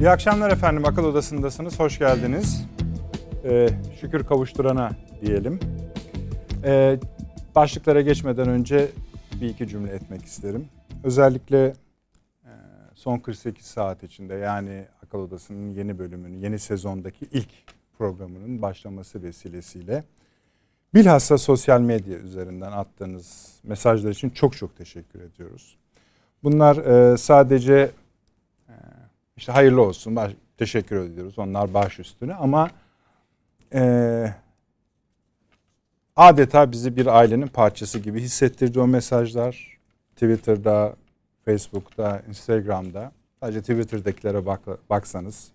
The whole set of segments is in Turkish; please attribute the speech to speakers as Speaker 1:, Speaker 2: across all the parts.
Speaker 1: İyi akşamlar efendim. Akıl Odası'ndasınız. Hoş geldiniz. Ee, şükür kavuşturana diyelim. Ee, başlıklara geçmeden önce bir iki cümle etmek isterim. Özellikle e, son 48 saat içinde yani Akıl Odası'nın yeni bölümünün, yeni sezondaki ilk programının başlaması vesilesiyle bilhassa sosyal medya üzerinden attığınız mesajlar için çok çok teşekkür ediyoruz. Bunlar e, sadece işte hayırlı olsun, baş, teşekkür ediyoruz. Onlar baş üstüne ama e, adeta bizi bir ailenin parçası gibi hissettirdi o mesajlar. Twitter'da, Facebook'ta, Instagram'da. Sadece Twitter'dakilere bak, baksanız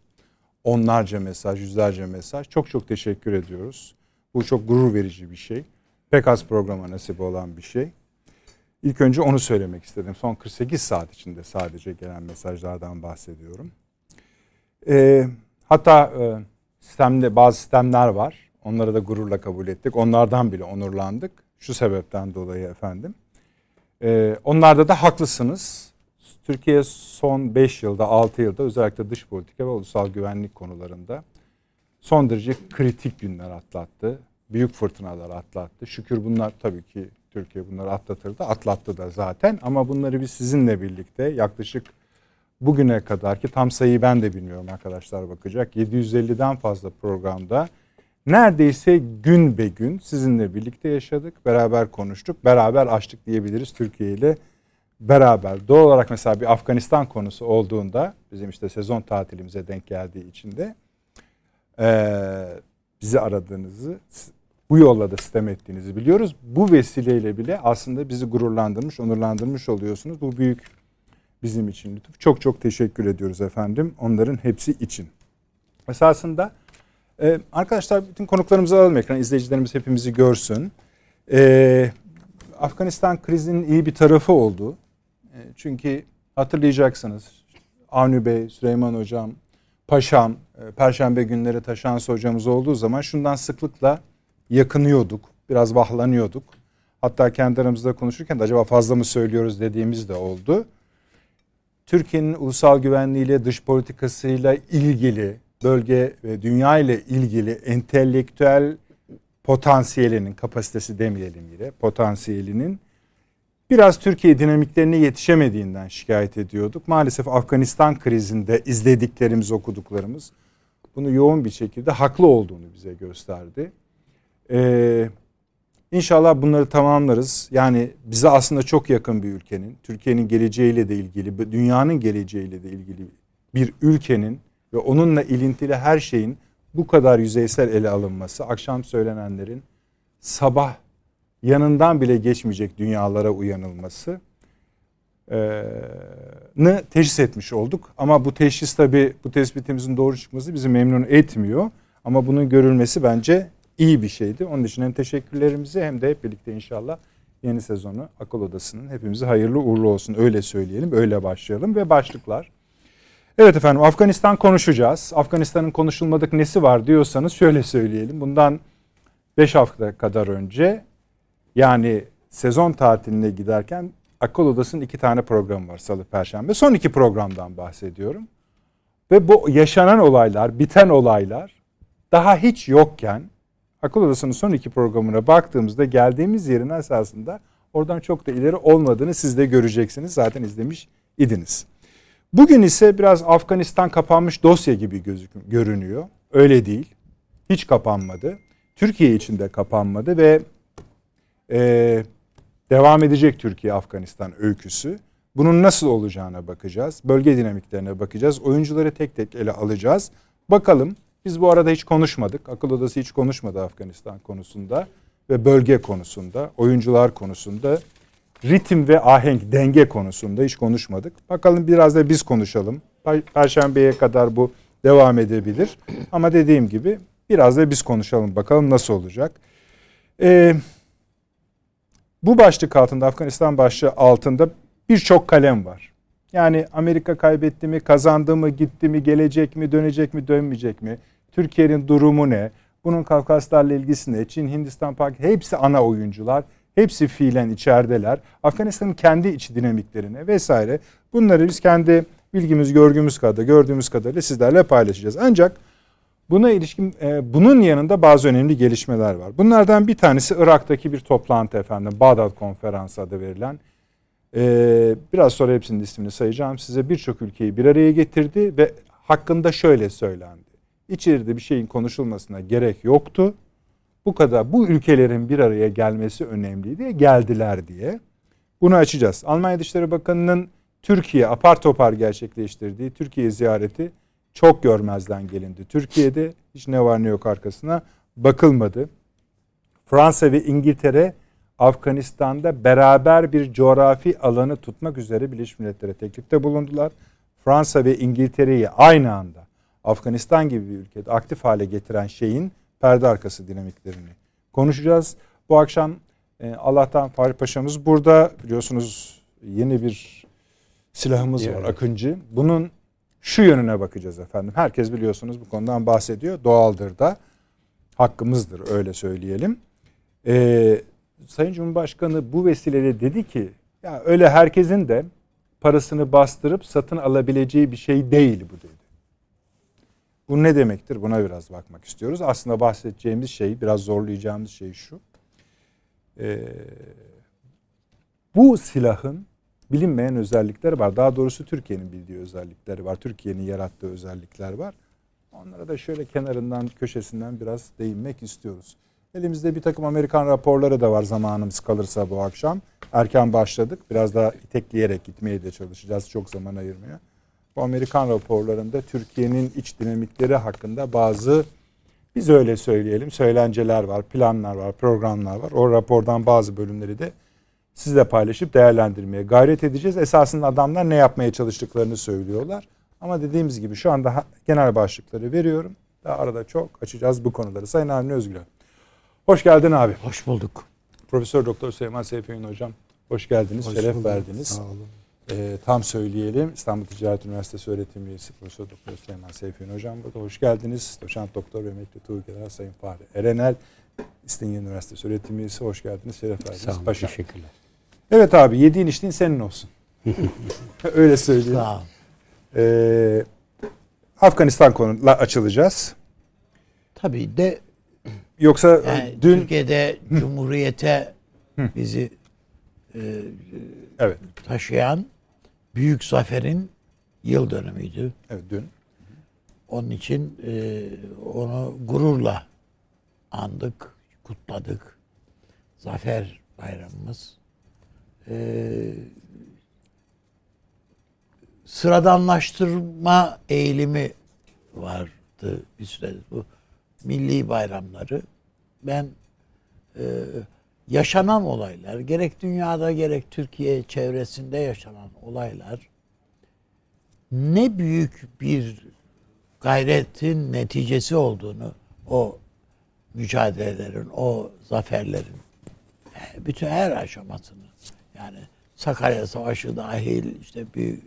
Speaker 1: onlarca mesaj, yüzlerce mesaj. Çok çok teşekkür ediyoruz. Bu çok gurur verici bir şey. Pek az programa nasip olan bir şey. İlk önce onu söylemek istedim. Son 48 saat içinde sadece gelen mesajlardan bahsediyorum. E, hatta e, sistemde bazı sistemler var. Onları da gururla kabul ettik. Onlardan bile onurlandık. Şu sebepten dolayı efendim. E, onlarda da haklısınız. Türkiye son 5 yılda, 6 yılda özellikle dış politika ve ulusal güvenlik konularında son derece kritik günler atlattı. Büyük fırtınalar atlattı. Şükür bunlar tabii ki Türkiye bunları atlatırdı. Atlattı da zaten ama bunları biz sizinle birlikte yaklaşık bugüne kadar ki tam sayıyı ben de bilmiyorum arkadaşlar bakacak. 750'den fazla programda neredeyse gün be gün sizinle birlikte yaşadık. Beraber konuştuk. Beraber açtık diyebiliriz Türkiye ile beraber. Doğal olarak mesela bir Afganistan konusu olduğunda bizim işte sezon tatilimize denk geldiği için de e, bizi aradığınızı bu yolla da sistem ettiğinizi biliyoruz. Bu vesileyle bile aslında bizi gururlandırmış, onurlandırmış oluyorsunuz. Bu büyük bizim için lütuf. Çok çok teşekkür ediyoruz efendim onların hepsi için. Esasında e, arkadaşlar bütün konuklarımızı alalım ekran. izleyicilerimiz hepimizi görsün. E, Afganistan krizinin iyi bir tarafı oldu. E, çünkü hatırlayacaksınız Avni Bey, Süleyman Hocam, Paşam, e, Perşembe günleri Taşansı hocamız olduğu zaman şundan sıklıkla yakınıyorduk. Biraz vahlanıyorduk. Hatta kendi aramızda konuşurken de acaba fazla mı söylüyoruz dediğimiz de oldu. Türkiye'nin ulusal güvenliğiyle, dış politikasıyla ilgili, bölge ve dünya ile ilgili entelektüel potansiyelinin, kapasitesi demeyelim yine, potansiyelinin biraz Türkiye dinamiklerine yetişemediğinden şikayet ediyorduk. Maalesef Afganistan krizinde izlediklerimiz, okuduklarımız bunu yoğun bir şekilde haklı olduğunu bize gösterdi. Ee, İnşallah bunları tamamlarız. Yani bize aslında çok yakın bir ülkenin, Türkiye'nin geleceğiyle de ilgili, dünyanın geleceğiyle de ilgili bir ülkenin ve onunla ilintili her şeyin bu kadar yüzeysel ele alınması, akşam söylenenlerin sabah yanından bile geçmeyecek dünyalara uyanılması ne teşhis etmiş olduk. Ama bu teşhis tabi bu tespitimizin doğru çıkması bizi memnun etmiyor. Ama bunun görülmesi bence iyi bir şeydi. Onun için hem teşekkürlerimizi hem de hep birlikte inşallah yeni sezonu Akıl Odası'nın hepimize hayırlı uğurlu olsun. Öyle söyleyelim, öyle başlayalım ve başlıklar. Evet efendim Afganistan konuşacağız. Afganistan'ın konuşulmadık nesi var diyorsanız şöyle söyleyelim. Bundan 5 hafta kadar önce yani sezon tatiline giderken Akıl Odası'nın iki tane programı var Salı Perşembe. Son iki programdan bahsediyorum. Ve bu yaşanan olaylar, biten olaylar daha hiç yokken Akıl Odası'nın son iki programına baktığımızda geldiğimiz yerin esasında oradan çok da ileri olmadığını siz de göreceksiniz. Zaten izlemiş idiniz. Bugün ise biraz Afganistan kapanmış dosya gibi gözük görünüyor. Öyle değil. Hiç kapanmadı. Türkiye için de kapanmadı ve e, devam edecek Türkiye-Afganistan öyküsü. Bunun nasıl olacağına bakacağız. Bölge dinamiklerine bakacağız. Oyuncuları tek tek ele alacağız. Bakalım biz bu arada hiç konuşmadık. Akıl odası hiç konuşmadı Afganistan konusunda ve bölge konusunda, oyuncular konusunda, ritim ve ahenk, denge konusunda hiç konuşmadık. Bakalım biraz da biz konuşalım. Perşembeye kadar bu devam edebilir. Ama dediğim gibi biraz da biz konuşalım. Bakalım nasıl olacak. Ee, bu başlık altında, Afganistan başlığı altında birçok kalem var. Yani Amerika kaybetti mi, kazandı mı, gitti mi, gelecek mi, dönecek mi, dönmeyecek mi? Türkiye'nin durumu ne? Bunun Kafkaslarla ilgisi ne? Çin, Hindistan, Pakistan hepsi ana oyuncular. Hepsi fiilen içerideler. Afganistan'ın kendi iç dinamiklerine vesaire. Bunları biz kendi bilgimiz görgümüz kadar gördüğümüz kadarıyla sizlerle paylaşacağız. Ancak buna ilişkin e, bunun yanında bazı önemli gelişmeler var. Bunlardan bir tanesi Irak'taki bir toplantı efendim. Bağdat Konferansı adı verilen. E, biraz sonra hepsinin ismini sayacağım size. Birçok ülkeyi bir araya getirdi ve hakkında şöyle söylendi. İçeride bir şeyin konuşulmasına gerek yoktu. Bu kadar bu ülkelerin bir araya gelmesi önemliydi. Geldiler diye. Bunu açacağız. Almanya Dışişleri Bakanı'nın Türkiye apar topar gerçekleştirdiği Türkiye ziyareti çok görmezden gelindi. Türkiye'de hiç ne var ne yok arkasına bakılmadı. Fransa ve İngiltere Afganistan'da beraber bir coğrafi alanı tutmak üzere Birleşmiş Milletler'e teklifte bulundular. Fransa ve İngiltere'yi aynı anda Afganistan gibi bir ülkede aktif hale getiren şeyin perde arkası dinamiklerini konuşacağız. Bu akşam e, Allah'tan Fahri Paşa'mız burada biliyorsunuz yeni bir silahımız var Akıncı. Bunun şu yönüne bakacağız efendim. Herkes biliyorsunuz bu konudan bahsediyor. Doğaldır da hakkımızdır öyle söyleyelim. Ee, Sayın Cumhurbaşkanı bu vesileyle dedi ki ya öyle herkesin de parasını bastırıp satın alabileceği bir şey değil bu dedi. Bu ne demektir? Buna biraz bakmak istiyoruz. Aslında bahsedeceğimiz şey, biraz zorlayacağımız şey şu. Ee, bu silahın bilinmeyen özellikleri var. Daha doğrusu Türkiye'nin bildiği özellikleri var. Türkiye'nin yarattığı özellikler var. Onlara da şöyle kenarından, köşesinden biraz değinmek istiyoruz. Elimizde bir takım Amerikan raporları da var zamanımız kalırsa bu akşam. Erken başladık. Biraz daha itekleyerek gitmeye de çalışacağız. Çok zaman ayırmıyor. Bu Amerikan raporlarında Türkiye'nin iç dinamikleri hakkında bazı biz öyle söyleyelim söylenceler var, planlar var, programlar var. O rapordan bazı bölümleri de sizle paylaşıp değerlendirmeye gayret edeceğiz. Esasında adamlar ne yapmaya çalıştıklarını söylüyorlar. Ama dediğimiz gibi şu anda genel başlıkları veriyorum. Daha arada çok açacağız bu konuları. Sayın Avni Özgür. Hoş geldin abi.
Speaker 2: Hoş bulduk.
Speaker 1: Profesör Doktor Süleyman Seyfi'nin hocam. Hoş geldiniz. Hoş Şeref bulduk. verdiniz. Sağ olun. Ee, tam söyleyelim. İstanbul Ticaret Üniversitesi öğretim üyesi Profesör Doktor Süleyman Seyfi'nin hocam burada. Hoş geldiniz. Doçent Doktor ve Emekli Tuğgeneral Sayın Fahri Erenel. İstinye Üniversitesi öğretim üyesi. Hoş geldiniz. Şeref verdiniz.
Speaker 2: Sağ olun. Paşa. Teşekkürler.
Speaker 1: Evet abi yediğin içtiğin senin olsun. Öyle söyleyeyim. Sağ ol. Ee, Afganistan konuyla açılacağız.
Speaker 2: Tabii de
Speaker 1: yoksa yani dün
Speaker 2: Türkiye'de Cumhuriyete bizi e, evet. taşıyan büyük zaferin yıl dönümüydü.
Speaker 1: Evet dün.
Speaker 2: Onun için e, onu gururla andık, kutladık. Zafer bayramımız. E, sıradanlaştırma eğilimi vardı bir süre bu milli bayramları. Ben e, yaşanan olaylar, gerek dünyada gerek Türkiye çevresinde yaşanan olaylar ne büyük bir gayretin neticesi olduğunu o mücadelelerin, o zaferlerin bütün her aşamasını yani Sakarya Savaşı dahil işte bir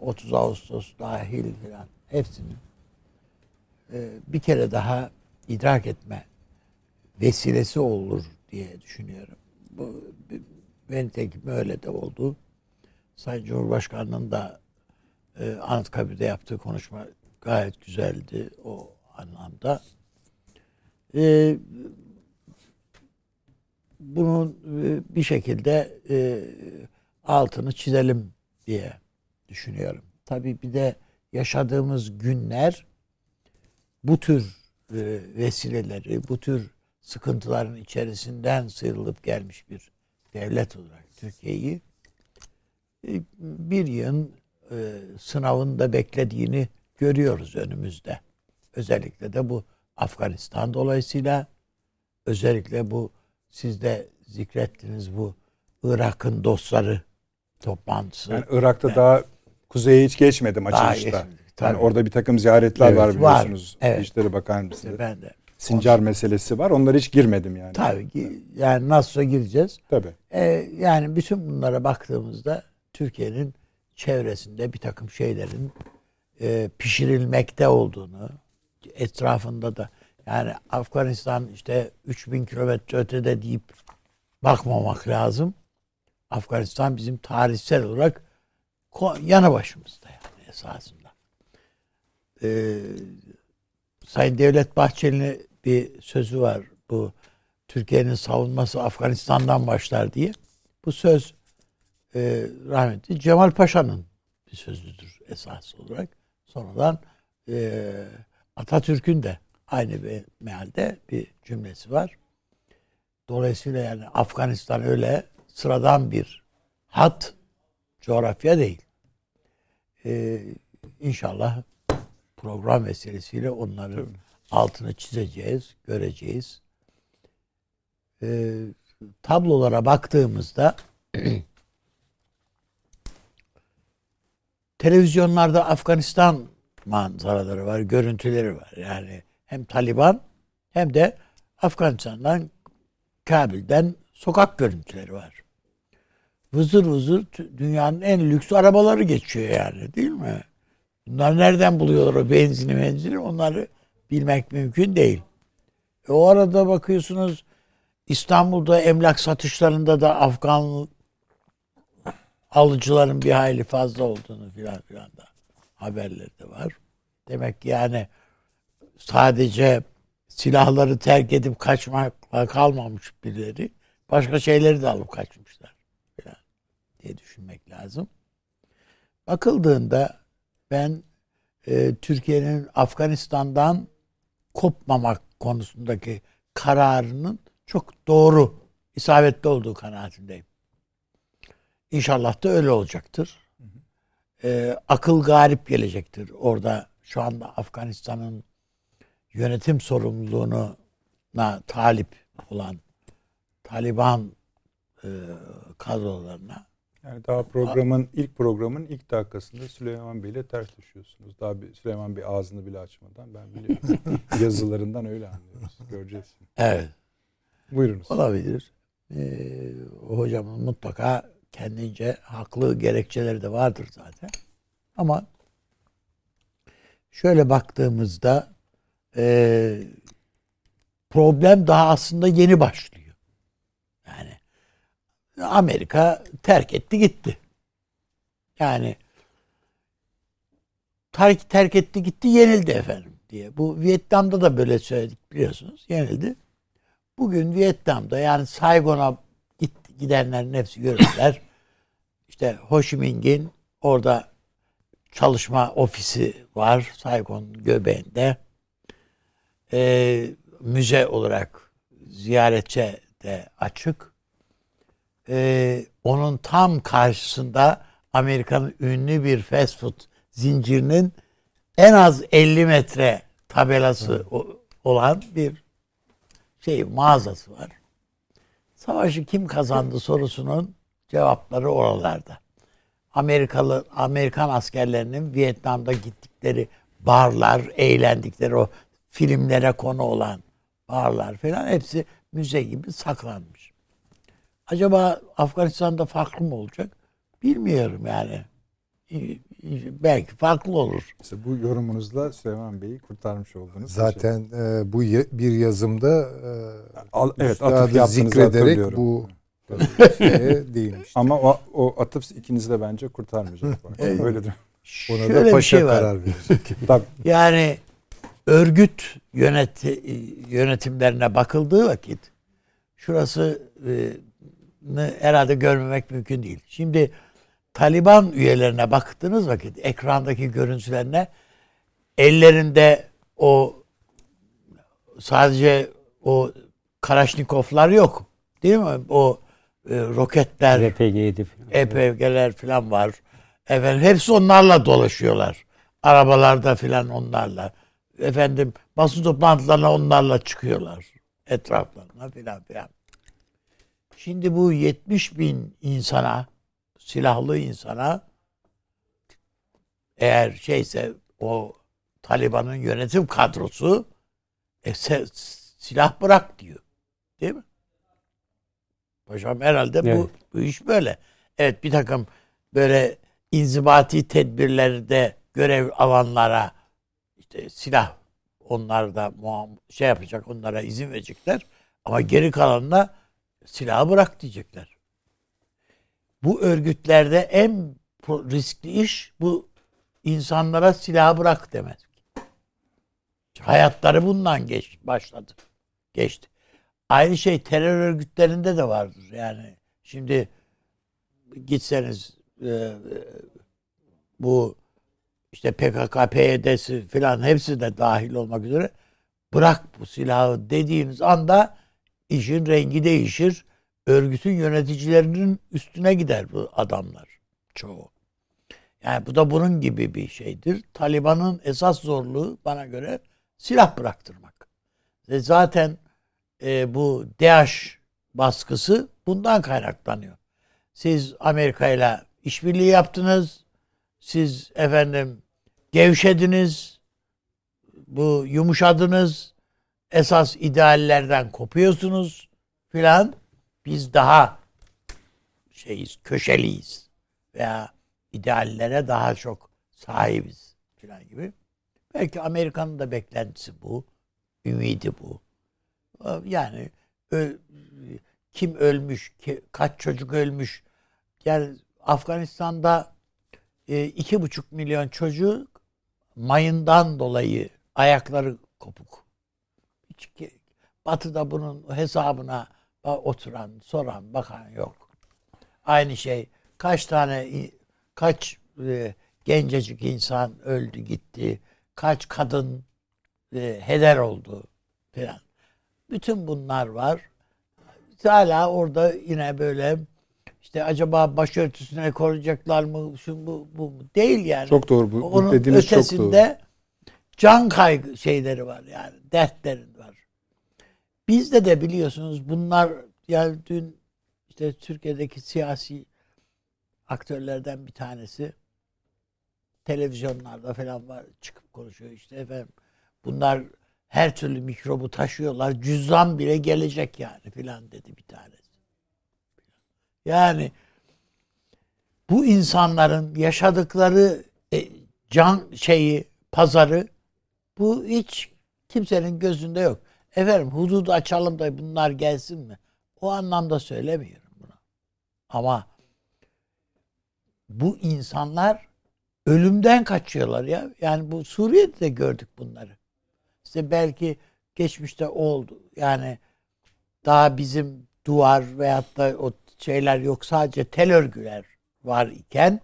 Speaker 2: 30 Ağustos dahil filan hepsini bir kere daha idrak etme vesilesi olur diye düşünüyorum. Bu benim tekim öyle de oldu. Sayın Cumhurbaşkanı'nın da e, Anıtkabir'de yaptığı konuşma gayet güzeldi o anlamda. E, bunun e, bir şekilde e, altını çizelim diye düşünüyorum. Tabii bir de yaşadığımız günler bu tür e, vesileleri, bu tür sıkıntıların içerisinden sıyrılıp gelmiş bir devlet olarak Türkiye'yi e, bir yığın e, sınavında beklediğini görüyoruz önümüzde. Özellikle de bu Afganistan dolayısıyla özellikle bu siz de zikrettiniz bu Irak'ın dostları toplantısı.
Speaker 1: Yani Irak'ta yani, daha kuzeye hiç geçmedim açılışta. Yani orada bir takım ziyaretler evet, var biliyorsunuz. Var, evet. İşleri Bakanlığı. Ben de. Sincar Olsun. meselesi var. Onlara hiç girmedim yani.
Speaker 2: Tabii ki. Yani nasılsa gireceğiz.
Speaker 1: Tabii.
Speaker 2: Ee, yani bütün bunlara baktığımızda Türkiye'nin çevresinde bir takım şeylerin e, pişirilmekte olduğunu etrafında da yani Afganistan işte 3000 kilometre ötede deyip bakmamak lazım. Afganistan bizim tarihsel olarak yanı başımızda yani. esasında. Ee, Sayın Devlet Bahçeli'nin bir sözü var. Bu Türkiye'nin savunması Afganistan'dan başlar diye. Bu söz e, rahmetli Cemal Paşa'nın bir sözüdür esas olarak. Sonradan e, Atatürk'ün de aynı bir mealde bir cümlesi var. Dolayısıyla yani Afganistan öyle sıradan bir hat coğrafya değil. Ee, inşallah program vesilesiyle onların altını çizeceğiz, göreceğiz. Ee, tablolara baktığımızda televizyonlarda Afganistan manzaraları var, görüntüleri var. Yani hem Taliban hem de Afganistan'dan Kabil'den sokak görüntüleri var. Vızır vızır dünyanın en lüks arabaları geçiyor yani değil mi? Bunlar nereden buluyorlar o benzini benzini onları bilmek mümkün değil. E o arada bakıyorsunuz İstanbul'da emlak satışlarında da Afgan alıcıların bir hayli fazla olduğunu filan filan da haberleri de var. Demek ki yani sadece silahları terk edip kaçmakla kalmamış birileri başka şeyleri de alıp kaçmışlar falan diye düşünmek lazım. Bakıldığında ben e, Türkiye'nin Afganistan'dan kopmamak konusundaki kararının çok doğru, isabetli olduğu kanaatindeyim. İnşallah da öyle olacaktır. E, akıl galip gelecektir. Orada şu anda Afganistan'ın yönetim sorumluluğuna talip olan Taliban e, kadrolarına
Speaker 1: yani daha programın ilk programın ilk dakikasında Süleyman Bey ile ters düşüyorsunuz. Daha bir Süleyman Bey ağzını bile açmadan ben biliyorum. Yazılarından öyle anlıyoruz. Göreceğiz.
Speaker 2: Evet.
Speaker 1: Buyurunuz.
Speaker 2: Olabilir. Ee, hocamın mutlaka kendince haklı gerekçeleri de vardır zaten. Ama şöyle baktığımızda e, problem daha aslında yeni başlıyor. Amerika terk etti gitti. Yani terk, terk etti gitti yenildi efendim diye. Bu Vietnam'da da böyle söyledik biliyorsunuz yenildi. Bugün Vietnam'da yani Saigon'a git, gidenlerin hepsi görürler. İşte Ho Chi Minh'in orada çalışma ofisi var Saigon göbeğinde e, müze olarak ziyaretçe de açık. E, onun tam karşısında Amerika'nın ünlü bir fast food zincirinin en az 50 metre tabelası olan bir şey mağazası var. Savaşı kim kazandı sorusunun cevapları oralarda. Amerikalı Amerikan askerlerinin Vietnam'da gittikleri barlar, eğlendikleri o filmlere konu olan barlar falan hepsi müze gibi saklanmış. Acaba Afganistan'da farklı mı olacak? Bilmiyorum yani. Belki farklı olur.
Speaker 1: İşte bu yorumunuzla Süleyman Bey'i kurtarmış oldunuz.
Speaker 3: Zaten e, bu bir yazımda
Speaker 1: e, Al, evet, atıf
Speaker 3: zikrederek bu şeye değinmiş.
Speaker 1: Ama o, o atıf ikinizi de bence kurtarmayacak. evet. Öyledir.
Speaker 3: Ona Şöyle da paşa şey karar verecek.
Speaker 2: yani örgüt yönet yönetimlerine bakıldığı vakit şurası e, herhalde görmemek mümkün değil. Şimdi Taliban üyelerine baktığınız vakit ekrandaki görüntülerine ellerinde o sadece o Kalaşnikovlar yok. Değil mi? O e, roketler,
Speaker 4: RPG
Speaker 2: EPG'ler falan var. Efendim hepsi onlarla dolaşıyorlar. Arabalarda falan onlarla efendim basın toplantılarına onlarla çıkıyorlar. Etraflarına filan filan. Şimdi bu 70 bin insana, silahlı insana eğer şeyse o Taliban'ın yönetim kadrosu e, silah bırak diyor. Değil mi? Paşam herhalde evet. bu, bu iş böyle. Evet bir takım böyle inzibati tedbirlerde görev alanlara işte silah onlar da şey yapacak onlara izin verecekler ama geri kalanına silahı bırak diyecekler. Bu örgütlerde en riskli iş bu insanlara silah bırak demez. Hayatları bundan geç başladı. Geçti. Aynı şey terör örgütlerinde de vardır. Yani şimdi gitseniz e, bu işte PKK, PYD'si filan hepsi de dahil olmak üzere bırak bu silahı dediğiniz anda işin rengi değişir. Örgütün yöneticilerinin üstüne gider bu adamlar çoğu. Yani bu da bunun gibi bir şeydir. Taliban'ın esas zorluğu bana göre silah bıraktırmak. Ve zaten e, bu DAEŞ baskısı bundan kaynaklanıyor. Siz Amerika ile işbirliği yaptınız. Siz efendim gevşediniz. Bu yumuşadınız. Esas ideallerden kopuyorsunuz filan. Biz daha şeyiz, köşeliyiz veya ideallere daha çok sahibiz filan gibi. Belki Amerika'nın da beklentisi bu. Ümidi bu. Yani kim ölmüş, kaç çocuk ölmüş. Yani Afganistan'da e, iki buçuk milyon çocuk mayından dolayı ayakları kopuk. Batı'da bunun hesabına oturan, soran, bakan yok. Aynı şey kaç tane kaç e, gencecik insan öldü gitti, kaç kadın e, heder oldu falan. Bütün bunlar var. Hala orada yine böyle işte acaba başörtüsüne koruyacaklar mı? Şu bu bu değil yani.
Speaker 1: Çok doğru bu.
Speaker 2: Onun dediğiniz ötesinde çok doğru. can kaygı şeyleri var yani. Dertleri var. Bizde de biliyorsunuz bunlar yani dün işte Türkiye'deki siyasi aktörlerden bir tanesi televizyonlarda falan var çıkıp konuşuyor işte efendim bunlar her türlü mikrobu taşıyorlar. Cüzdan bile gelecek yani filan dedi bir tanesi. Yani bu insanların yaşadıkları e, can şeyi, pazarı bu hiç kimsenin gözünde yok. Efendim hududu açalım da bunlar gelsin mi? O anlamda söylemiyorum bunu. Ama bu insanlar ölümden kaçıyorlar ya. Yani bu Suriye'de de gördük bunları. İşte belki geçmişte oldu. Yani daha bizim duvar veyahut da o şeyler yok. Sadece tel örgüler var iken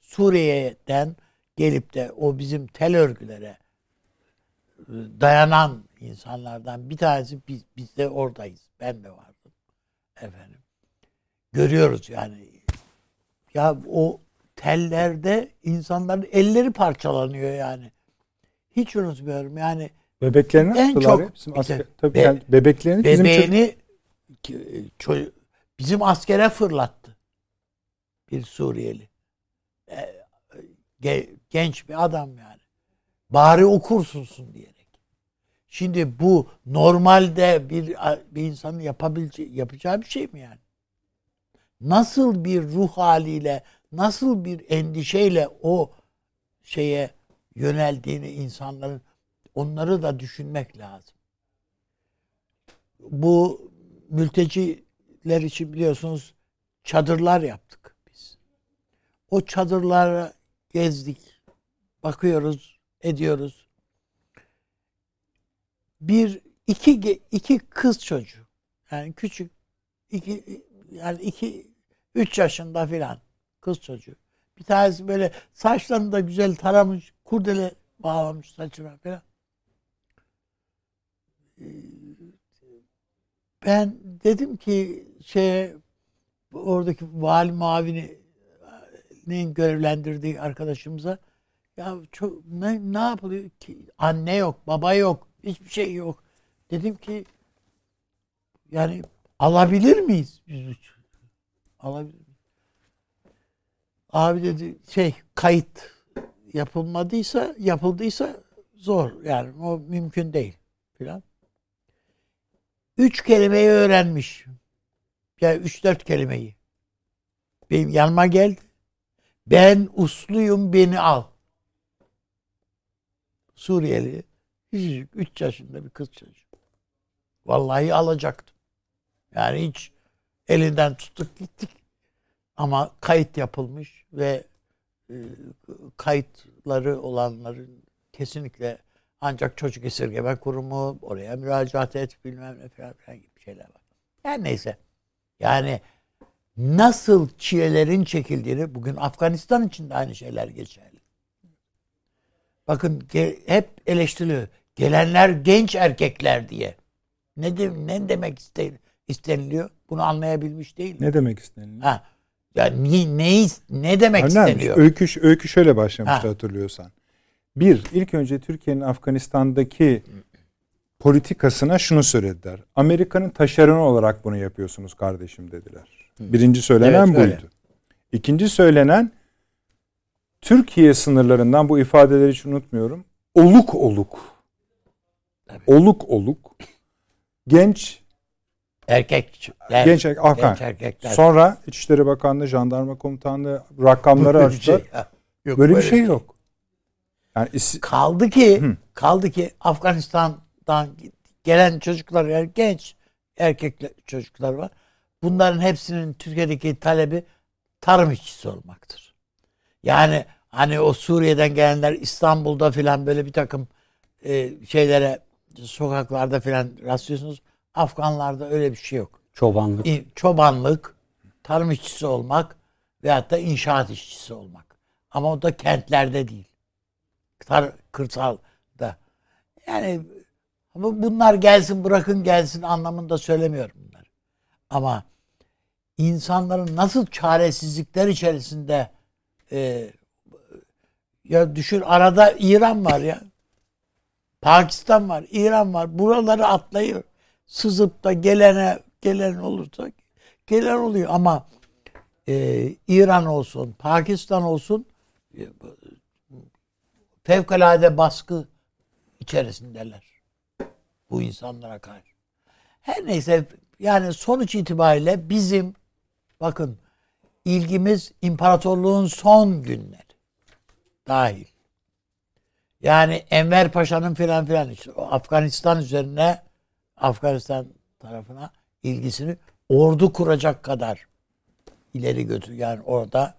Speaker 2: Suriye'den gelip de o bizim tel örgülere dayanan insanlardan bir tanesi biz, biz de oradayız. Ben de vardım. Efendim. Görüyoruz yani. Ya o tellerde insanların elleri parçalanıyor yani. Hiç unutmuyorum yani.
Speaker 1: Bebeklerini en çok bizim asker, tabii be, yani bebeklerini
Speaker 2: bebeğini bizim bizim askere fırlattı. Bir Suriyeli. E, genç bir adam yani. Bari okursunsun diyerek. Şimdi bu normalde bir bir insanın yapabileceği yapacağı bir şey mi yani? Nasıl bir ruh haliyle, nasıl bir endişeyle o şeye yöneldiğini insanların onları da düşünmek lazım. Bu mülteciler için biliyorsunuz çadırlar yaptık biz. O çadırlara gezdik, bakıyoruz, ediyoruz. Bir iki iki kız çocuğu yani küçük iki yani iki üç yaşında filan kız çocuğu. Bir tanesi böyle saçlarını da güzel taramış, kurdele bağlamış saçına falan. Ee, ben dedim ki şey oradaki vali mavinin görevlendirdiği arkadaşımıza ya çok ne, ne yapılıyor ki anne yok baba yok hiçbir şey yok dedim ki yani alabilir miyiz biz alabilir miyiz? abi dedi şey kayıt yapılmadıysa yapıldıysa zor yani o mümkün değil filan üç kelimeyi öğrenmiş. Ya yani üç dört kelimeyi. Benim yanıma geldi. Ben usluyum beni al. Suriyeli. Küçücük üç yaşında bir kız çocuğu. Vallahi alacaktım. Yani hiç elinden tuttuk gittik. Ama kayıt yapılmış ve kayıtları olanların kesinlikle ancak çocuk esirgeme kurumu oraya müracaat et bilmem ne falan, falan gibi şeyler var. Yani neyse. Yani nasıl çilelerin çekildiğini bugün Afganistan için de aynı şeyler geçerli. Bakın hep eleştiriliyor. Gelenler genç erkekler diye. Ne, de, ne demek isteniliyor? Bunu anlayabilmiş değil.
Speaker 1: Ne demek isteniliyor?
Speaker 2: Ha. Ya ne, ne, ne demek Önemli. isteniyor?
Speaker 1: Öykü, öykü şöyle başlamıştı ha. hatırlıyorsan. Bir, ilk önce Türkiye'nin Afganistan'daki politikasına şunu söylediler. Amerika'nın taşeronu olarak bunu yapıyorsunuz kardeşim dediler. Birinci söylenen evet, buydu. Öyle. İkinci söylenen Türkiye sınırlarından bu ifadeleri hiç unutmuyorum. Oluk oluk. Oluk oluk. Genç
Speaker 2: erkek
Speaker 1: genç, erkek, Afgan. genç erkekler. Sonra İçişleri Bakanlığı, Jandarma Komutanlığı rakamları açtı. Şey, yok, böyle, böyle bir şey, şey yok.
Speaker 2: Yani is- kaldı ki Hı. kaldı ki Afganistan'dan gelen çocuklar yani genç erkek çocuklar var. Bunların hepsinin Türkiye'deki talebi tarım işçisi olmaktır. Yani hani o Suriye'den gelenler İstanbul'da filan böyle bir takım e, şeylere sokaklarda filan rastlıyorsunuz. Afganlarda öyle bir şey yok.
Speaker 4: Çobanlık.
Speaker 2: Çobanlık, tarım işçisi olmak veyahut da inşaat işçisi olmak. Ama o da kentlerde değil. Tar kırsalda. Yani bunlar gelsin bırakın gelsin anlamında söylemiyorum bunlar. Ama insanların nasıl çaresizlikler içerisinde e, ya düşün arada İran var ya. Pakistan var, İran var. Buraları atlayıyor. Sızıp da gelene gelen olursa gelen oluyor ama e, İran olsun, Pakistan olsun e, fevkalade baskı içerisindeler. Bu insanlara karşı. Her neyse yani sonuç itibariyle bizim bakın ilgimiz imparatorluğun son günleri dahil. Yani Enver Paşa'nın filan filan işte Afganistan üzerine Afganistan tarafına ilgisini ordu kuracak kadar ileri götür. Yani orada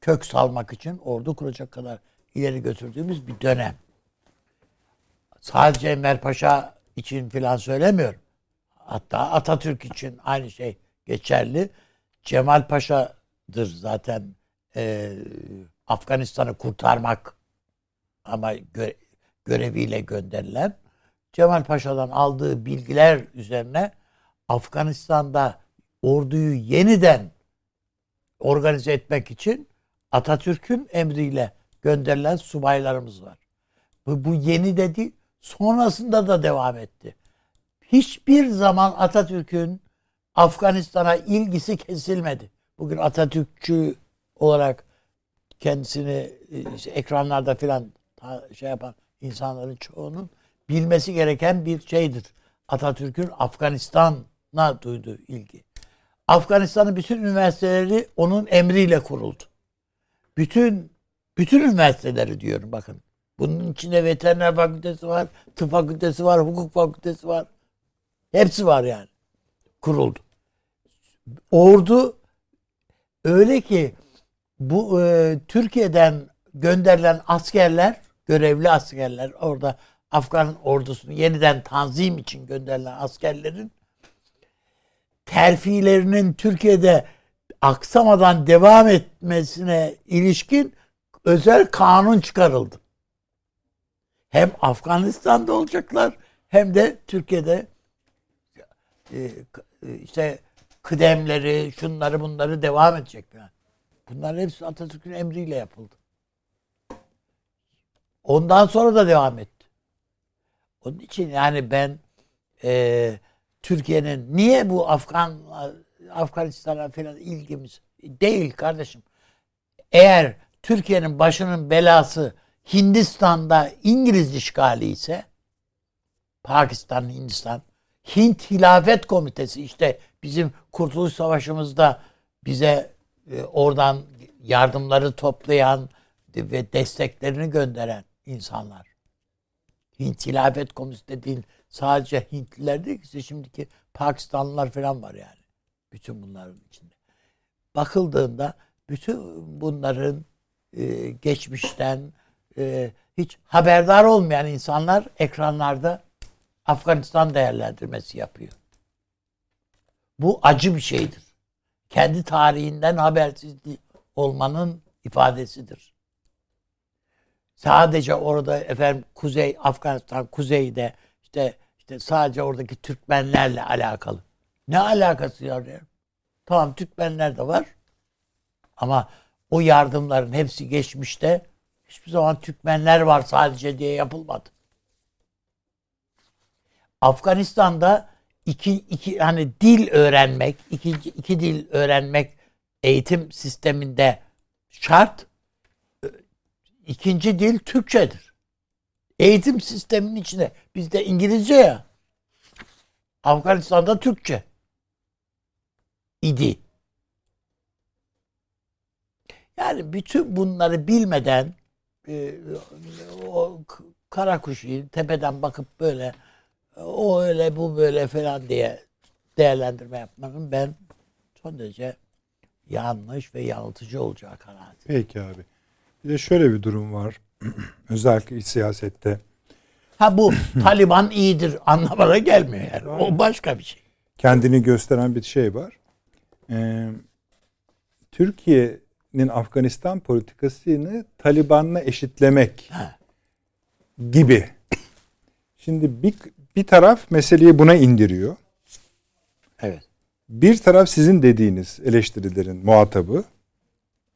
Speaker 2: kök salmak için ordu kuracak kadar ileri götürdüğümüz bir dönem. Sadece Enver Paşa için filan söylemiyorum. Hatta Atatürk için aynı şey geçerli. Cemal Paşa'dır zaten e, Afganistan'ı kurtarmak ama gö göreviyle gönderilen. Cemal Paşa'dan aldığı bilgiler üzerine Afganistan'da orduyu yeniden organize etmek için Atatürk'ün emriyle gönderilen subaylarımız var. Bu, bu yeni de değil, sonrasında da devam etti. Hiçbir zaman Atatürk'ün Afganistan'a ilgisi kesilmedi. Bugün Atatürkçü olarak kendisini işte ekranlarda filan şey yapan insanların çoğunun bilmesi gereken bir şeydir. Atatürk'ün Afganistan'a duyduğu ilgi. Afganistan'ın bütün üniversiteleri onun emriyle kuruldu. Bütün bütün üniversiteleri diyorum bakın. Bunun içinde veteriner fakültesi var, tıp fakültesi var, hukuk fakültesi var. Hepsi var yani. Kuruldu. Ordu öyle ki bu e, Türkiye'den gönderilen askerler, görevli askerler orada Afgan ordusunu yeniden tanzim için gönderilen askerlerin terfilerinin Türkiye'de aksamadan devam etmesine ilişkin özel kanun çıkarıldı. Hem Afganistan'da olacaklar hem de Türkiye'de e, işte kıdemleri, şunları bunları devam edecek. Bunlar hepsi Atatürk'ün emriyle yapıldı. Ondan sonra da devam etti. Onun için yani ben e, Türkiye'nin niye bu Afgan Afganistan'a falan ilgimiz değil kardeşim. Eğer Türkiye'nin başının belası Hindistan'da İngiliz işgali ise Pakistan, Hindistan, Hint Hilafet Komitesi işte bizim Kurtuluş Savaşımızda bize e, oradan yardımları toplayan ve desteklerini gönderen insanlar. Hint Hilafet Komitesi dediğin sadece Hintliler değil ki şimdiki Pakistanlılar falan var yani. Bütün bunların içinde. Bakıldığında bütün bunların e, geçmişten e, hiç haberdar olmayan insanlar ekranlarda Afganistan değerlendirmesi yapıyor. Bu acı bir şeydir. Kendi tarihinden habersiz olmanın ifadesidir. Sadece orada efendim Kuzey Afganistan kuzeyde işte işte sadece oradaki Türkmenlerle alakalı. Ne alakası var ya? Tamam Türkmenler de var. Ama o yardımların hepsi geçmişte hiçbir zaman Türkmenler var sadece diye yapılmadı. Afganistan'da iki, iki hani dil öğrenmek, iki, iki dil öğrenmek eğitim sisteminde şart. İkinci dil Türkçedir. Eğitim sisteminin içinde. Bizde İngilizce ya. Afganistan'da Türkçe. idi. Yani bütün bunları bilmeden e, o kara kuşu tepeden bakıp böyle o öyle bu böyle falan diye değerlendirme yapmanın ben son derece yanlış ve yanıltıcı olacağı kanaati.
Speaker 1: Peki abi. Bir de şöyle bir durum var. Özellikle iç siyasette.
Speaker 2: Ha bu Taliban iyidir anlamına gelmiyor yani. O başka bir şey.
Speaker 1: Kendini gösteren bir şey var. Ee, Türkiye'nin Afganistan politikasını Taliban'la eşitlemek ha. gibi. Şimdi bir, bir taraf meseleyi buna indiriyor.
Speaker 2: Evet.
Speaker 1: Bir taraf sizin dediğiniz eleştirilerin muhatabı.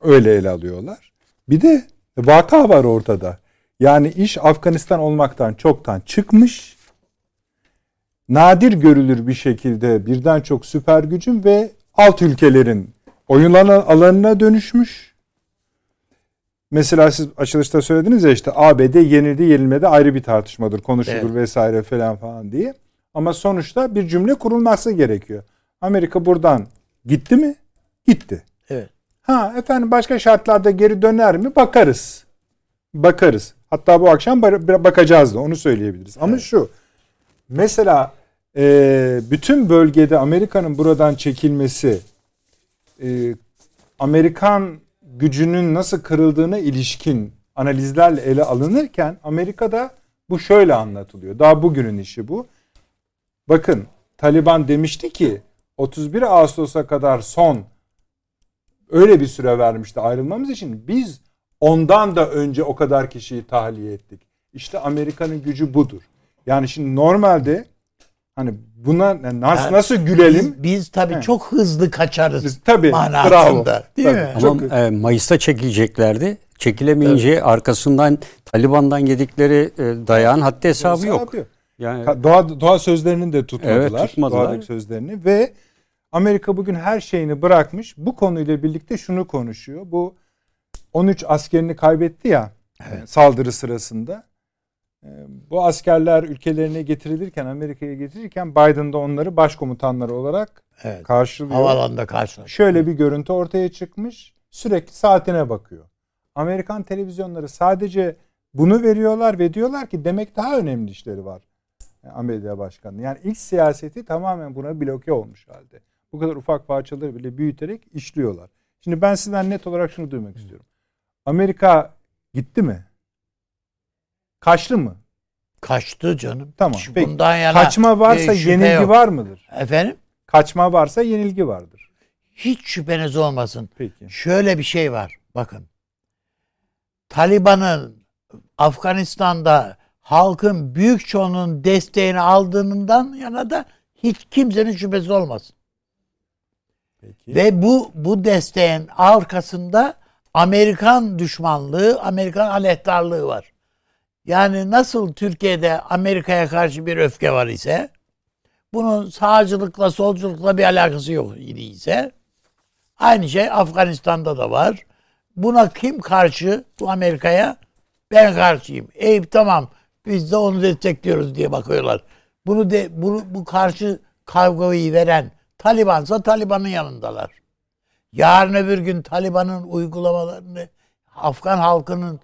Speaker 1: Öyle ele alıyorlar. Bir de vaka var ortada. Yani iş Afganistan olmaktan çoktan çıkmış. Nadir görülür bir şekilde birden çok süper gücün ve alt ülkelerin oyun alanına dönüşmüş. Mesela siz açılışta söylediniz ya işte ABD yenildi yenilmedi ayrı bir tartışmadır konuşulur evet. vesaire falan falan diye. Ama sonuçta bir cümle kurulması gerekiyor. Amerika buradan gitti mi? Gitti. Ha efendim başka şartlarda geri döner mi? Bakarız. Bakarız. Hatta bu akşam bakacağız da onu söyleyebiliriz. Ama evet. şu mesela e, bütün bölgede Amerika'nın buradan çekilmesi e, Amerikan gücünün nasıl kırıldığına ilişkin analizlerle ele alınırken Amerika'da bu şöyle anlatılıyor. Daha bugünün işi bu. Bakın Taliban demişti ki 31 Ağustos'a kadar son öyle bir süre vermişti ayrılmamız için. Biz ondan da önce o kadar kişiyi tahliye ettik. İşte Amerika'nın gücü budur. Yani şimdi normalde hani buna nasıl yani nasıl gülelim?
Speaker 2: Biz, biz tabii He. çok hızlı kaçarız. Biz, tabii. Manasında, bravo. Değil tabii,
Speaker 4: mi? Ama çok... e, Mayıs'ta çekileceklerdi. Çekilemeyince evet. arkasından Taliban'dan yedikleri e, dayağın haddi hesabı, hesabı yok. yok.
Speaker 1: Yani doğa doğa sözlerinin de tutmadılar. Evet, tutmadılar. Doğadaki sözlerini ve Amerika bugün her şeyini bırakmış. Bu konuyla birlikte şunu konuşuyor. Bu 13 askerini kaybetti ya evet. saldırı sırasında. Ee, bu askerler ülkelerine getirilirken, Amerika'ya getirirken Biden de onları başkomutanları olarak evet. karşılıyor.
Speaker 2: Havalanda karşılıyor.
Speaker 1: Şöyle bir görüntü ortaya çıkmış. Sürekli saatine bakıyor. Amerikan televizyonları sadece bunu veriyorlar ve diyorlar ki demek daha önemli işleri var. Amerika Başkanı. Yani ilk siyaseti tamamen buna bloke olmuş halde. Bu kadar ufak parçaları bile büyüterek işliyorlar. Şimdi ben sizden net olarak şunu duymak istiyorum. Amerika gitti mi? Kaçtı mı?
Speaker 2: Kaçtı canım.
Speaker 1: Tamam. Peki. Bundan yana Kaçma varsa yenilgi yok. var mıdır?
Speaker 2: Efendim?
Speaker 1: Kaçma varsa yenilgi vardır.
Speaker 2: Hiç şüpheniz olmasın. Peki. Şöyle bir şey var. Bakın. Taliban'ın Afganistan'da halkın büyük çoğunun desteğini aldığından yana da hiç kimsenin şüphesi olmasın. Peki. Ve bu bu desteğin arkasında Amerikan düşmanlığı, Amerikan aleyhtarlığı var. Yani nasıl Türkiye'de Amerika'ya karşı bir öfke var ise bunun sağcılıkla solculukla bir alakası yok ise aynı şey Afganistan'da da var. Buna kim karşı bu Amerika'ya? Ben karşıyım. Eyüp tamam biz de onu destekliyoruz diye bakıyorlar. Bunu de bunu bu karşı kavgayı veren Talibansa Taliban'ın yanındalar. Yarın öbür gün Taliban'ın uygulamalarını Afgan halkının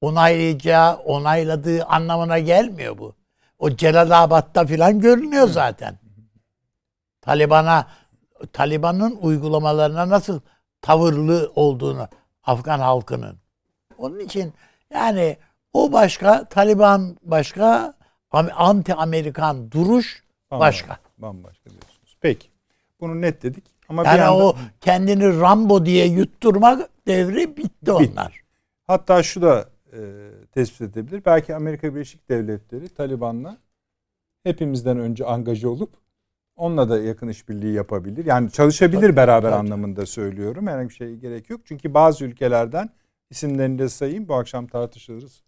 Speaker 2: onaylayacağı, onayladığı anlamına gelmiyor bu. O Celalabad'da filan görünüyor zaten. Taliban'a Taliban'ın uygulamalarına nasıl tavırlı olduğunu Afgan halkının Onun için yani o başka, Taliban başka, anti Amerikan duruş başka.
Speaker 1: Bambaşka diyorsunuz. Peki. Bunu net dedik. Ama
Speaker 2: yani
Speaker 1: bir anda...
Speaker 2: o kendini Rambo diye yutturmak devri bitti onlar.
Speaker 1: Hatta şu da e, tespit edebilir. Belki Amerika Birleşik Devletleri Taliban'la hepimizden önce angaje olup onunla da yakın işbirliği yapabilir. Yani çalışabilir tabii, beraber tabii. anlamında söylüyorum. Herhangi bir şey gerek yok. Çünkü bazı ülkelerden isimlerini de sayayım. Bu akşam tartışırız.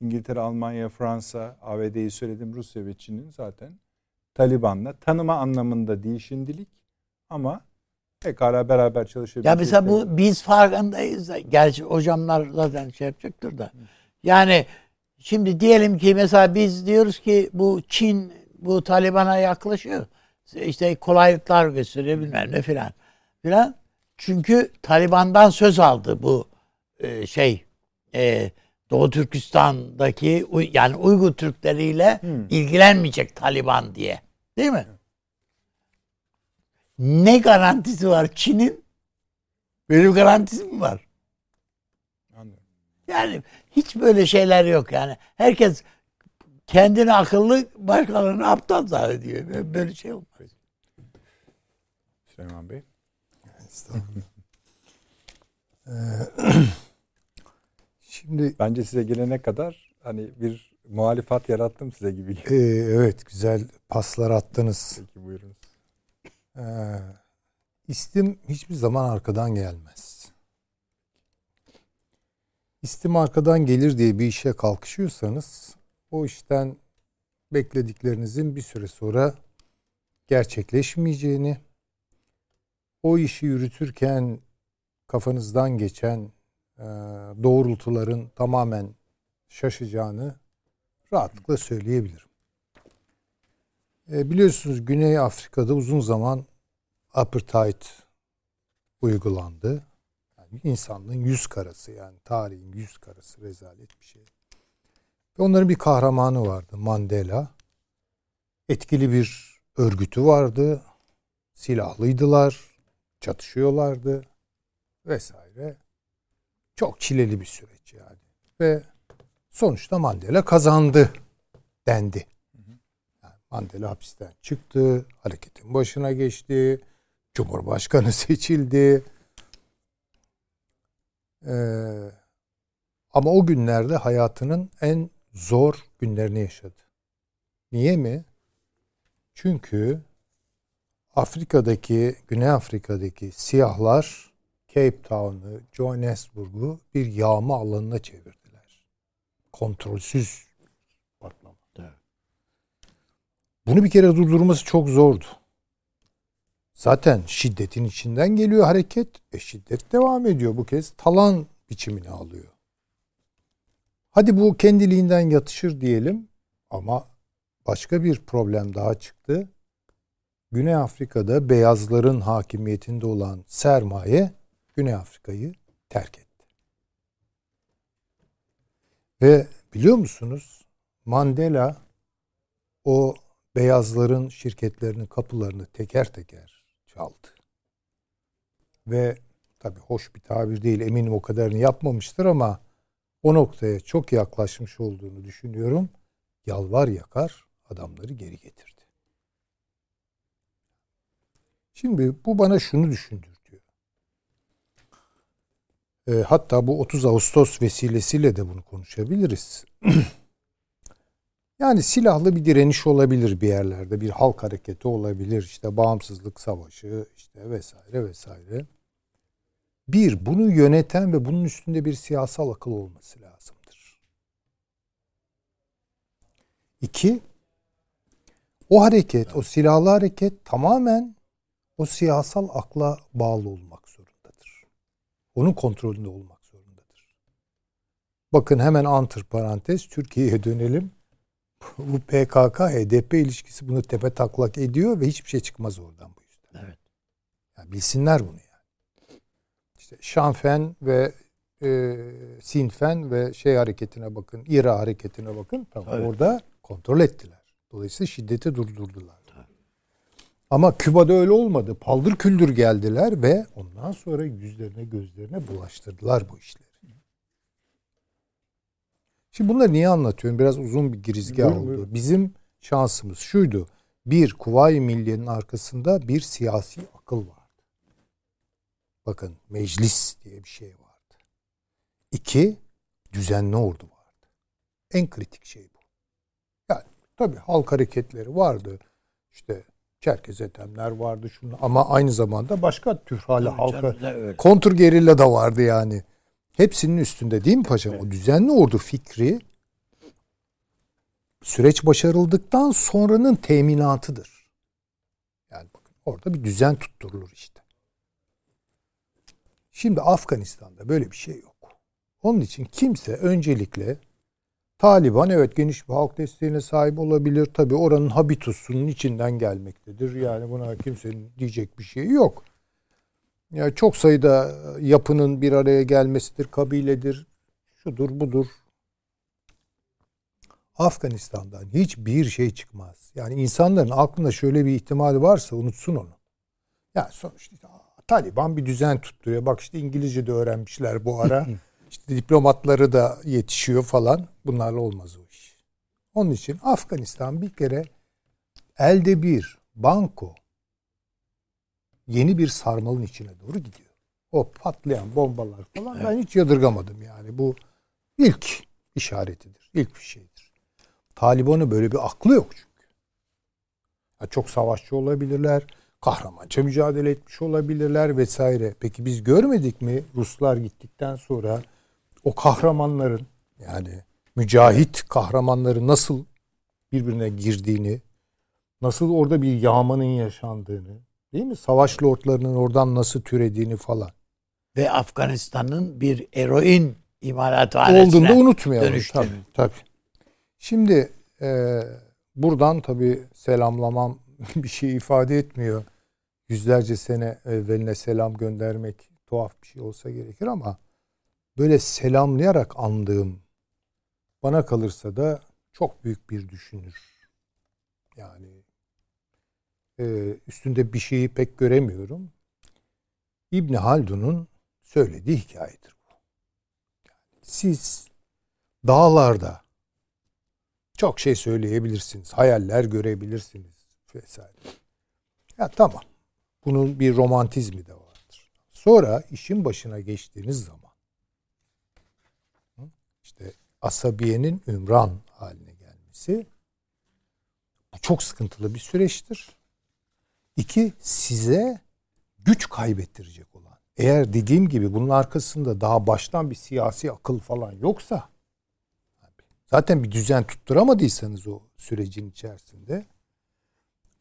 Speaker 1: İngiltere, Almanya, Fransa, ABD'yi söyledim. Rusya ve Çin'in zaten Taliban'la tanıma anlamında değil şimdilik ama pekala beraber çalışabilir.
Speaker 2: Ya mesela bu biz farkındayız da gerçi hocamlar zaten şey yapacaktır da. Yani şimdi diyelim ki mesela biz diyoruz ki bu Çin bu Taliban'a yaklaşıyor. İşte kolaylıklar gösteriyor bilmem ne filan. Filan. Çünkü Taliban'dan söz aldı bu e, şey e, Doğu Türkistan'daki yani Uygur Türkleriyle hmm. ilgilenmeyecek Taliban diye. Değil mi? Ne garantisi var Çin'in? Böyle bir garantisi mi var? Anladım. Yani hiç böyle şeyler yok yani. Herkes kendini akıllı, başkalarını aptal zannediyor. Böyle şey olmaz.
Speaker 1: Süleyman Bey. Şimdi bence size gelene kadar hani bir muhalifat yarattım size gibi.
Speaker 3: E, evet güzel paslar attınız.
Speaker 1: Peki buyurunuz.
Speaker 3: Ee, istim hiçbir zaman arkadan gelmez. İstim arkadan gelir diye bir işe kalkışıyorsanız o işten beklediklerinizin bir süre sonra gerçekleşmeyeceğini, o işi yürütürken kafanızdan geçen e, doğrultuların tamamen şaşacağını rahatlıkla söyleyebilirim. E, biliyorsunuz Güney Afrika'da uzun zaman apartheid uygulandı. Yani insanlığın yüz karası yani tarihin yüz karası rezalet bir şey. Ve onların bir kahramanı vardı Mandela. Etkili bir örgütü vardı. Silahlıydılar. Çatışıyorlardı vesaire. Çok çileli bir süreç yani. Ve sonuçta Mandela kazandı dendi. Mandela hapisten çıktı, hareketin başına geçti, Cumhurbaşkanı seçildi. Ee, ama o günlerde hayatının en zor günlerini yaşadı. Niye mi? Çünkü Afrika'daki, Güney Afrika'daki siyahlar Cape Town'u, Johannesburg'u bir yağma alanına çevirdiler. Kontrolsüz patlama. Bunu bir kere durdurması çok zordu. Zaten şiddetin içinden geliyor hareket. E şiddet devam ediyor bu kez. Talan biçimini alıyor. Hadi bu kendiliğinden yatışır diyelim ama başka bir problem daha çıktı. Güney Afrika'da beyazların hakimiyetinde olan sermaye Güney Afrika'yı terk etti. Ve biliyor musunuz Mandela o beyazların şirketlerinin kapılarını teker teker çaldı. Ve tabi hoş bir tabir değil eminim o kadarını yapmamıştır ama o noktaya çok yaklaşmış olduğunu düşünüyorum. Yalvar yakar adamları geri getirdi. Şimdi bu bana şunu düşündürtüyor. E, hatta bu 30 Ağustos vesilesiyle de bunu konuşabiliriz. yani silahlı bir direniş olabilir bir yerlerde, bir halk hareketi olabilir, işte bağımsızlık savaşı, işte vesaire vesaire. Bir, bunu yöneten ve bunun üstünde bir siyasal akıl olması lazımdır. İki, o hareket, o silahlı hareket tamamen o siyasal akla bağlı olmak zorundadır. Onun kontrolünde olmak zorundadır. Bakın hemen antır parantez Türkiye'ye dönelim. Bu PKK HDP ilişkisi bunu tepe taklak ediyor ve hiçbir şey çıkmaz oradan bu yüzden. Evet. Yani bilsinler bunu yani. İşte Şanfen ve e, Sinfen ve şey hareketine bakın, İRA hareketine bakın. Tamam, evet. Orada kontrol ettiler. Dolayısıyla şiddeti durdurdular. Ama Küba'da öyle olmadı. Paldır küldür geldiler ve ondan sonra yüzlerine gözlerine bulaştırdılar bu işleri. Şimdi bunları niye anlatıyorum? Biraz uzun bir girizgah
Speaker 1: Buyurun,
Speaker 3: oldu.
Speaker 1: buyurun.
Speaker 3: Bizim şansımız şuydu. Bir, Kuvayi Milliye'nin arkasında bir siyasi akıl vardı. Bakın meclis diye bir şey vardı. İki, düzenli ordu vardı. En kritik şey bu. Yani tabii halk hareketleri vardı. İşte Çerkez etemler vardı şunu ama aynı zamanda başka tür hala halka kontur gerilla da vardı yani. Hepsinin üstünde değil mi paşam? O düzenli ordu fikri süreç başarıldıktan sonranın teminatıdır. Yani bakın orada bir düzen tutturulur işte. Şimdi Afganistan'da böyle bir şey yok. Onun için kimse öncelikle Taliban evet geniş bir halk desteğine sahip olabilir. Tabii oranın habitusunun içinden gelmektedir. Yani buna kimsenin diyecek bir şeyi yok. Ya çok sayıda yapının bir araya gelmesidir, kabiledir, şudur budur. Afganistan'dan hiçbir şey çıkmaz. Yani insanların aklında şöyle bir ihtimali varsa unutsun onu. Ya sonuçta Taliban bir düzen tutturuyor. Bak işte İngilizce de öğrenmişler bu ara. işte diplomatları da yetişiyor falan. Bunlarla olmaz o iş. Onun için Afganistan bir kere elde bir banko yeni bir sarmalın içine doğru gidiyor. O patlayan bombalar falan ben hiç yadırgamadım yani. Bu ilk işaretidir. ilk bir şeydir. Taliban'ın böyle bir aklı yok çünkü. Ya çok savaşçı olabilirler. Kahramanca mücadele etmiş olabilirler vesaire. Peki biz görmedik mi Ruslar gittikten sonra o kahramanların yani mücahit kahramanların nasıl birbirine girdiğini, nasıl orada bir yağmanın yaşandığını, değil mi? Savaş lordlarının oradan nasıl türediğini falan.
Speaker 2: Ve Afganistan'ın bir eroin
Speaker 3: Olduğunu
Speaker 2: imalathanesine
Speaker 3: da unutmayalım.
Speaker 2: dönüştüğünü.
Speaker 3: Tabii, tabii. Şimdi e, buradan tabii selamlamam bir şey ifade etmiyor. Yüzlerce sene evveline selam göndermek tuhaf bir şey olsa gerekir ama böyle selamlayarak andığım bana kalırsa da çok büyük bir düşünür. Yani e, üstünde bir şeyi pek göremiyorum. İbni Haldun'un söylediği hikayedir bu. Siz dağlarda çok şey söyleyebilirsiniz, hayaller görebilirsiniz vesaire. Ya tamam. Bunun bir romantizmi de vardır. Sonra işin başına geçtiğiniz zaman işte asabiyenin ümran haline gelmesi bu çok sıkıntılı bir süreçtir. İki, size güç kaybettirecek olan. Eğer dediğim gibi bunun arkasında daha baştan bir siyasi akıl falan yoksa zaten bir düzen tutturamadıysanız o sürecin içerisinde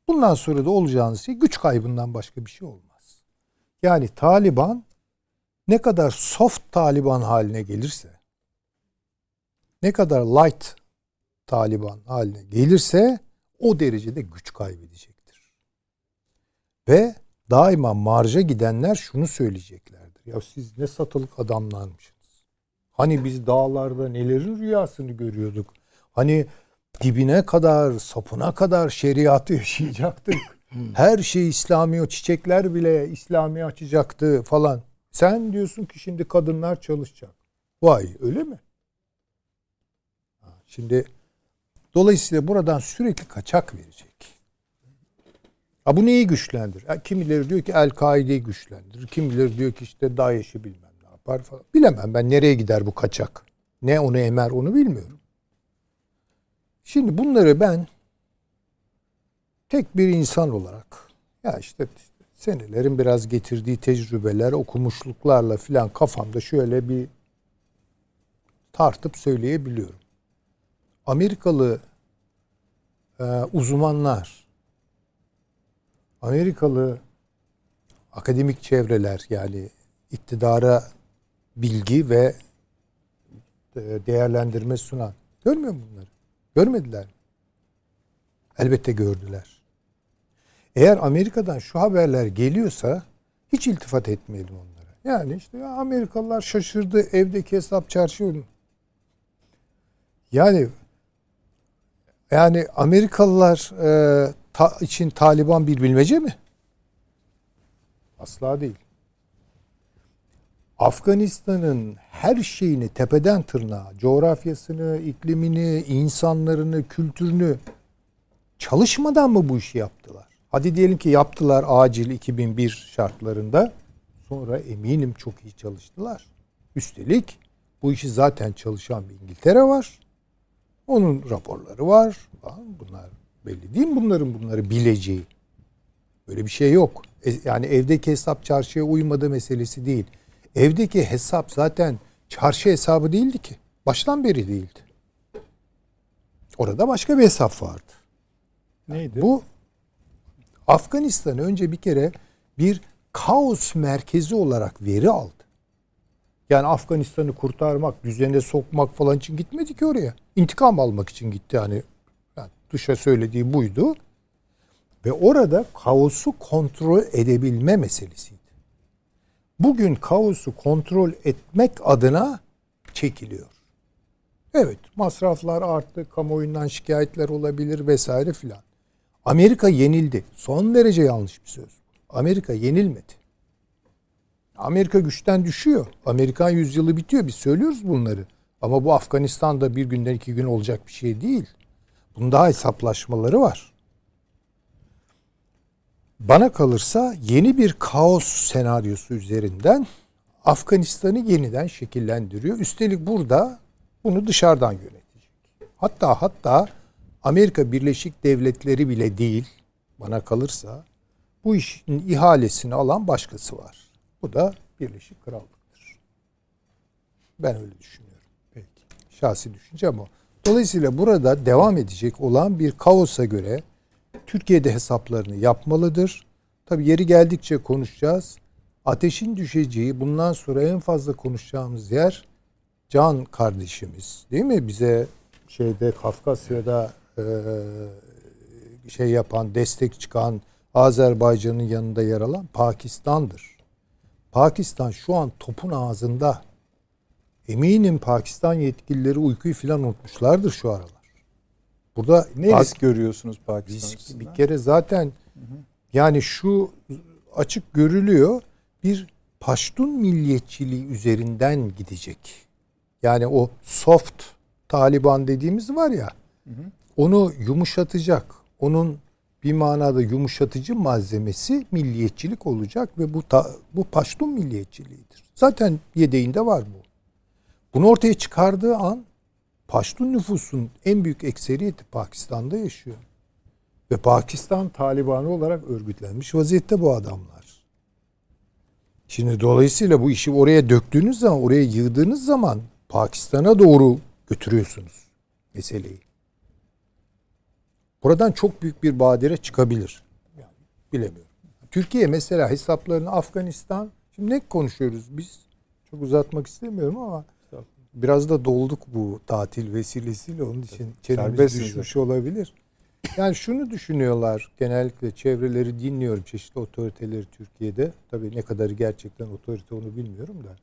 Speaker 3: bundan sonra da olacağınız şey güç kaybından başka bir şey olmaz. Yani Taliban ne kadar soft Taliban haline gelirse ne kadar light Taliban haline gelirse o derecede güç kaybedecektir. Ve daima marja gidenler şunu söyleyeceklerdir. Ya siz ne satılık adamlarmışsınız. Hani biz dağlarda nelerin rüyasını görüyorduk. Hani dibine kadar, sapına kadar şeriatı yaşayacaktık. Her şey İslami, o çiçekler bile İslami açacaktı falan. Sen diyorsun ki şimdi kadınlar çalışacak. Vay öyle mi? Şimdi dolayısıyla buradan sürekli kaçak verecek. Ha bu neyi güçlendirir? Ha, kimileri diyor ki El-Kaide'yi güçlendirir. Kimileri diyor ki işte DAEŞ'i bilmem ne yapar falan. Bilemem ben nereye gider bu kaçak. Ne onu emer onu bilmiyorum. Şimdi bunları ben tek bir insan olarak ya işte, işte senelerin biraz getirdiği tecrübeler, okumuşluklarla filan kafamda şöyle bir tartıp söyleyebiliyorum. Amerikalı e, uzmanlar, Amerikalı akademik çevreler yani iktidara bilgi ve e, değerlendirme sunan görmüyor mu bunları? Görmediler. mi? Elbette gördüler. Eğer Amerika'dan şu haberler geliyorsa hiç iltifat etmeyelim onlara. Yani işte ya Amerikalılar şaşırdı evdeki hesap çarşı. Yani yani Amerikalılar e, ta, için Taliban bir bilmece mi? Asla değil. Afganistan'ın her şeyini tepeden tırnağa, coğrafyasını, iklimini, insanlarını, kültürünü çalışmadan mı bu işi yaptılar? Hadi diyelim ki yaptılar acil 2001 şartlarında. Sonra eminim çok iyi çalıştılar. Üstelik bu işi zaten çalışan bir İngiltere var. Onun raporları var. Bunlar belli değil mi bunların bunları bileceği? Böyle bir şey yok. E, yani evdeki hesap çarşıya uymadığı meselesi değil. Evdeki hesap zaten çarşı hesabı değildi ki. Baştan beri değildi. Orada başka bir hesap vardı.
Speaker 1: Neydi?
Speaker 3: Bu Afganistan önce bir kere bir kaos merkezi olarak veri aldı. Yani Afganistan'ı kurtarmak, düzene sokmak falan için gitmedi ki oraya. İntikam almak için gitti yani. Dışa söylediği buydu. Ve orada kaosu kontrol edebilme meselesiydi. Bugün kaosu kontrol etmek adına çekiliyor. Evet masraflar arttı, kamuoyundan şikayetler olabilir vesaire filan. Amerika yenildi. Son derece yanlış bir söz. Amerika yenilmedi. Amerika güçten düşüyor. Amerikan yüzyılı bitiyor. Biz söylüyoruz bunları. Ama bu Afganistan'da bir günden iki gün olacak bir şey değil. Bunun daha hesaplaşmaları var. Bana kalırsa yeni bir kaos senaryosu üzerinden Afganistan'ı yeniden şekillendiriyor. Üstelik burada bunu dışarıdan yönetecek. Hatta hatta Amerika Birleşik Devletleri bile değil bana kalırsa bu işin ihalesini alan başkası var. Bu da Birleşik Krallık'tır. Ben öyle düşünüyorum. Peki. Şahsi düşüncem o. Dolayısıyla burada devam edecek olan bir kaosa göre Türkiye'de hesaplarını yapmalıdır. Tabi yeri geldikçe konuşacağız. Ateşin düşeceği bundan sonra en fazla konuşacağımız yer Can kardeşimiz değil mi? Bize şeyde Kafkasya'da e, şey yapan, destek çıkan Azerbaycan'ın yanında yer alan Pakistan'dır. Pakistan şu an topun ağzında. Eminim Pakistan yetkilileri uykuyu filan unutmuşlardır şu aralar. Burada
Speaker 1: ne Pak- risk görüyorsunuz Pakistan
Speaker 3: Bir kere zaten yani şu açık görülüyor bir Paştun milliyetçiliği üzerinden gidecek. Yani o soft Taliban dediğimiz var ya hı hı. onu yumuşatacak. Onun bir manada yumuşatıcı malzemesi milliyetçilik olacak ve bu ta, bu Paştun milliyetçiliğidir. Zaten yedeğinde var bu. Bunu ortaya çıkardığı an Paştun nüfusun en büyük ekseriyeti Pakistan'da yaşıyor. Ve Pakistan Talibanı olarak örgütlenmiş vaziyette bu adamlar. Şimdi dolayısıyla bu işi oraya döktüğünüz zaman, oraya yığdığınız zaman Pakistan'a doğru götürüyorsunuz meseleyi. Buradan çok büyük bir badire çıkabilir. Bilemiyorum. Türkiye mesela hesaplarını Afganistan, şimdi ne konuşuyoruz biz? Çok uzatmak istemiyorum ama biraz da dolduk bu tatil vesilesiyle onun için çenemiz düşmüş olabilir. Yani şunu düşünüyorlar genellikle çevreleri dinliyorum çeşitli otoriteleri Türkiye'de. Tabii ne kadarı gerçekten otorite onu bilmiyorum da.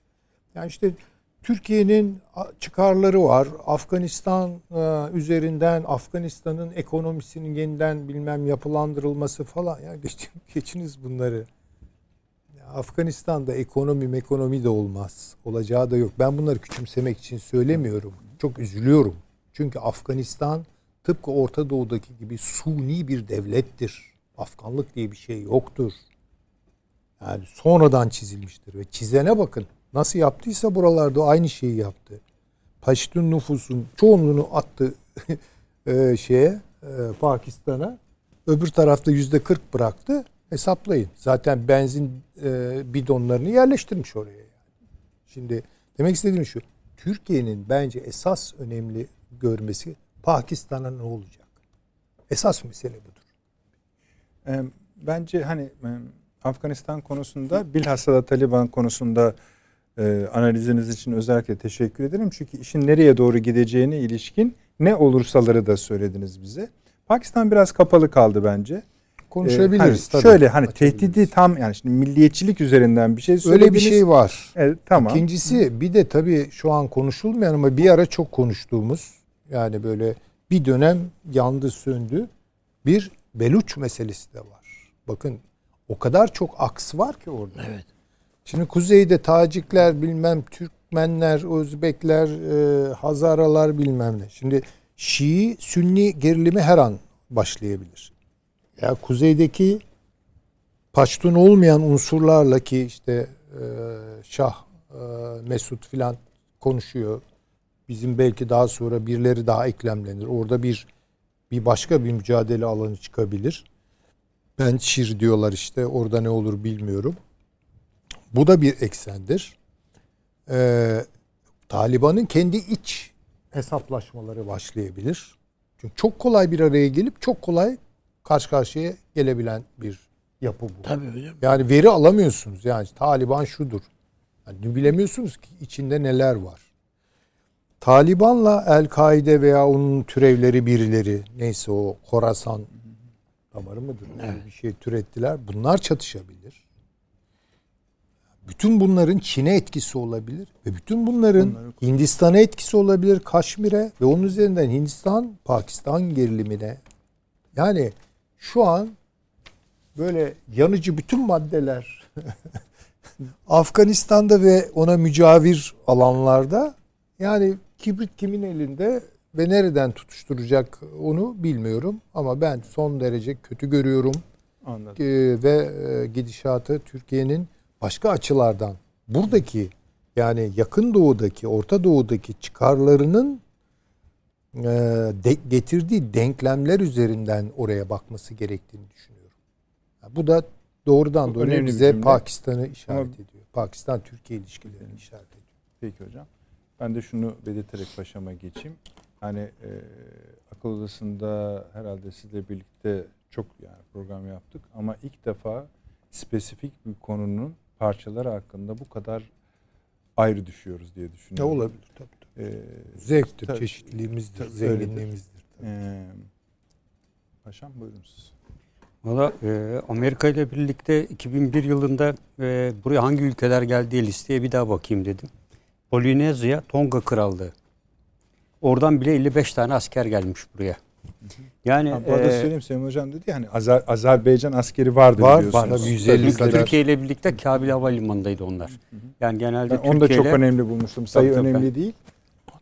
Speaker 3: Yani işte Türkiye'nin çıkarları var. Afganistan e, üzerinden Afganistan'ın ekonomisinin yeniden bilmem yapılandırılması falan. Ya geçin, geçiniz bunları. Afganistan'da ekonomi ekonomi de olmaz. Olacağı da yok. Ben bunları küçümsemek için söylemiyorum. Çok üzülüyorum. Çünkü Afganistan tıpkı Orta Doğu'daki gibi suni bir devlettir. Afganlık diye bir şey yoktur. Yani sonradan çizilmiştir ve çizene bakın. Nasıl yaptıysa buralarda aynı şeyi yaptı. Paştun nüfusun çoğunluğunu attı e, şeye e, Pakistan'a. Öbür tarafta yüzde 40 bıraktı. Hesaplayın. Zaten benzin e, bidonlarını yerleştirmiş oraya. Yani. Şimdi demek istediğim şu. Türkiye'nin bence esas önemli görmesi Pakistan'a ne olacak? Esas mesele budur.
Speaker 1: Bence hani Afganistan konusunda bilhassa da Taliban konusunda e, analiziniz için özellikle teşekkür ederim. Çünkü işin nereye doğru gideceğine ilişkin ne olursaları da söylediniz bize. Pakistan biraz kapalı kaldı bence.
Speaker 3: Konuşabiliriz ee, hani
Speaker 1: tabii. Şöyle hani tehdidi tam yani şimdi milliyetçilik üzerinden bir şey söylediniz.
Speaker 3: Öyle bir şey var.
Speaker 1: Evet, tamam.
Speaker 3: İkincisi bir de tabii şu an konuşulmayan ama bir ara çok konuştuğumuz yani böyle bir dönem yandı söndü bir Beluç meselesi de var. Bakın o kadar çok aks var ki orada.
Speaker 2: Evet.
Speaker 3: Şimdi kuzeyde Tacikler bilmem Türkmenler, Özbekler, e, Hazaralar bilmem ne. Şimdi Şii Sünni gerilimi her an başlayabilir. Ya kuzeydeki Paştun olmayan unsurlarla ki işte e, Şah e, Mesut filan konuşuyor. Bizim belki daha sonra birileri daha eklemlenir. Orada bir bir başka bir mücadele alanı çıkabilir. Ben Şir diyorlar işte orada ne olur bilmiyorum. Bu da bir eksendir. Ee, Taliban'ın kendi iç hesaplaşmaları başlayabilir. Çünkü çok kolay bir araya gelip çok kolay karşı karşıya gelebilen bir yapı bu.
Speaker 2: Tabii hocam.
Speaker 3: Yani veri alamıyorsunuz. Yani Taliban şudur. Yani bilemiyorsunuz ki içinde neler var. Taliban'la El-Kaide veya onun türevleri birileri neyse o Khorasan damarı mıdır? Evet. Bir şey türettiler. Bunlar çatışabilir. Bütün bunların Çin'e etkisi olabilir ve bütün bunların Bunları... Hindistan'a etkisi olabilir, Kaşmir'e ve onun üzerinden Hindistan, Pakistan gerilimine. Yani şu an böyle yanıcı bütün maddeler Afganistan'da ve ona mücavir alanlarda yani kibrit kimin elinde ve nereden tutuşturacak onu bilmiyorum ama ben son derece kötü görüyorum. Anladım. Ee, ve e, gidişatı Türkiye'nin başka açılardan buradaki yani yakın doğudaki, Orta Doğu'daki çıkarlarının de, getirdiği denklemler üzerinden oraya bakması gerektiğini düşünüyorum. Yani bu da doğrudan doğruya bize Pakistan'ı işaret Ama, ediyor. Pakistan-Türkiye ilişkilerini işaret ediyor.
Speaker 1: Peki hocam. Ben de şunu belirterek başama geçeyim. Hani e, akıl odasında herhalde sizle birlikte çok yani program yaptık ama ilk defa spesifik bir konunun parçaları hakkında bu kadar ayrı düşüyoruz diye düşünüyorum.
Speaker 3: Ne olabilir tabii. Ee, Zevktir, tabii, çeşitliliğimizdir, tabii, zenginliğimizdir. Ee,
Speaker 1: paşam buyurun siz.
Speaker 4: Valla e, Amerika ile birlikte 2001 yılında e, buraya hangi ülkeler geldiği listeye bir daha bakayım dedim. Polinezya, Tonga Krallığı. Oradan bile 55 tane asker gelmiş buraya.
Speaker 1: Yani ha, bu arada e, söyleyeyim Sayın Hocam dedi yani Azer, Azerbaycan askeri vardı var, biliyorsunuz.
Speaker 4: Var, 150 Türkiye ile birlikte Kabil Havalimanı'ndaydı onlar. Yani genelde
Speaker 1: ben onu da çok önemli bulmuştum. Sayı tabii, önemli değil.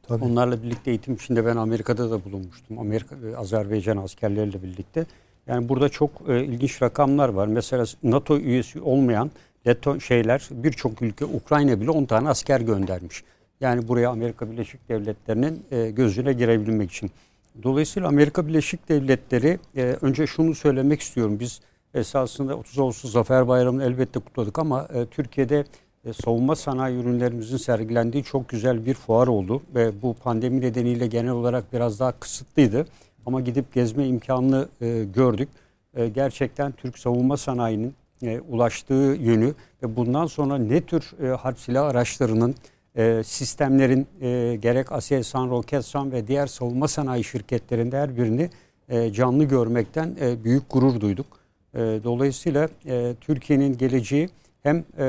Speaker 4: Tabii. Onlarla birlikte eğitim içinde ben Amerika'da da bulunmuştum. Amerika e, Azerbaycan askerleriyle birlikte. Yani burada çok e, ilginç rakamlar var. Mesela NATO üyesi olmayan Leto şeyler birçok ülke Ukrayna bile 10 tane asker göndermiş. Yani buraya Amerika Birleşik Devletleri'nin e, gözüne girebilmek için. Dolayısıyla Amerika Birleşik Devletleri e, önce şunu söylemek istiyorum. Biz esasında 30 Ağustos Zafer Bayramı'nı elbette kutladık ama e, Türkiye'de e, savunma sanayi ürünlerimizin sergilendiği çok güzel bir fuar oldu. Ve bu pandemi nedeniyle genel olarak biraz daha kısıtlıydı. Ama gidip gezme imkanını e, gördük. E, gerçekten Türk savunma sanayinin e, ulaştığı yönü ve bundan sonra ne tür e, harp silah araçlarının e, sistemlerin e, gerek Aselsan, Roketsan ve diğer savunma sanayi şirketlerinde her birini e, canlı görmekten e, büyük gurur duyduk. E, dolayısıyla e, Türkiye'nin geleceği hem e,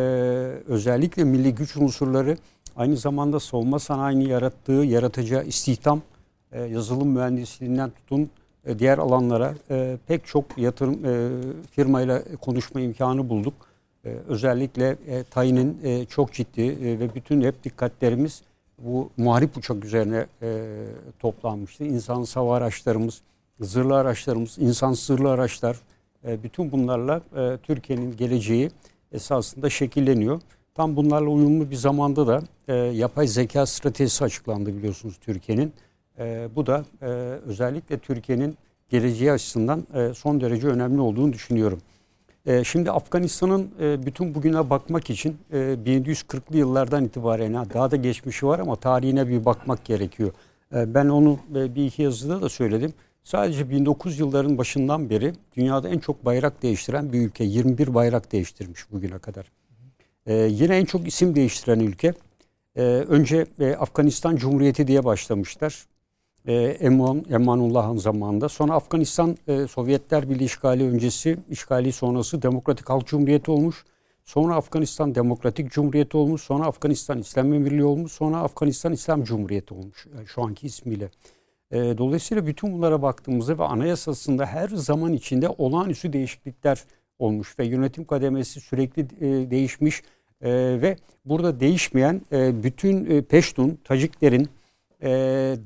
Speaker 4: özellikle milli güç unsurları aynı zamanda savunma sanayini yarattığı, yaratacağı istihdam, e, yazılım mühendisliğinden tutun e, diğer alanlara e, pek çok yatırım e, firmayla konuşma imkanı bulduk. E, özellikle e, Tayin'in e, çok ciddi e, ve bütün hep dikkatlerimiz bu muharip uçak üzerine e, toplanmıştı. İnsan hava araçlarımız, zırhlı araçlarımız, insan zırhlı araçlar e, bütün bunlarla e, Türkiye'nin geleceği esasında şekilleniyor. Tam bunlarla uyumlu bir zamanda da e, yapay zeka stratejisi açıklandı biliyorsunuz Türkiye'nin. E, bu da e, özellikle Türkiye'nin geleceği açısından e, son derece önemli olduğunu düşünüyorum. E, şimdi Afganistan'ın e, bütün bugüne bakmak için e, 1740'lı yıllardan itibaren daha da geçmişi var ama tarihine bir bakmak gerekiyor. E, ben onu e, bir iki yazıda da söyledim. Sadece 1900 yılların başından beri dünyada en çok bayrak değiştiren bir ülke. 21 bayrak değiştirmiş bugüne kadar. E, yine en çok isim değiştiren ülke. E, önce e, Afganistan Cumhuriyeti diye başlamışlar e, Eman, Emanullah'ın zamanında. Sonra Afganistan e, Sovyetler Birliği işgali öncesi, işgali sonrası Demokratik Halk Cumhuriyeti olmuş. Sonra Afganistan Demokratik Cumhuriyeti olmuş. Sonra Afganistan İslam Emirliği olmuş. Sonra Afganistan İslam Cumhuriyeti olmuş yani şu anki ismiyle. E, dolayısıyla bütün bunlara baktığımızda ve anayasasında her zaman içinde olağanüstü değişiklikler olmuş ve yönetim kademesi sürekli e, değişmiş. E, ve burada değişmeyen e, bütün e, Peştun, Taciklerin e,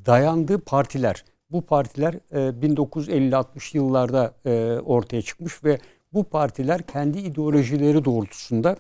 Speaker 4: dayandığı partiler. Bu partiler e, 1950-60 yıllarda e, ortaya çıkmış ve bu partiler kendi ideolojileri doğrultusunda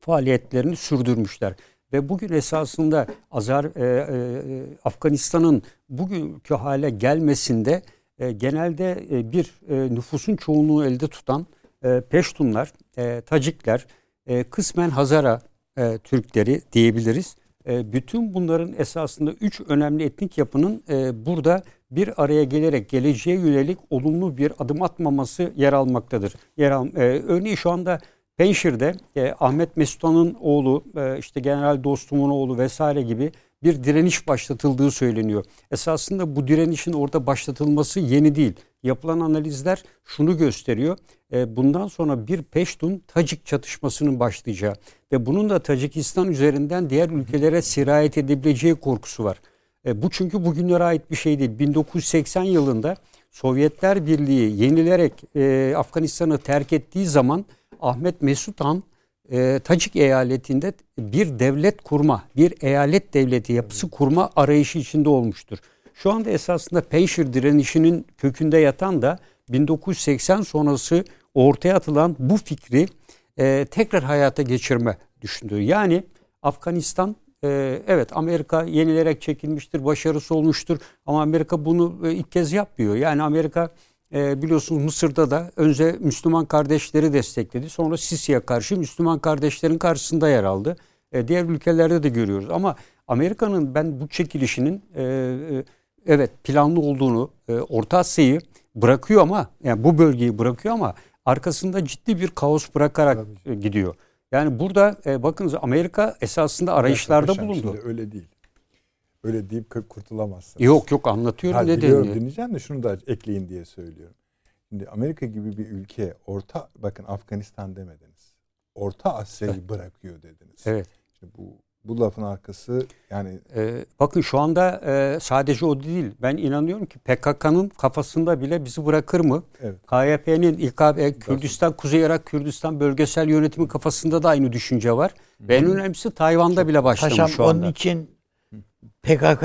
Speaker 4: faaliyetlerini sürdürmüşler. Ve bugün esasında Azar e, e, Afganistan'ın bugünkü hale gelmesinde e, genelde e, bir e, nüfusun çoğunluğu elde tutan e, Peştunlar, e, Tacikler, e, kısmen Hazara e, Türkleri diyebiliriz. E, bütün bunların esasında üç önemli etnik yapının e, burada bir araya gelerek geleceğe yönelik olumlu bir adım atmaması yer almaktadır. Yer al, e, örneğin şu anda Penşir'de e, Ahmet Mesut'un oğlu, e, işte General Dostum'un oğlu vesaire gibi bir direniş başlatıldığı söyleniyor. Esasında bu direnişin orada başlatılması yeni değil. Yapılan analizler şunu gösteriyor. E, bundan sonra bir Peştun Tacik çatışmasının başlayacağı ve bunun da Tacikistan üzerinden diğer ülkelere sirayet edebileceği korkusu var. E, bu çünkü bugünlere ait bir şey değil. 1980 yılında Sovyetler Birliği yenilerek e, Afganistan'ı terk ettiği zaman Ahmet Mesut Han e, Tacik eyaletinde bir devlet kurma, bir eyalet devleti yapısı kurma arayışı içinde olmuştur. Şu anda esasında Penşir direnişinin kökünde yatan da 1980 sonrası ortaya atılan bu fikri e, tekrar hayata geçirme düşündüğü. Yani Afganistan e, evet Amerika yenilerek çekilmiştir, başarısı olmuştur ama Amerika bunu e, ilk kez yapmıyor. Yani Amerika e, biliyorsunuz Mısır'da da önce Müslüman kardeşleri destekledi. Sonra Sisi'ye karşı Müslüman kardeşlerin karşısında yer aldı. E, diğer ülkelerde de görüyoruz. Ama Amerika'nın ben bu çekilişinin e, e, evet planlı olduğunu, e, Orta Asya'yı bırakıyor ama yani bu bölgeyi bırakıyor ama arkasında ciddi bir kaos bırakarak e, gidiyor. Yani burada e, bakınız Amerika esasında arayışlarda
Speaker 1: Paşam,
Speaker 4: bulundu.
Speaker 1: Öyle değil. Öyle deyip kurtulamazsınız.
Speaker 4: Yok yok anlatıyorum
Speaker 1: Ha,
Speaker 4: ne
Speaker 1: biliyorum, dinleyeceğim de şunu da ekleyin diye söylüyorum. Şimdi Amerika gibi bir ülke orta bakın Afganistan demediniz. Orta Asya'yı bırakıyor dediniz.
Speaker 4: Evet.
Speaker 1: Şimdi bu bu lafın arkası yani
Speaker 4: Ee, bakın şu anda e, sadece o değil. Ben inanıyorum ki PKK'nın kafasında bile bizi bırakır mı?
Speaker 1: evet.
Speaker 4: KYP'nin İKB, Kürdistan, Kuzey Irak Kürdistan bölgesel yönetimi kafasında da aynı düşünce var. Ve en önemlisi Tayvan'da bile başlamış
Speaker 2: Paşam
Speaker 4: şu
Speaker 2: onun
Speaker 4: anda.
Speaker 2: için PKK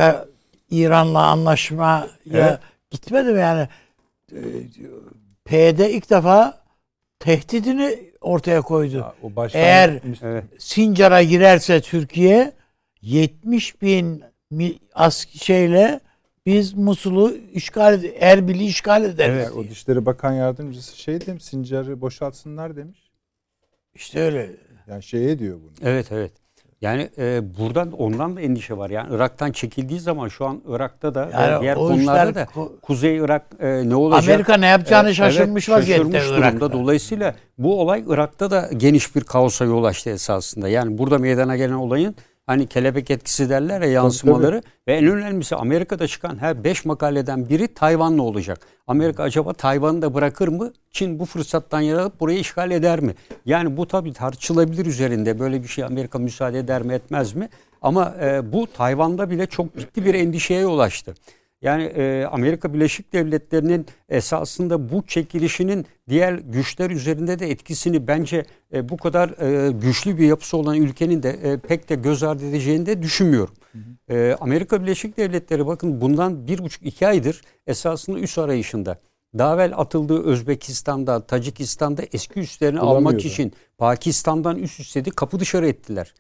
Speaker 2: İran'la anlaşmaya
Speaker 4: Evet.
Speaker 2: gitmedi mi yani? Ee, PYD ilk defa tehdidini ortaya koydu.
Speaker 1: Ya, o
Speaker 2: Eğer-
Speaker 4: Evet.
Speaker 2: Sincar'a girerse Türkiye 70 bin mi- as şeyle biz Musul'u işgal Erbil'i işgal ederiz.
Speaker 1: Evet, o Dışişleri Bakan Yardımcısı şey demiş, Sincar'ı boşaltsınlar demiş.
Speaker 2: İşte öyle.
Speaker 1: Yani şeye diyor bunu.
Speaker 4: Evet evet. Yani e, buradan ondan da endişe var. Yani Irak'tan çekildiği zaman şu an Irak'ta da
Speaker 2: Yani
Speaker 4: diğer konularda da
Speaker 2: ko-
Speaker 4: Kuzey Irak e, ne olacak?
Speaker 2: Amerika ne yapacağını
Speaker 4: Evet,
Speaker 2: şaşırmış
Speaker 4: evet,
Speaker 2: vaziyette
Speaker 4: şaşırmış durumda.
Speaker 2: Irak'ta.
Speaker 4: Dolayısıyla bu olay Irak'ta da geniş bir kaosa yol açtı esasında. Yani burada meydana gelen olayın hani kelebek etkisi derler ya yansımaları ve en önemlisi Amerika'da çıkan her 5 makaleden biri Tayvan'la olacak. Amerika acaba Tayvan'ı da bırakır mı? Çin bu fırsattan yararlanıp burayı işgal eder mi? Yani bu tabii tartışılabilir üzerinde. Böyle bir şey Amerika müsaade eder mi etmez mi? Ama e, bu Tayvan'da bile çok ciddi bir endişeye yol açtı. Yani e, Amerika Birleşik Devletleri'nin esasında bu çekilişinin diğer güçler üzerinde de etkisini bence e, bu kadar e, güçlü bir yapısı olan ülkenin de e, pek de göz ardı edeceğini de düşünmüyorum. E, Amerika Birleşik Devletleri bakın bundan bir buçuk iki aydır esasında üs arayışında. Daha evvel atıldığı Özbekistan'da, Tacikistan'da eski üslerini almak için Pakistan'dan üst istedi kapı dışarı ettiler.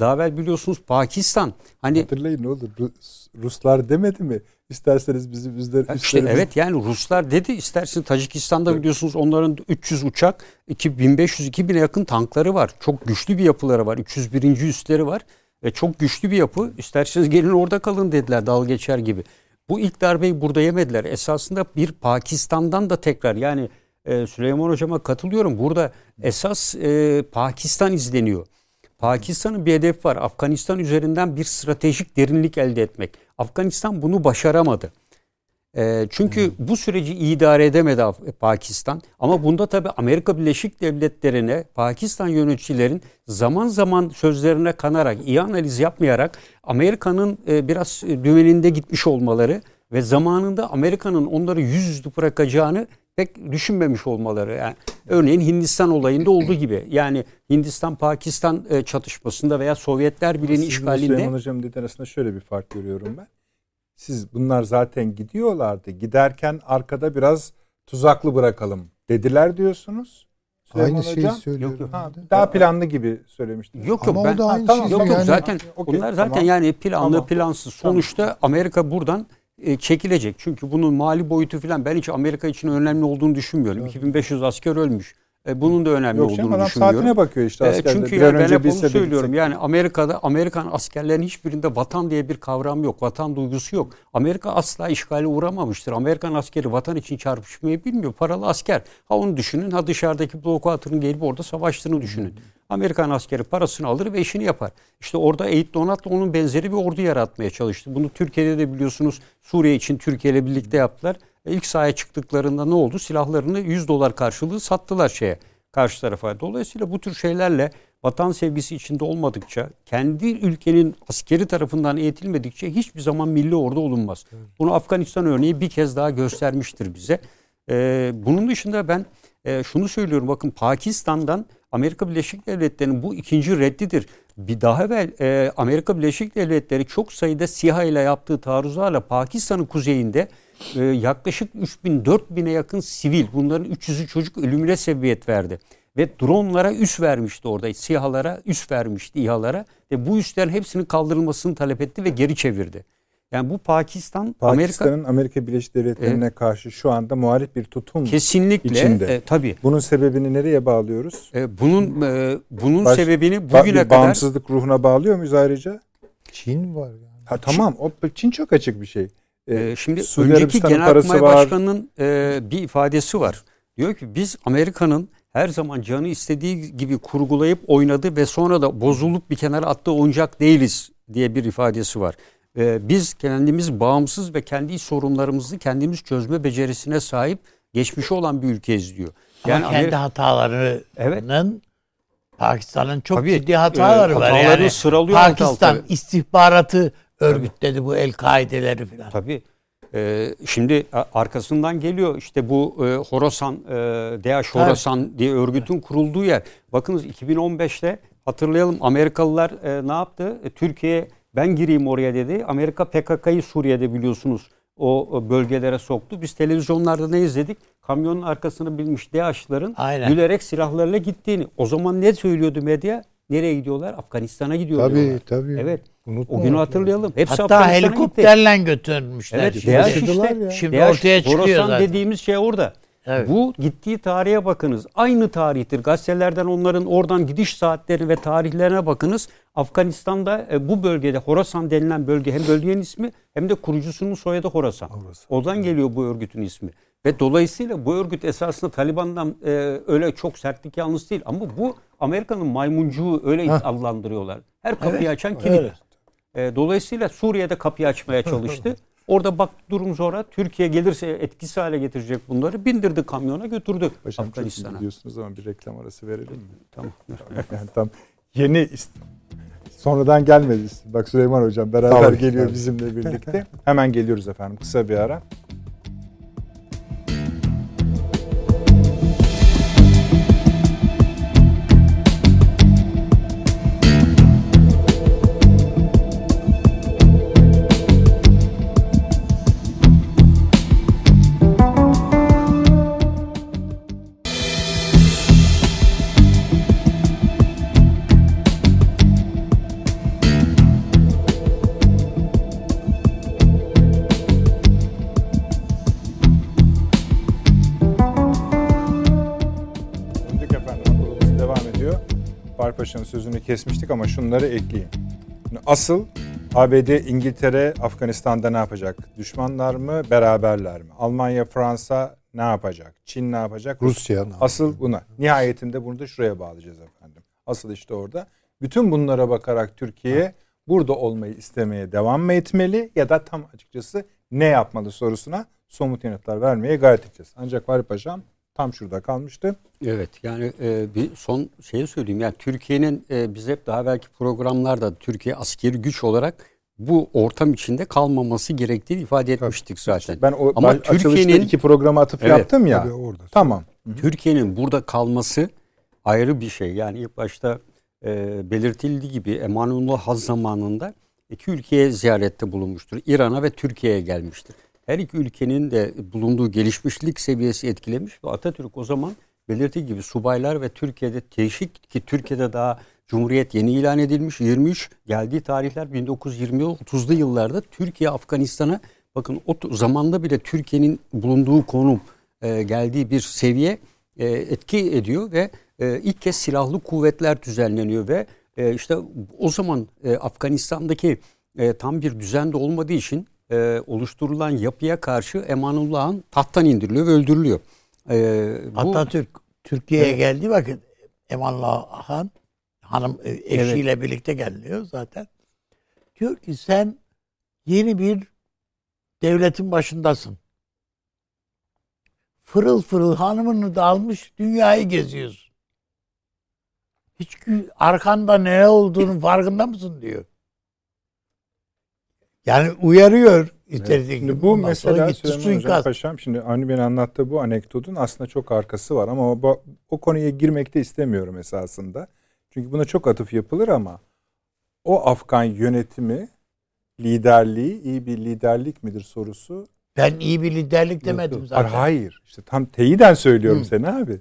Speaker 4: Daha evvel biliyorsunuz Pakistan hani
Speaker 1: Hatırlayın ne olur Rus- Ruslar demedi mi? İsterseniz bizim bizler
Speaker 4: Ya İşte
Speaker 1: üstlerimiz-
Speaker 4: evet yani Ruslar dedi istersin Tacikistan'da biliyorsunuz onların 300 uçak 1500-2000'e yakın tankları var. Çok güçlü bir yapıları var. 301. üsleri var. Ve çok güçlü bir yapı. İsterseniz gelin orada kalın dediler dal geçer gibi. Bu ilk darbeyi burada yemediler. Esasında bir Pakistan'dan da tekrar yani e, Süleyman Hocam'a katılıyorum. Burada esas e, Pakistan izleniyor. Pakistan'ın bir hedefi var. Afganistan üzerinden bir stratejik derinlik elde etmek. Afganistan bunu başaramadı. E, çünkü bu süreci idare edemedi Pakistan. Ama bunda tabii Amerika Birleşik Devletleri'ne Pakistan yöneticilerin zaman zaman sözlerine kanarak, iyi analiz yapmayarak Amerika'nın e, biraz e, dümeninde gitmiş olmaları ve zamanında Amerika'nın onları yüzüstü bırakacağını pek düşünmemiş olmaları. Yani örneğin Hindistan olayında olduğu gibi. Yani Hindistan-Pakistan e, çatışmasında veya Sovyetler Birliği'nin işgalinde
Speaker 1: Süleyman Hocam dediği arasında şöyle bir fark görüyorum ben. Siz bunlar zaten gidiyorlardı. Giderken arkada biraz tuzaklı bırakalım dediler diyorsunuz. Süleyman
Speaker 3: Aynı şeyi söylüyorum.
Speaker 4: Yok.
Speaker 1: Ha, daha planlı gibi söylemiştiniz.
Speaker 4: Yok yok
Speaker 3: Ama
Speaker 4: ben
Speaker 3: o da aynı
Speaker 1: tamam,
Speaker 3: şey.
Speaker 4: yok yok
Speaker 3: yani,
Speaker 4: zaten
Speaker 1: Okey,
Speaker 4: bunlar zaten
Speaker 1: tamam.
Speaker 4: yani planlı
Speaker 1: Tamam.
Speaker 4: plansız. Sonuçta Amerika buradan e, çekilecek. Çünkü bunun mali boyutu falan ben hiç Amerika için önemli olduğunu düşünmüyorum. 2500 asker ölmüş. E, bunun da önemli
Speaker 1: Yok
Speaker 4: olduğunu
Speaker 1: adam
Speaker 4: düşünmüyorum.
Speaker 1: saatine bakıyor işte
Speaker 4: E,
Speaker 1: askerler.
Speaker 4: çünkü
Speaker 1: Bir
Speaker 4: yani
Speaker 1: an
Speaker 4: ben hep onu söylüyorum. Yani Amerika'da Amerikan askerlerin hiçbirinde vatan diye bir kavram yok. Vatan duygusu yok. Amerika asla işgale uğramamıştır. Amerikan askeri vatan için çarpışmayı bilmiyor. Paralı asker. Ha onu düşünün. Ha dışarıdaki blokatörün gelip orada savaştığını düşünün. Amerikan askeri parasını alır ve işini yapar. İşte orada Eğit Donat'la onun benzeri bir ordu yaratmaya çalıştı. Bunu Türkiye'de de biliyorsunuz Suriye için Türkiye ile birlikte yaptılar. E, İlk sahaya çıktıklarında ne oldu? Silahlarını 100 dolar karşılığı sattılar şeye karşı tarafa. Dolayısıyla bu tür şeylerle vatan sevgisi içinde olmadıkça, kendi ülkenin askeri tarafından eğitilmedikçe hiçbir zaman milli ordu olunmaz. Bunu Afganistan örneği bir kez daha göstermiştir bize. Ee, bunun dışında ben e, şunu söylüyorum. Bakın Pakistan'dan Amerika Birleşik Devletleri'nin bu ikinci reddidir. Bir daha evvel e, Amerika Birleşik Devletleri çok sayıda SİHA ile yaptığı taarruzlarla Pakistan'ın kuzeyinde e, yaklaşık 3000 4000'e yakın sivil bunların 300'ü çocuk ölümüne sebebiyet verdi. Ve dronlara üs vermişti orada. SİHA'lara üs vermişti İHA'lara. Ve bu üslerin hepsinin kaldırılmasını talep etti ve geri çevirdi. Yani bu Pakistan, Amerika
Speaker 1: Pakistan'ın Amerika Birleşik Devletleri'ne karşı şu anda muhalif bir tutum.
Speaker 4: kesinlikle
Speaker 1: içinde.
Speaker 4: e, tabii.
Speaker 1: Bunun sebebini nereye bağlıyoruz?
Speaker 4: E, bunun e, bunun
Speaker 1: Baş-
Speaker 4: sebebini
Speaker 1: Ba-
Speaker 4: bugüne
Speaker 1: bir
Speaker 4: kadar
Speaker 1: bağımsızlık ruhuna bağlıyor muyuz ayrıca?
Speaker 3: Çin var yani.
Speaker 1: Ha, tamam o Çin çok açık bir şey. Ee,
Speaker 4: e, şimdi
Speaker 1: Suudi
Speaker 4: önceki Genelkurmay. Başkanı'nın e, bir ifadesi var. Diyor ki biz Amerika'nın her zaman canı istediği gibi kurgulayıp oynadı ve sonra da bozulup bir kenara attığı oyuncak değiliz diye bir ifadesi var. E, biz kendimiz bağımsız ve kendi sorunlarımızı kendimiz çözme becerisine sahip geçmişi olan bir ülkeyiz diyor.
Speaker 2: Ama kendi
Speaker 4: Amerika-
Speaker 2: hatalarının Pakistan'ın çok
Speaker 4: Tabii,
Speaker 2: ciddi hataları
Speaker 4: e,
Speaker 2: var. Yani
Speaker 4: sıralıyor
Speaker 2: Pakistan
Speaker 4: alta.
Speaker 2: istihbaratı örgütledi bu El-Kaide'leri falan.
Speaker 4: Tabii. Ee, şimdi arkasından geliyor işte bu e, Horasan, e, DH Horasan diye örgütün kurulduğu yer. Bakınız 2015'te hatırlayalım Amerikalılar e, ne yaptı? E, Türkiye ben gireyim oraya dedi. Amerika PKK'yı Suriye'de biliyorsunuz o, o bölgelere soktu. Biz televizyonlarda ne izledik? Kamyonun arkasını bilmiş DH'ların
Speaker 2: Aynen.
Speaker 4: gülerek silahlarla gittiğini. O zaman ne söylüyordu medya? Nereye gidiyorlar? Afganistan'a gidiyorlar.
Speaker 3: Tabii tabii.
Speaker 4: Evet.
Speaker 3: Unutma.
Speaker 4: O günü hatırlayalım. Hepsi
Speaker 2: Hatta
Speaker 4: Afganistan'a gitti.
Speaker 2: helikopterle götürmüşler.
Speaker 4: Evet,
Speaker 2: Şimdi.
Speaker 4: İşte.
Speaker 3: ya.
Speaker 2: Şimdi
Speaker 4: DH,
Speaker 2: ortaya çıkıyor
Speaker 4: Horasan
Speaker 2: zaten.
Speaker 4: dediğimiz şey orada.
Speaker 2: Evet.
Speaker 4: Bu gittiği tarihe bakınız. Aynı tarihtir. Gazetelerden onların oradan gidiş saatleri ve tarihlerine bakınız. Afganistan'da e, bu bölgede Horasan denilen bölge hem bölgenin ismi hem de kurucusunun soyadı Horasan. Oradan geliyor bu örgütün ismi. Ve dolayısıyla bu örgüt esasında Taliban'dan e, öyle çok sertlik yalnız değil. Ama bu Amerika'nın maymuncuğu öyle adlandırıyorlar. Her kapıyı açan kilit.
Speaker 2: öyle.
Speaker 4: E, dolayısıyla Suriye'de kapıyı açmaya çalıştı. Orada bak durum sonra Türkiye gelirse etkisiz hale getirecek bunları. Bindirdi kamyona götürdü
Speaker 1: Paşam çok iyi
Speaker 4: Afganistan'a.
Speaker 1: gidiyorsunuz ama bir reklam arası verelim mi?
Speaker 4: Tamam.
Speaker 1: Yani tam yeni ist- sonradan gelmedi. Bak Süleyman Hocam beraber
Speaker 3: Tabii,
Speaker 1: geliyor
Speaker 3: tabii.
Speaker 1: bizimle birlikte. Hemen geliyoruz efendim. Kısa bir ara. Barpaşa'nın sözünü kesmiştik ama şunları ekleyeyim. Asıl ABD, İngiltere, Afganistan'da ne yapacak? Düşmanlar mı, beraberler mi? Almanya, Fransa ne yapacak? Çin ne yapacak?
Speaker 3: Rusya ne
Speaker 1: Asıl buna. Nihayetinde bunu da şuraya bağlayacağız efendim. Asıl işte orada. Bütün bunlara bakarak Türkiye burada olmayı istemeye devam mı etmeli ya da tam açıkçası ne yapmalı sorusuna somut yanıtlar vermeye gayret edeceğiz. Ancak Vali Paşam tam şurada kalmıştı.
Speaker 4: Evet yani e, bir son şeyi söyleyeyim. Yani Türkiye'nin e, biz hep daha belki programlarda Türkiye askeri güç olarak bu ortam içinde kalmaması gerektiğini ifade etmiştik zaten.
Speaker 1: Ben o
Speaker 4: Ama
Speaker 1: Türkiye'nin iki programa atıf
Speaker 4: Evet,
Speaker 1: yaptım ya.
Speaker 3: Tabii orada.
Speaker 1: Tamam.
Speaker 4: Türkiye'nin burada kalması ayrı bir şey. Yani ilk başta e, belirtildiği gibi Emanuel Haz zamanında iki ülkeye ziyarette bulunmuştur. İran'a ve Türkiye'ye gelmiştir. Her iki ülkenin de bulunduğu gelişmişlik seviyesi etkilemiş ve Atatürk o zaman belirttiği gibi subaylar ve Türkiye'de teşvik ki Türkiye'de daha Cumhuriyet yeni ilan edilmiş. 23 geldiği tarihler 1920-30'lu yıllarda Türkiye Afganistan'a bakın o zamanda bile Türkiye'nin bulunduğu konum e, geldiği bir seviye e, etki ediyor ve e, ilk kez silahlı kuvvetler düzenleniyor ve e, işte o zaman e, Afganistan'daki e, tam bir düzende olmadığı için e, oluşturulan yapıya karşı Emanullah'ın tahttan indiriliyor ve öldürülüyor. E, bu-
Speaker 2: Atatürk Türkiye'ye
Speaker 4: Evet.
Speaker 2: geldiği vakit Emanullah Han hanım e, eşiyle birlikte geliyor zaten. Diyor ki sen yeni bir devletin başındasın. Fırıl fırıl hanımını da almış dünyayı geziyorsun. Hiç arkanda ne olduğunu farkında mısın diyor. Yani uyarıyor istedik.
Speaker 1: Şimdi bu
Speaker 2: Ondan
Speaker 1: mesela Süleyman Hocam. Paşam şimdi Avni Bey'in anlattığı bu anekdotun aslında çok arkası var ama o, o konuya girmek de istemiyorum esasında. Çünkü buna çok atıf yapılır ama o Afgan yönetimi liderliği iyi bir liderlik midir sorusu.
Speaker 2: Ben iyi bir liderlik demedim zaten.
Speaker 1: Hayır. İşte tam teyiden söylüyorum
Speaker 2: Hı.
Speaker 1: seni abi.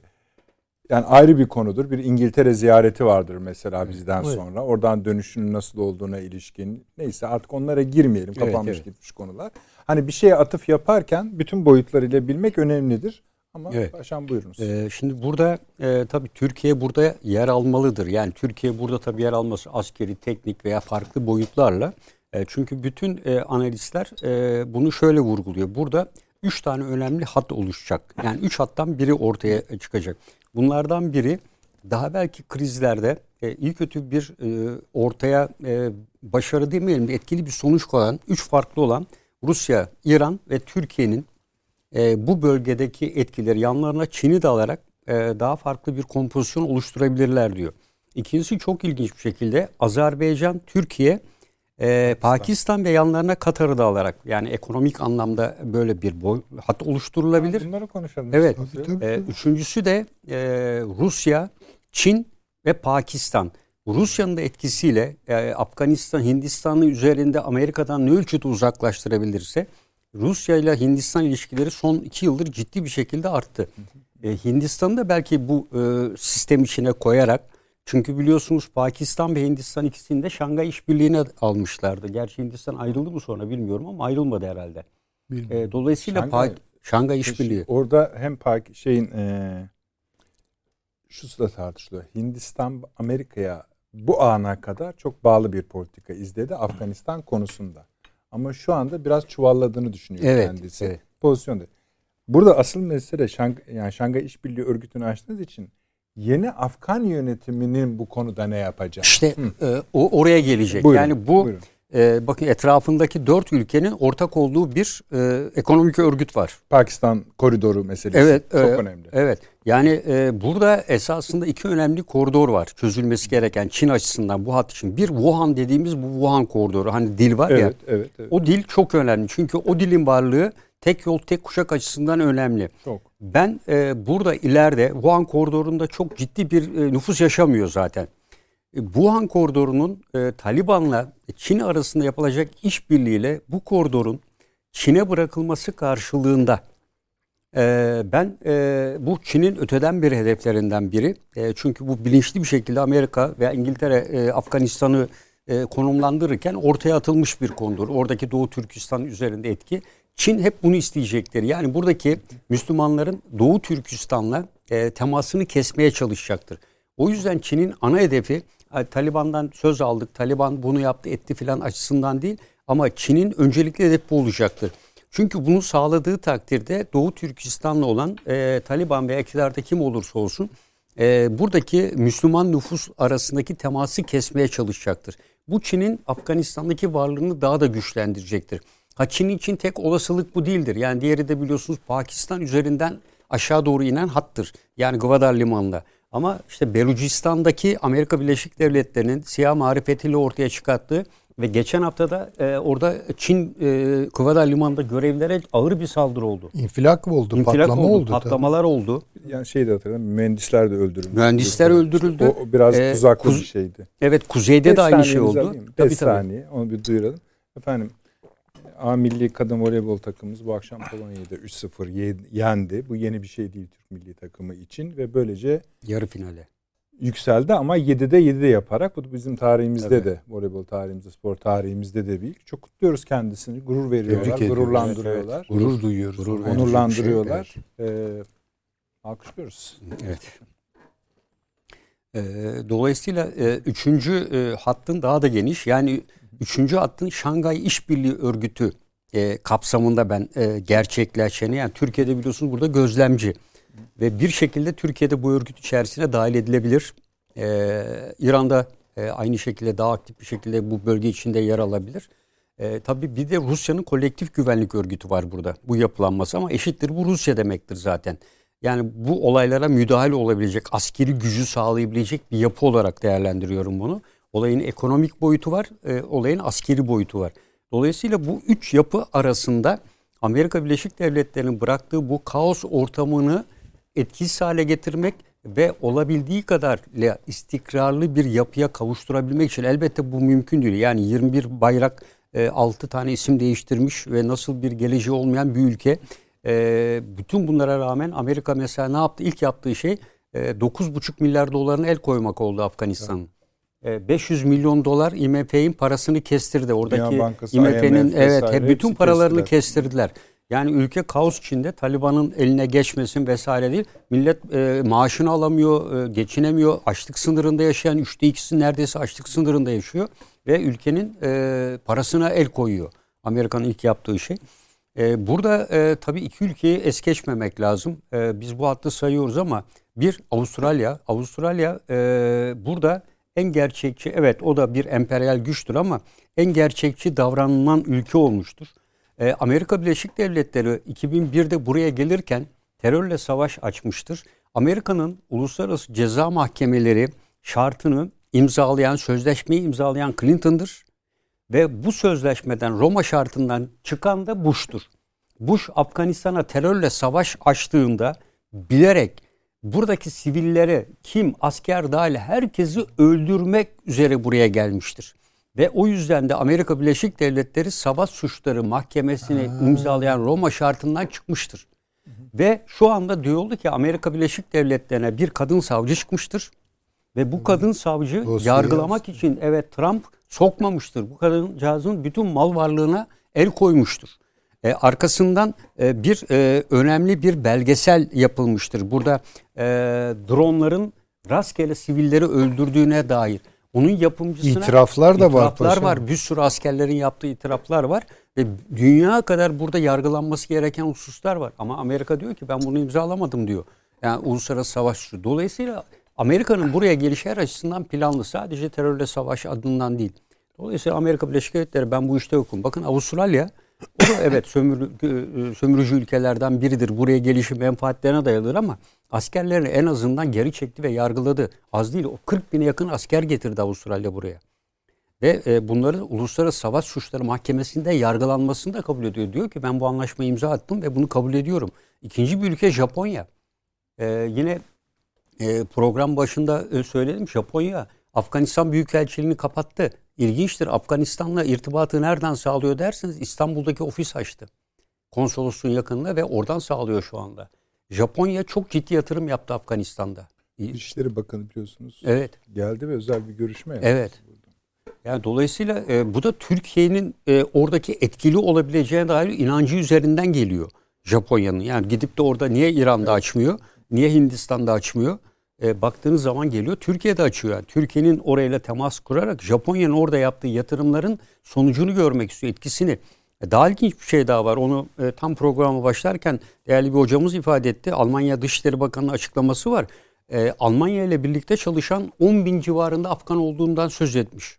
Speaker 1: Yani ayrı bir konudur. Bir İngiltere ziyareti vardır mesela bizden
Speaker 2: Buyurun.
Speaker 1: sonra. Oradan dönüşünün nasıl olduğuna ilişkin. Neyse artık onlara girmeyelim.
Speaker 4: Evet,
Speaker 1: Kapanmış
Speaker 4: evet.
Speaker 1: gitmiş konular. Hani bir şeye atıf yaparken bütün boyutlarıyla bilmek önemlidir. Ama
Speaker 4: Evet.
Speaker 1: paşam buyurunuz.
Speaker 4: Ee, şimdi burada e, tabii Türkiye burada yer almalıdır. Yani Türkiye burada tabii yer alması askeri, teknik veya farklı boyutlarla. E, çünkü bütün e, analistler e, bunu şöyle vurguluyor. Burada üç tane önemli hat oluşacak. Yani üç hattan biri ortaya çıkacak. Bunlardan biri daha belki krizlerde e, iyi kötü bir e, ortaya e, başarı demeyelim de etkili bir sonuç koyan, üç farklı olan Rusya, İran ve Türkiye'nin e, bu bölgedeki etkileri yanlarına Çin'i de alarak e, daha farklı bir kompozisyon oluşturabilirler diyor. İkincisi çok ilginç bir şekilde Azerbaycan, Türkiye, e, Pakistan ve yanlarına Katar'ı da alarak yani ekonomik anlamda böyle bir boy, hat oluşturulabilir.
Speaker 1: Bunları konuşalım.
Speaker 4: Evet.
Speaker 3: Tabii, tabii.
Speaker 4: Ee, üçüncüsü de e, Rusya, Çin ve Pakistan. Rusya'nın da etkisiyle e, Afganistan, Hindistan'ın üzerinde Amerika'dan ne ölçüde uzaklaştırabilirse Rusya ile Hindistan ilişkileri son iki yıldır ciddi bir şekilde arttı. E, Hindistan'ı da belki bu e, sistem içine koyarak çünkü biliyorsunuz Pakistan ve Hindistan ikisini de Şangay İşbirliği'ne almışlardı. Gerçi Hindistan ayrıldı mı sonra bilmiyorum ama ayrılmadı herhalde. E, dolayısıyla
Speaker 1: Şangay-
Speaker 4: Şangay, Şangay İşbirliği.
Speaker 1: Orada hem Pak şeyin e, şusu da tartışılıyor. Hindistan Amerika'ya bu ana kadar çok bağlı bir politika izledi Afganistan konusunda. Ama şu anda biraz çuvalladığını düşünüyor
Speaker 4: Evet,
Speaker 1: kendisi.
Speaker 4: evet.
Speaker 1: Pozisyonda. Burada asıl mesele Şang yani Şangay İşbirliği örgütünü açtığınız için yeni Afgan yönetiminin bu konuda ne yapacağı.
Speaker 4: İşte
Speaker 1: Hı.
Speaker 4: e, o oraya gelecek.
Speaker 1: Buyurun,
Speaker 4: yani bu
Speaker 1: buyurun.
Speaker 4: e, bakın etrafındaki dört ülkenin ortak olduğu bir e, ekonomik örgüt var.
Speaker 1: Pakistan koridoru meselesi
Speaker 4: Evet,
Speaker 1: çok
Speaker 4: e,
Speaker 1: önemli.
Speaker 4: Evet. Yani e, burada esasında iki önemli koridor var çözülmesi gereken Çin açısından bu hat için. Bir Wuhan dediğimiz bu Wuhan koridoru. Hani dil var ya.
Speaker 1: Evet, evet, evet.
Speaker 4: O dil çok önemli. Çünkü o dilin varlığı tek yol tek kuşak açısından önemli.
Speaker 1: Çok.
Speaker 4: Ben e, burada ileride Wuhan koridorunda çok ciddi bir e, nüfus yaşamıyor zaten. E, Wuhan koridorunun e, Taliban'la Çin arasında yapılacak işbirliğiyle bu koridorun Çin'e bırakılması karşılığında e, ben e, bu Çin'in öteden bir hedeflerinden biri. E, çünkü bu bilinçli bir şekilde Amerika ve İngiltere e, Afganistan'ı e, konumlandırırken ortaya atılmış bir konudur. Oradaki Doğu Türkistan üzerinde etki. Çin hep bunu isteyecektir. Yani buradaki Müslümanların Doğu Türkistan'la e, temasını kesmeye çalışacaktır. O yüzden Çin'in ana hedefi Taliban'dan söz aldık. Taliban bunu yaptı etti filan açısından değil. Ama Çin'in öncelikli hedefi bu olacaktır. Çünkü bunu sağladığı takdirde Doğu Türkistan'la olan e, Taliban veya iktidarda kim olursa olsun e, buradaki Müslüman nüfus arasındaki teması kesmeye çalışacaktır. Bu Çin'in Afganistan'daki varlığını daha da güçlendirecektir. Ha Çin için tek olasılık bu değildir. Yani diğeri de biliyorsunuz Pakistan üzerinden aşağı doğru inen hattır. Yani Gwadar limanında. Ama işte Belucistan'daki Amerika Birleşik Devletleri'nin siyah marifetiyle ortaya çıkarttığı Ve geçen hafta da e, orada Çin e, Kıvada Limanı'nda görevlilere ağır bir saldırı oldu.
Speaker 3: İnfilak oldu,
Speaker 4: İnfilak
Speaker 3: patlama
Speaker 4: oldu,
Speaker 3: oldu.
Speaker 4: patlamalar oldu.
Speaker 1: Yani şey de hatırlıyorum mühendisler de öldürüldü.
Speaker 4: Mühendisler öldürüldü.
Speaker 1: O, o biraz
Speaker 4: Ee,
Speaker 1: tuzaklı
Speaker 4: kuz-
Speaker 1: bir şeydi.
Speaker 4: Evet kuzeyde de
Speaker 1: Beş
Speaker 4: aynı şey oldu. Tabii tabii.
Speaker 1: saniye onu bir duyuralım. Efendim A milli kadın voleybol takımımız bu akşam Polonya'da 3-0 ye- yendi. Bu yeni bir şey değil Türk milli takımı için ve böylece
Speaker 4: Yarı finale.
Speaker 1: yükseldi ama 7'de 7'de yaparak bu bizim tarihimizde
Speaker 4: Evet.
Speaker 1: de voleybol tarihimizde spor tarihimizde de büyük. Çok kutluyoruz kendisini. Gurur veriyorlar,
Speaker 3: Tebrik
Speaker 1: gururlandırıyorlar.
Speaker 3: Gurur duyuyoruz.
Speaker 4: Gurur
Speaker 3: Ona.
Speaker 4: verici
Speaker 1: Onurlandırıyorlar. Ee, alkışlıyoruz.
Speaker 4: Evet. Ee, dolayısıyla e, üçüncü e, hattın daha da geniş. Yani üçüncü hattın Şangay İşbirliği Örgütü e, kapsamında ben e, gerçekleşeni yani Türkiye'de biliyorsunuz burada gözlemci ve bir şekilde Türkiye'de bu örgüt içerisine dahil edilebilir. Ee, İran'da e, aynı şekilde daha aktif bir şekilde bu bölge içinde yer alabilir. E, tabii bir de Rusya'nın kolektif güvenlik örgütü var burada. Bu yapılanması ama eşittir bu Rusya demektir zaten. Yani bu olaylara müdahale olabilecek, askeri gücü sağlayabilecek bir yapı olarak değerlendiriyorum bunu. Olayın ekonomik boyutu var, e, olayın askeri boyutu var. Dolayısıyla bu üç yapı arasında Amerika Birleşik Devletleri'nin bıraktığı bu kaos ortamını etkisiz hale getirmek ve olabildiği kadar istikrarlı bir yapıya kavuşturabilmek için elbette bu mümkün değil. Yani 21 bayrak, 6 tane isim değiştirmiş ve nasıl bir geleceği olmayan bir ülke. E, bütün bunlara rağmen Amerika mesela ne yaptı? İlk yaptığı şey e, 9,5 milyar doların el koymak oldu Afganistan'ın. E, 500 milyon dolar IMF'nin parasını kestirdi. Oradaki IMF'nin
Speaker 1: IMF
Speaker 4: evet
Speaker 1: vesaire
Speaker 4: hep bütün paralarını
Speaker 1: kestiler.
Speaker 4: kestirdiler. Yani ülke kaos içinde Taliban'ın eline geçmesin vesaire değil. Millet e, maaşını alamıyor, e, geçinemiyor. Açlık sınırında yaşayan üçte ikisi neredeyse açlık sınırında yaşıyor. Ve ülkenin e, parasına el koyuyor. Amerika'nın ilk yaptığı şey. E, burada e, tabii iki ülkeyi es geçmemek lazım. E, biz bu hattı sayıyoruz ama bir Avustralya. Avustralya e, burada en gerçekçi, evet o da bir emperyal güçtür ama en gerçekçi davranılan ülke olmuştur. E, Amerika Birleşik Devletleri 2001'de buraya gelirken terörle savaş açmıştır. Amerika'nın uluslararası ceza mahkemeleri şartını imzalayan, sözleşmeyi imzalayan Clinton'dır. Ve bu sözleşmeden Roma şartından çıkan da Bush'tur. Bush Afganistan'a terörle savaş açtığında bilerek buradaki sivilleri kim asker dahil herkesi öldürmek üzere buraya gelmiştir. Ve o yüzden de Amerika Birleşik Devletleri Savaş Suçları Mahkemesi'ni imzalayan Roma şartından çıkmıştır. Ve şu anda diyordu ki Amerika Birleşik Devletleri'ne bir kadın savcı çıkmıştır. Ve bu kadın savcı
Speaker 3: Dosya
Speaker 4: yargılamak için evet Trump sokmamıştır. Bu kadıncağızın bütün mal varlığına el koymuştur. E, arkasından e, bir e, önemli bir belgesel yapılmıştır. Burada e, dronların rastgele sivilleri öldürdüğüne dair. Onun yapımcısına
Speaker 3: İtiraflar da var
Speaker 4: itiraflar
Speaker 3: paşam.
Speaker 4: var. Bir sürü askerlerin yaptığı itiraflar var ve dünya kadar burada yargılanması gereken hususlar var. Ama Amerika diyor ki ben bunu imzalamadım diyor. Yani uluslararası savaş suçu. Dolayısıyla Amerika'nın buraya gelişi her açısından planlı. Sadece terörle savaş adından değil. Dolayısıyla Amerika Birleşik Devletleri ben bu işte yokum. Bakın Avustralya evet sömür, e, sömürücü ülkelerden biridir. Buraya gelişi menfaatlerine dayalıdır ama askerlerini en azından geri çekti ve yargıladı. Az değil o 40 bine yakın asker getirdi Avustralya buraya. Ve e, bunların Uluslararası Savaş Suçları Mahkemesi'nde yargılanmasını da kabul ediyor. Diyor ki ben bu anlaşmayı imza attım ve bunu kabul ediyorum. İkinci bir ülke Japonya. E, yine e, program başında e, söyledim Japonya Afganistan Büyükelçiliğini kapattı. İlginçtir Afganistan'la irtibatı nereden sağlıyor derseniz İstanbul'daki ofis açtı. Konsolosluğun yakınında ve oradan sağlıyor şu anda. Japonya çok ciddi yatırım yaptı Afganistan'da.
Speaker 1: Dışişleri Bakanı biliyorsunuz.
Speaker 4: Evet.
Speaker 1: Geldi ve özel bir görüşme yaptı.
Speaker 4: Evet. Yani dolayısıyla e, bu da Türkiye'nin e, oradaki etkili olabileceğine dair inancı üzerinden geliyor Japonya'nın. Yani gidip de orada niye İran'da açmıyor, niye Hindistan'da açmıyor? E, baktığınız zaman geliyor Türkiye'de açıyor. Yani Türkiye'nin orayla temas kurarak Japonya'nın orada yaptığı yatırımların sonucunu görmek istiyor, etkisini. E, daha ilginç bir şey daha var. Onu e, tam programa başlarken değerli bir hocamız ifade etti. Almanya Dışişleri Bakanı'nın açıklaması var. E, Almanya ile birlikte çalışan 10 bin civarında Afgan olduğundan söz etmiş.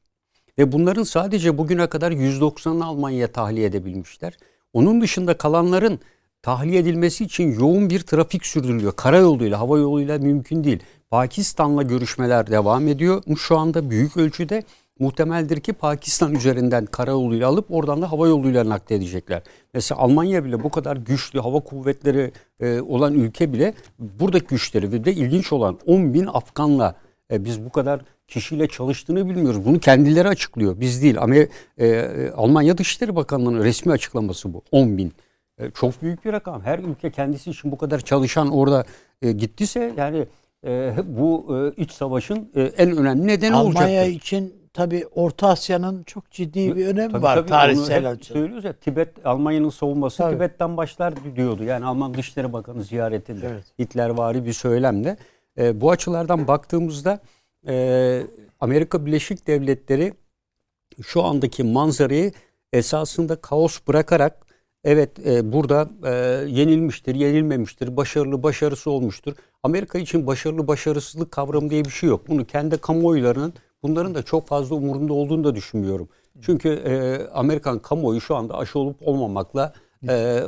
Speaker 4: Ve bunların sadece bugüne kadar 190'ını Almanya'ya tahliye edebilmişler. Onun dışında kalanların tahliye edilmesi için yoğun bir trafik sürdürülüyor. Karayoluyla, hava yoluyla mümkün değil. Pakistan'la görüşmeler devam ediyor şu anda büyük ölçüde muhtemeldir ki Pakistan üzerinden kara yoluyla alıp oradan da hava yoluyla nakledecekler. Mesela Almanya bile bu kadar güçlü hava kuvvetleri e, olan ülke bile buradaki güçleri ve de ilginç olan 10 bin Afganla e, biz bu kadar kişiyle çalıştığını bilmiyoruz. Bunu kendileri açıklıyor. Biz değil. Ama e, Almanya Dışişleri Bakanlığı'nın resmi açıklaması bu. 10 bin. E, çok büyük bir rakam. Her ülke kendisi için bu kadar çalışan orada e, gittiyse yani e, bu e, iç savaşın e, en önemli nedeni olacak.
Speaker 2: Almanya için tabi Orta Asya'nın çok ciddi bir önemi tabii, var tabii, tarihsel açıdan.
Speaker 4: Söylüyoruz ya Tibet Almanya'nın savunması tabii. Tibet'ten başlar diyordu. Yani Alman Dışişleri Bakanı ziyaretinde evet. Hitlervari bir söylemle. E, bu açılardan baktığımızda e, Amerika Birleşik Devletleri şu andaki manzarayı esasında kaos bırakarak evet e, burada e, yenilmiştir, yenilmemiştir, başarılı, başarısı olmuştur. Amerika için başarılı, başarısızlık kavramı diye bir şey yok. Bunu kendi kamuoylarının bunların da çok fazla umurunda olduğunu da düşünmüyorum. Çünkü e, Amerikan kamuoyu şu anda aşı olup olmamakla e, e,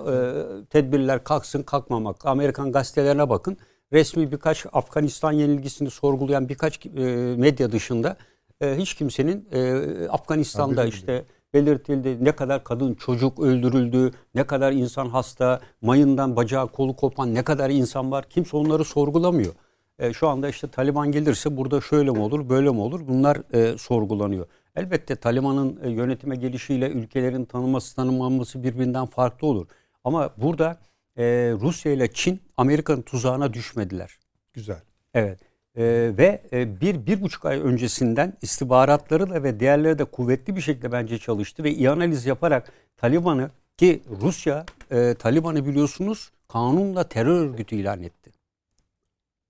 Speaker 4: tedbirler kalksın kalkmamakla Amerikan gazetelerine bakın resmi birkaç Afganistan yenilgisini sorgulayan birkaç e, medya dışında e, hiç kimsenin e, Afganistan'da işte belirtildi ne kadar kadın çocuk öldürüldü, ne kadar insan hasta, mayından bacağı kolu kopan ne kadar insan var kimse onları sorgulamıyor. E, şu anda işte Taliban gelirse burada şöyle mi olur böyle mi olur bunlar e, sorgulanıyor. Elbette Taliban'ın e, yönetime gelişiyle ülkelerin tanıması tanımaması birbirinden farklı olur. Ama burada e, Rusya ile Çin Amerika'nın tuzağına düşmediler.
Speaker 1: Güzel.
Speaker 4: Evet. E, ve e, bir, bir buçuk ay öncesinden istihbaratları da ve diğerleri de kuvvetli bir şekilde bence çalıştı ve iyi analiz yaparak Taliban'ı ki Rusya e, Taliban'ı biliyorsunuz kanunla terör örgütü ilan etti.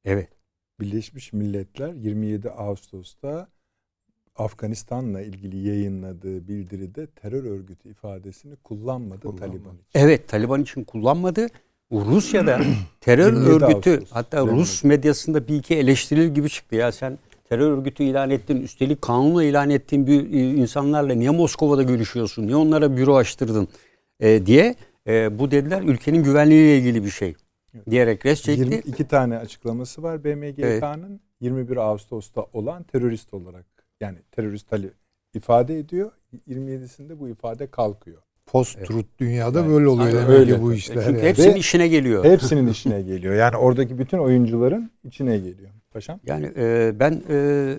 Speaker 4: Evet.
Speaker 1: Birleşmiş Milletler 27 Ağustos'ta Afganistan'la ilgili yayınladığı bildiride terör örgütü ifadesini kullanmadı, kullanmadı. Taliban için.
Speaker 4: Evet, Taliban için kullanmadı. Rusya'da terör örgütü Ağustos, hatta Rus medyasında bir iki eleştirilir gibi çıktı. Ya sen terör örgütü ilan ettin, üstelik kanunla ilan ettiğin bir e, insanlarla niye Moskova'da görüşüyorsun, niye onlara büro açtırdın e, diye e, bu dediler ülkenin güvenliğiyle ilgili bir şey diyerek res çekti.
Speaker 1: 22 tane açıklaması var BMGK'nın evet. 21 Ağustos'ta olan terörist olarak yani terörist Ali ifade ediyor. 27'sinde bu ifade kalkıyor.
Speaker 3: Post truth evet. dünyada yani, böyle oluyor demek öyle. bu işler.
Speaker 4: Çünkü yani. hepsinin Ve işine geliyor.
Speaker 1: Hepsinin işine geliyor. Yani oradaki bütün oyuncuların içine geliyor. Paşam.
Speaker 4: Yani e, ben e,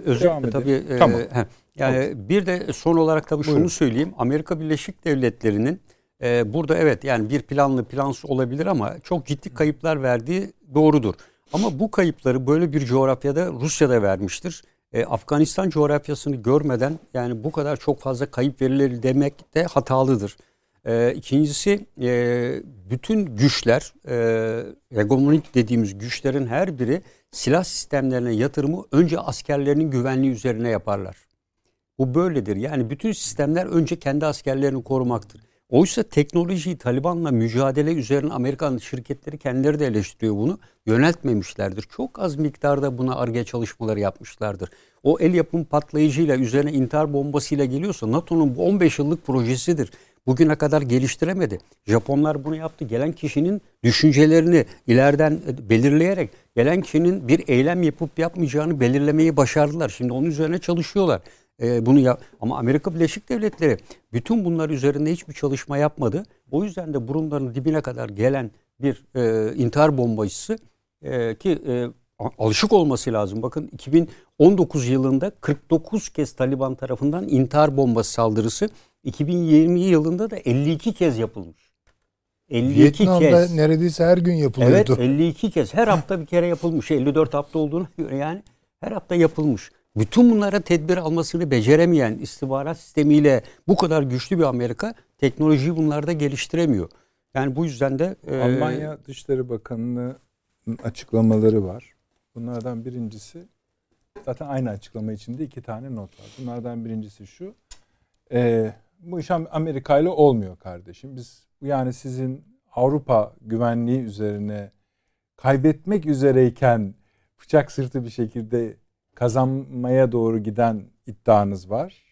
Speaker 4: özellikle tabii e, tamam. he, yani tamam. bir de son olarak tabii Buyurun. şunu söyleyeyim. Amerika Birleşik Devletleri'nin e, burada evet yani bir planlı plansız olabilir ama çok ciddi kayıplar verdiği doğrudur. Ama bu kayıpları böyle bir coğrafyada Rusya'da vermiştir e, Afganistan coğrafyasını görmeden yani bu kadar çok fazla kayıp verilir demek de hatalıdır. E, ikincisi e, bütün güçler e, hegemonik dediğimiz güçlerin her biri silah sistemlerine yatırımı önce askerlerinin güvenliği üzerine yaparlar. Bu böyledir. Yani bütün sistemler önce kendi askerlerini korumaktır. Oysa teknolojiyi Taliban'la mücadele üzerine Amerikan şirketleri kendileri de eleştiriyor bunu. Yöneltmemişlerdir. Çok az miktarda buna arge çalışmaları yapmışlardır. O el yapım patlayıcıyla üzerine intihar bombasıyla geliyorsa NATO'nun bu 15 yıllık projesidir. Bugüne kadar geliştiremedi. Japonlar bunu yaptı. Gelen kişinin düşüncelerini ileriden belirleyerek gelen kişinin bir eylem yapıp yapmayacağını belirlemeyi başardılar. Şimdi onun üzerine çalışıyorlar e, bunu ya ama Amerika Birleşik Devletleri bütün bunlar üzerinde hiçbir çalışma yapmadı. O yüzden de burunların dibine kadar gelen bir e, intihar bombacısı e, ki e, alışık olması lazım. Bakın 2019 yılında 49 kez Taliban tarafından intihar bombası saldırısı 2020 yılında da 52 kez yapılmış.
Speaker 3: 52 Vietnam'da kez. neredeyse her gün yapılıyordu.
Speaker 4: Evet 52 kez. Her hafta bir kere yapılmış. 54 hafta olduğunu göre yani her hafta yapılmış. Bütün bunlara tedbir almasını beceremeyen istihbarat sistemiyle bu kadar güçlü bir Amerika teknolojiyi bunlarda geliştiremiyor. Yani bu yüzden de
Speaker 1: e, Almanya Dışişleri Bakanı'nın açıklamaları var. Bunlardan birincisi zaten aynı açıklama içinde iki tane not var. Bunlardan birincisi şu. E, bu iş Amerika ile olmuyor kardeşim. Biz yani sizin Avrupa güvenliği üzerine kaybetmek üzereyken bıçak sırtı bir şekilde kazanmaya doğru giden iddianız var.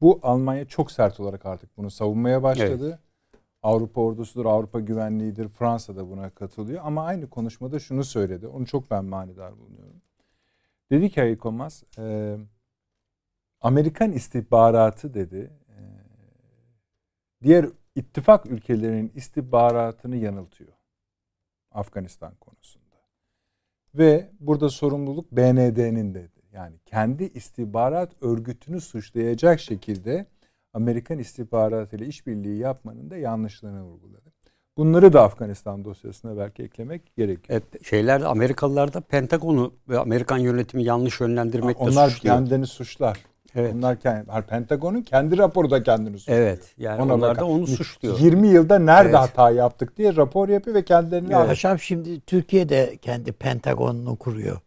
Speaker 1: Bu Almanya çok sert olarak artık bunu savunmaya başladı. Evet. Avrupa ordusudur, Avrupa güvenliğidir. Fransa da buna katılıyor. Ama aynı konuşmada şunu söyledi. Onu çok ben manidar bulunuyorum. Dedi ki Ayık Olmaz, e, Amerikan istihbaratı dedi diğer ittifak ülkelerinin istihbaratını yanıltıyor Afganistan konusunda. Ve burada sorumluluk BND'nin dedi. Yani kendi istihbarat örgütünü suçlayacak şekilde Amerikan istihbaratı ile işbirliği yapmanın da yanlışlığını vurguladı. Bunları da Afganistan dosyasına belki eklemek gerekiyor.
Speaker 4: Evet, şeyler Amerikalılar da Pentagon'u ve Amerikan yönetimi yanlış yönlendirmekle
Speaker 1: Onlar
Speaker 4: suçluyor.
Speaker 1: kendini suçlar.
Speaker 4: Evet.
Speaker 1: Onlar kendi, Pentagon'un kendi raporu da kendini suçluyor.
Speaker 4: Evet. Yani
Speaker 1: Ona
Speaker 4: onlar
Speaker 1: bakar.
Speaker 4: da onu suçluyor.
Speaker 1: 20 yılda nerede
Speaker 4: Evet.
Speaker 1: hata yaptık diye rapor yapıyor ve kendilerini
Speaker 4: Evet.
Speaker 2: Paşam şimdi Türkiye'de kendi Pentagon'unu kuruyor.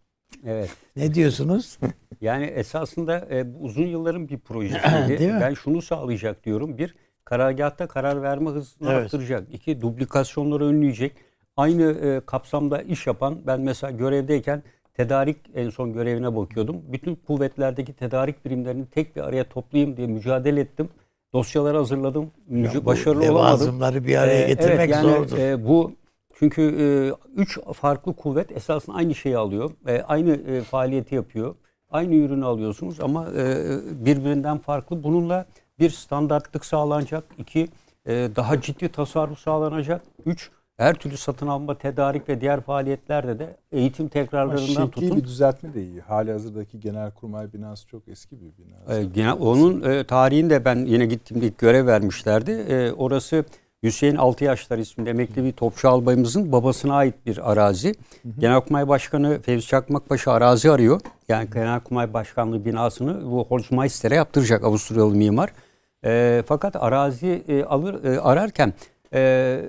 Speaker 4: Evet.
Speaker 2: Ne diyorsunuz?
Speaker 4: Yani esasında e, bu uzun yılların bir projesiydi. Ben şunu sağlayacak diyorum. Bir, karargahta karar verme hızını
Speaker 2: Evet.
Speaker 4: arttıracak. İki, duplikasyonları önleyecek. Aynı e, kapsamda iş yapan, ben mesela görevdeyken tedarik en son görevine bakıyordum. Bütün kuvvetlerdeki tedarik birimlerini tek bir araya toplayayım diye mücadele ettim. Dosyaları hazırladım.
Speaker 2: Bu
Speaker 4: başarılı olamadım.
Speaker 2: Levazımları bir araya
Speaker 4: Ee,
Speaker 2: getirmek
Speaker 4: evet, yani,
Speaker 2: zordur.
Speaker 4: e, bu çünkü e, üç farklı kuvvet esasında aynı şeyi alıyor. E, aynı e, faaliyeti yapıyor. Aynı ürünü alıyorsunuz ama e, birbirinden farklı. Bununla bir standartlık sağlanacak. İki, e, daha ciddi tasarruf sağlanacak. Üç, her türlü satın alma, tedarik ve diğer faaliyetlerde de eğitim
Speaker 1: Ama
Speaker 4: tekrarlarından
Speaker 1: şekli
Speaker 4: tutun.
Speaker 1: bir düzeltme de iyi. Hali hazırdaki Genelkurmay binası çok eski bir bina.
Speaker 4: E, gene onun e, tarihinde ben yine gittiğimde ilk görev vermişlerdi. E, orası Hüseyin Altıyaşlar isminde emekli bir topçu albayımızın babasına ait bir arazi. Genelkurmay Başkanı Fevzi Çakmakpaşa arazi arıyor. Yani Genelkurmay Başkanlığı binasını bu Holzmeister'e yaptıracak Avusturyalı mimar. E, fakat arazi e, alır e, ararken e,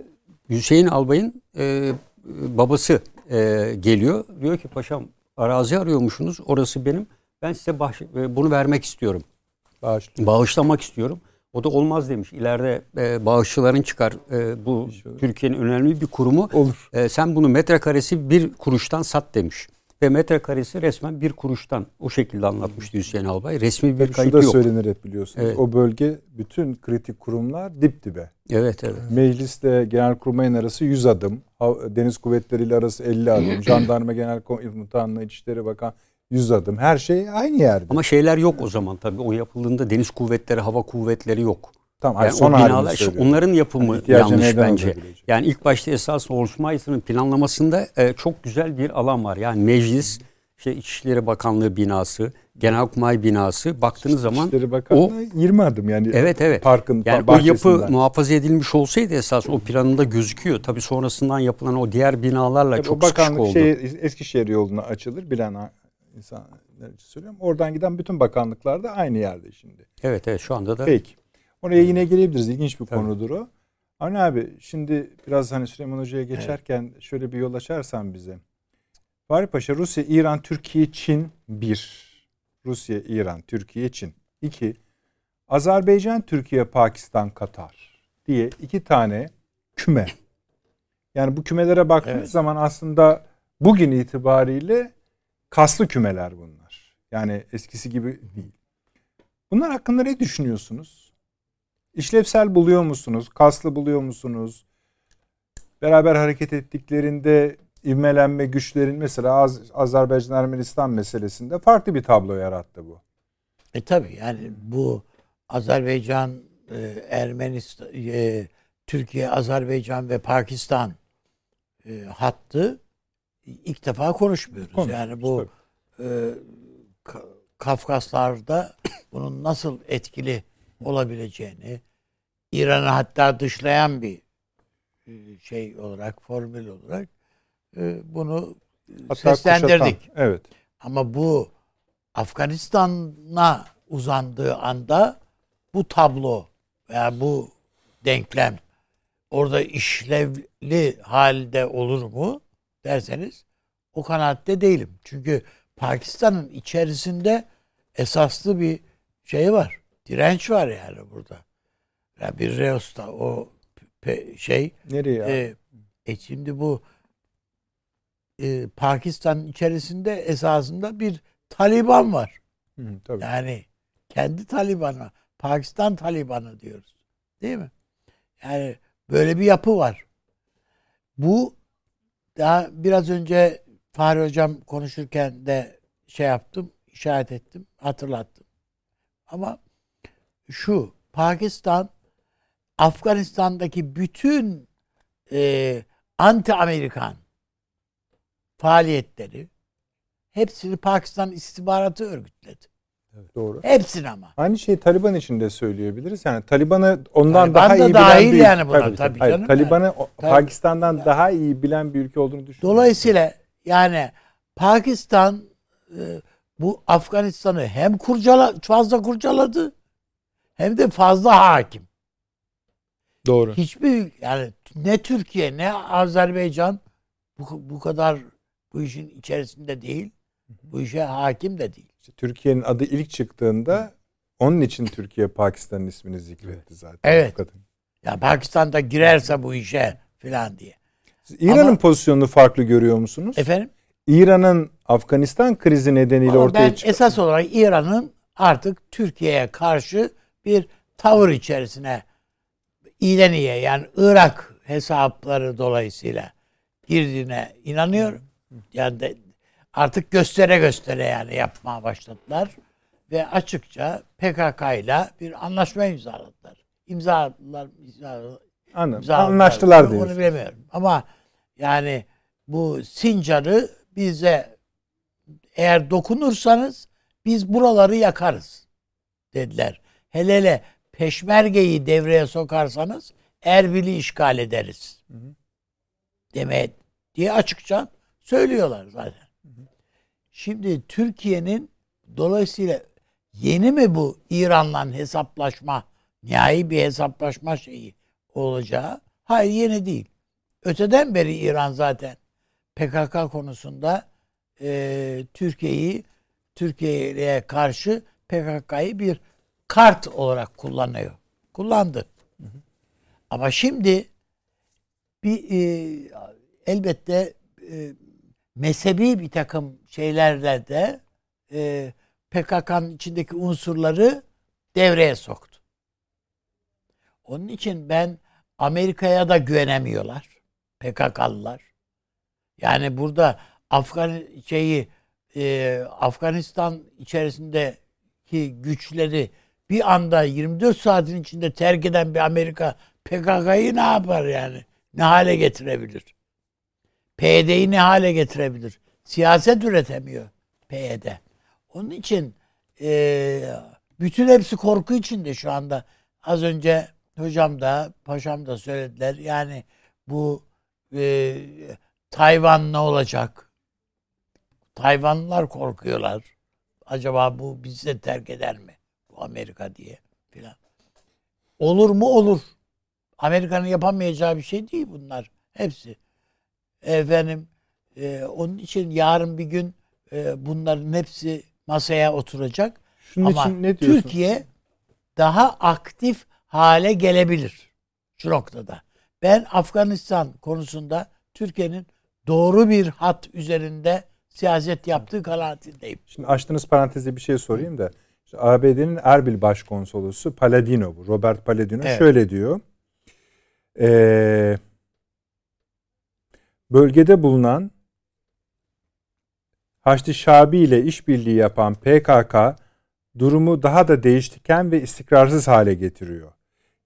Speaker 4: Hüseyin Albay'ın e, babası e, geliyor. Diyor ki paşam arazi arıyormuşsunuz. Orası benim. Ben size bahş- e, bunu vermek istiyorum.
Speaker 1: Bağışlıyor.
Speaker 4: Bağışlamak istiyorum. O da olmaz demiş. İleride e, bağışçıların çıkar. E, bu Türkiye'nin önemli bir kurumu.
Speaker 1: Olur.
Speaker 4: E, sen bunu metrekaresi bir kuruştan sat demiş. Ve metrekaresi resmen bir kuruştan o şekilde anlatmıştı Hüseyin Albay. Resmi bir
Speaker 1: Şu
Speaker 4: kayıt
Speaker 1: da
Speaker 4: yok.
Speaker 1: söylenir hep biliyorsunuz.
Speaker 4: Evet.
Speaker 1: O bölge bütün kritik kurumlar dip dibe.
Speaker 4: Evet evet.
Speaker 1: Meclisle Genelkurmay'ın arası 100 adım. Deniz Kuvvetleri ile arası 50 adım. Jandarma Genel Komutanlığı İçişleri Bakan 100 adım. Her şey aynı yerde.
Speaker 4: Ama şeyler yok o zaman tabii. O yapıldığında deniz kuvvetleri, hava kuvvetleri yok.
Speaker 1: Tamam,
Speaker 4: Yani
Speaker 1: son
Speaker 4: o binalar,
Speaker 1: söylüyorum.
Speaker 4: onların yapımı
Speaker 1: Yani
Speaker 4: yanlış bence.
Speaker 1: olabilecek?
Speaker 4: Yani ilk başta esas Holzmeister'ın planlamasında e, çok güzel bir alan var. Yani meclis, işte İçişleri Bakanlığı binası, Genelkurmay binası baktığınız zaman
Speaker 1: İçişleri Bakanlığı 20 adım yani.
Speaker 4: Evet evet.
Speaker 1: Parkın
Speaker 4: yani o yapı muhafaza edilmiş olsaydı esas o planında gözüküyor. Tabii sonrasından yapılan o diğer binalarla
Speaker 1: Tabii
Speaker 4: çok
Speaker 1: o
Speaker 4: sıkışık oldu.
Speaker 1: şey, Eskişehir yoluna açılır bilen insanlar için söylüyorum. Oradan giden bütün bakanlıklar da aynı yerde şimdi.
Speaker 4: Evet evet şu anda da
Speaker 1: Peki. Oraya yine gelebiliriz. İlginç bir konudur o. Avni abi şimdi biraz hani Süleyman Hoca'ya geçerken şöyle bir yol açarsan bize. Fahri Paşa Rusya, İran, Türkiye, Çin bir. Rusya, İran, Türkiye, Çin. İki. Azerbaycan, Türkiye, Pakistan, Katar diye iki tane küme. Yani bu kümelere baktığınız
Speaker 2: Evet.
Speaker 1: zaman aslında bugün itibariyle kaslı kümeler bunlar. Yani eskisi gibi değil. Bunlar hakkında ne düşünüyorsunuz? İşlevsel buluyor musunuz? Kaslı buluyor musunuz? Beraber hareket ettiklerinde ivmelenme güçlerin mesela Az- Azerbaycan Ermenistan meselesinde farklı bir tablo yarattı bu.
Speaker 2: E tabi yani bu Azerbaycan, e, Ermenistan, e, Türkiye, Azerbaycan ve Pakistan e, hattı ilk defa konuşmuyoruz.
Speaker 1: Konuşmuyoruz,
Speaker 2: yani bu e, Ka- Kafkaslar'da bunun nasıl etkili olabileceğini İran'ı hatta dışlayan bir e, şey olarak, formül olarak e, bunu e,
Speaker 1: Hatta
Speaker 2: seslendirdik.
Speaker 1: kuşatan. Evet.
Speaker 2: Ama bu Afganistan'a uzandığı anda bu tablo veya bu denklem orada işlevli halde olur mu derseniz o kanaatte değilim. Çünkü Pakistan'ın içerisinde esaslı bir şey var. Direnç var yani burada. Ya bir Reos'ta o şey
Speaker 1: Nereye?
Speaker 2: e, e şimdi bu e, Pakistan içerisinde esasında bir Taliban var.
Speaker 1: Hı, tabii.
Speaker 2: Yani kendi Taliban'a, Pakistan Taliban'ı diyoruz. Değil mi? Yani böyle bir yapı var. Bu daha biraz önce Fahri Hocam konuşurken de şey yaptım, işaret ettim, hatırlattım. Ama şu Pakistan Afganistan'daki bütün e, anti Amerikan faaliyetleri hepsini Pakistan istihbaratı örgütledi.
Speaker 1: Doğru.
Speaker 2: Hepsini ama.
Speaker 1: Aynı şeyi Taliban için de söyleyebiliriz. Yani Taliban'ı ondan
Speaker 2: Taliban
Speaker 1: daha
Speaker 2: da
Speaker 1: iyi bilen
Speaker 2: dahil
Speaker 1: bir
Speaker 2: yani buna, tabii
Speaker 1: Hayır,
Speaker 2: canım
Speaker 1: Taliban'ı
Speaker 2: Tabii.
Speaker 1: Pakistan'dan daha iyi bilen bir ülke olduğunu düşünüyorum.
Speaker 2: Dolayısıyla yani Pakistan e, bu Afganistan'ı hem kurcala fazla kurcaladı hem de fazla hakim.
Speaker 1: doğru.
Speaker 2: Hiçbir yani ne Türkiye ne Azerbaycan bu, bu kadar bu işin içerisinde değil. Bu işe hakim de değil.
Speaker 1: İşte Türkiye'nin adı ilk çıktığında onun için Türkiye Pakistan'ın ismini zikretti zaten.
Speaker 2: Evet.
Speaker 1: Kadın.
Speaker 2: Ya Pakistan'da girerse bu işe filan diye.
Speaker 1: İran'ın pozisyonunu farklı görüyor musunuz?
Speaker 2: Efendim?
Speaker 1: İran'ın Afganistan krizi nedeniyle
Speaker 2: Ama
Speaker 1: ortaya
Speaker 2: ben
Speaker 1: çıkan
Speaker 2: esas olarak İran'ın artık Türkiye'ye karşı bir tavır içerisine iyiden iyiye yani Irak hesapları dolayısıyla girdiğine inanıyorum. Yani de artık göstere göstere yani yapmaya başladılar ve açıkça PKK ile bir anlaşma imzaladılar. İmzaladılar, imzaladılar.
Speaker 1: Anladım.
Speaker 2: imzaladılar.
Speaker 1: Anlaştılar
Speaker 2: Onu
Speaker 1: diyorsunuz.
Speaker 2: bilemiyorum. Ama yani bu Sincar'ı bize eğer dokunursanız biz buraları yakarız dediler. Hele hele peşmergeyi devreye sokarsanız Erbil'i işgal ederiz. Demeye diye açıkça söylüyorlar zaten. Şimdi Türkiye'nin dolayısıyla yeni mi bu İran'la hesaplaşma, nihai bir hesaplaşma şeyi olacağı? Hayır yeni değil. Öteden beri İran zaten PKK konusunda e, Türkiye'yi Türkiye'ye karşı PKK'yı bir kart olarak kullanıyor. Kullandı. Ama şimdi bir e, elbette e, mezhebi bir takım şeylerle de e, PKK'nın içindeki unsurları devreye soktu. Onun için ben Amerika'ya da güvenemiyorlar. PKK'lılar. Yani burada Afgan şeyi e, Afganistan içerisindeki güçleri bir anda 24 saatin içinde terk eden bir Amerika PKK'yı ne yapar yani? Ne hale getirebilir? PYD'yi ne hale getirebilir? Siyaset üretemiyor PYD. Onun için e, bütün hepsi korku içinde şu anda. Az önce hocam da paşam da söylediler. Yani bu e, Tayvan ne olacak? Tayvanlılar korkuyorlar. Acaba bu bizi de terk eder mi? Amerika diye filan. Olur mu? Olur. Amerika'nın yapamayacağı bir şey değil bunlar. Hepsi. Efendim e, onun için yarın bir gün e, bunların hepsi masaya oturacak.
Speaker 1: Şunun
Speaker 2: Ama
Speaker 1: için ne?
Speaker 2: Türkiye daha aktif hale gelebilir şu noktada. Ben Afganistan konusunda Türkiye'nin doğru bir hat üzerinde siyaset yaptığı kanaatindeyim.
Speaker 1: Şimdi açtığınız parantezde bir şey sorayım da. İşte ABD'nin Erbil Başkonsolosu Palladino bu. Robert Palladino
Speaker 2: Evet.
Speaker 1: şöyle diyor. Ee, bölgede bulunan Haçlı Şabi ile işbirliği yapan PKK durumu daha da değiştiken ve istikrarsız hale getiriyor.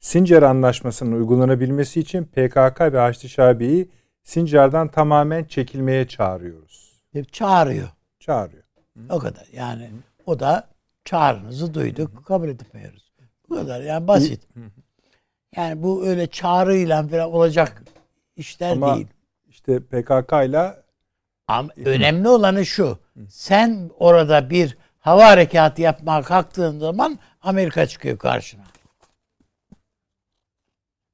Speaker 1: Sincar Anlaşması'nın uygulanabilmesi için PKK ve Haçlı Şabi'yi Sincar'dan tamamen çekilmeye çağırıyoruz.
Speaker 2: Hep çağırıyor.
Speaker 1: Çağırıyor.
Speaker 2: O kadar. Yani o da çağrınızı duyduk. Kabul etmiyoruz. Bu kadar. Yani basit. Yani bu öyle çağrıyla falan olacak işler
Speaker 1: Ama
Speaker 2: değil.
Speaker 1: işte PKK ile
Speaker 2: Ama önemli olanı şu. Sen orada bir hava harekatı yapmaya kalktığın zaman Amerika çıkıyor karşına.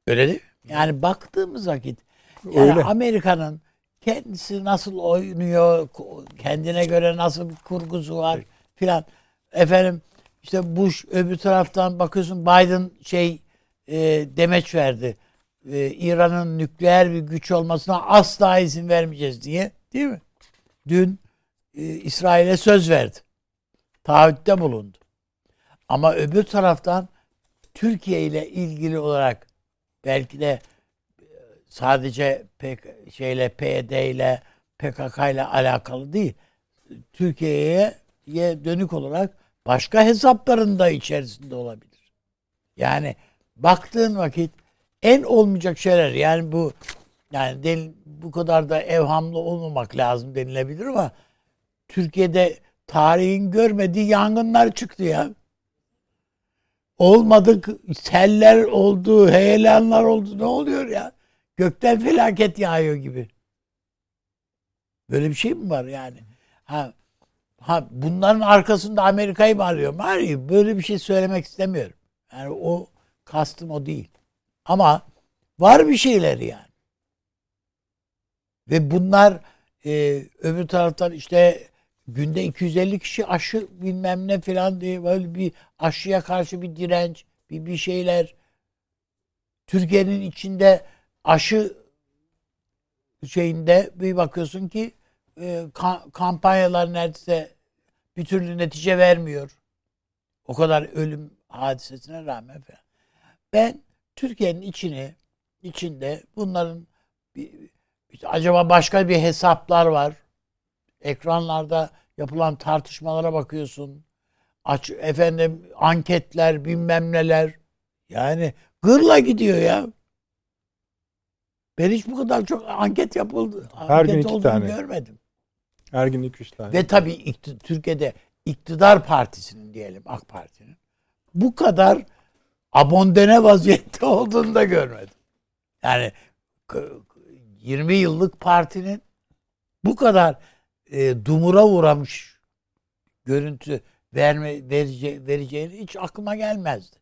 Speaker 2: Öyle değil mi? Yani baktığımız vakit yani
Speaker 1: Öyle.
Speaker 2: Amerika'nın kendisi nasıl oynuyor, kendine göre nasıl bir kurgusu var filan. Efendim işte Bush öbür taraftan bakıyorsun Biden şey e, demeç verdi. E, İran'ın nükleer bir güç olmasına asla izin vermeyeceğiz diye. Değil mi? Dün e, İsrail'e söz verdi. Taahhütte bulundu. Ama öbür taraftan Türkiye ile ilgili olarak belki de e, sadece PK, şeyle PYD ile PKK ile alakalı değil. Türkiye'ye ye dönük olarak başka hesapların da içerisinde olabilir. Yani baktığın vakit en olmayacak şeyler yani bu yani del, bu kadar da evhamlı olmamak lazım denilebilir ama Türkiye'de tarihin görmediği yangınlar çıktı ya. Olmadık seller oldu, heyelanlar oldu. Ne oluyor ya? Gökten felaket yağıyor gibi. Böyle bir şey mi var yani? Ha, ha bunların arkasında Amerika'yı mı arıyorum? Hayır, böyle bir şey söylemek istemiyorum. Yani o kastım o değil. Ama var bir şeyler yani. Ve bunlar e, öbür taraftan işte günde 250 kişi aşı bilmem ne falan diye böyle bir aşıya karşı bir direnç, bir bir şeyler. Türkiye'nin içinde aşı şeyinde bir bakıyorsun ki e, kampanyalar neredeyse bir türlü netice vermiyor. O kadar ölüm hadisesine rağmen falan. Ben Türkiye'nin içini içinde bunların bir, işte acaba başka bir hesaplar var. Ekranlarda yapılan tartışmalara bakıyorsun. Aç efendim anketler bilmem neler. Yani gırla gidiyor ya. Ben hiç bu kadar çok anket yapıldı.
Speaker 1: Her
Speaker 2: anket
Speaker 1: gün iki tane.
Speaker 2: görmedim.
Speaker 1: Her gün iki üç tane.
Speaker 2: Ve tabii ikti, Türkiye'de iktidar partisinin diyelim AK Parti'nin bu kadar abondene vaziyette olduğunu da görmedim. Yani 20 yıllık partinin bu kadar e, dumura uğramış görüntü verme verece, vereceğini hiç aklıma gelmezdi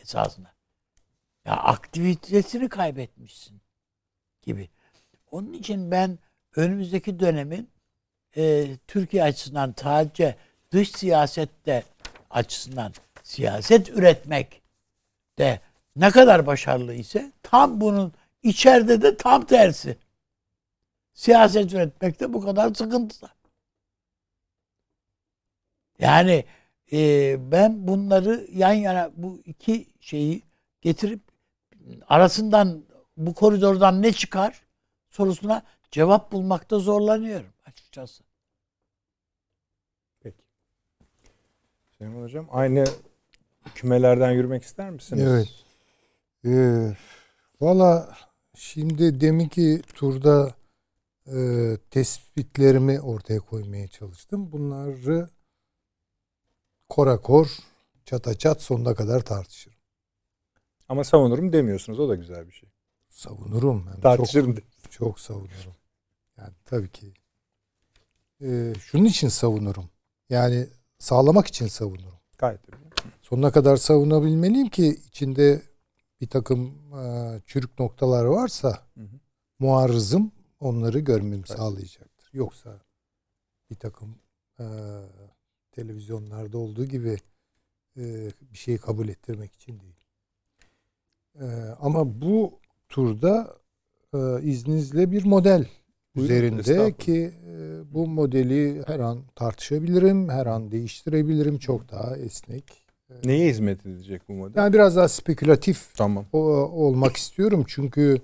Speaker 2: esasında. Ya aktivitesini kaybetmişsin gibi. Onun için ben önümüzdeki dönemin e, Türkiye açısından sadece dış siyasette açısından siyaset üretmek de ne kadar başarılı ise tam bunun içeride de tam tersi. Siyaset üretmekte bu kadar sıkıntılı. Yani e, ben bunları yan yana bu iki şeyi getirip arasından bu koridordan ne çıkar sorusuna cevap bulmakta zorlanıyorum açıkçası.
Speaker 1: Peki. Süleyman Hocam aynı kümelerden yürümek ister misiniz?
Speaker 3: Evet. Ee, Valla şimdi deminki turda e, tespitlerimi ortaya koymaya çalıştım. Bunları korakor çata çat sonuna kadar tartışırım.
Speaker 1: Ama savunurum demiyorsunuz. O da güzel bir şey.
Speaker 3: Savunurum. Yani
Speaker 1: Tartışırım.
Speaker 3: Çok, çok savunurum. Yani tabii ki. Ee, şunun için savunurum. Yani sağlamak için savunurum.
Speaker 1: Gayet.
Speaker 3: Sonuna kadar savunabilmeliyim ki içinde bir takım e, çürük noktalar varsa hı hı. muarızım onları görmemi evet. sağlayacaktır. Yoksa bir takım e, televizyonlarda olduğu gibi e, bir şeyi kabul ettirmek için değil. E, ama bu turda e, izninizle bir model Buyurun, üzerinde ki e, bu modeli her an tartışabilirim, her an değiştirebilirim. Çok daha esnek
Speaker 1: Neye hizmet edecek bu model?
Speaker 3: Yani biraz daha spekülatif
Speaker 1: tamam.
Speaker 3: o, olmak istiyorum. Çünkü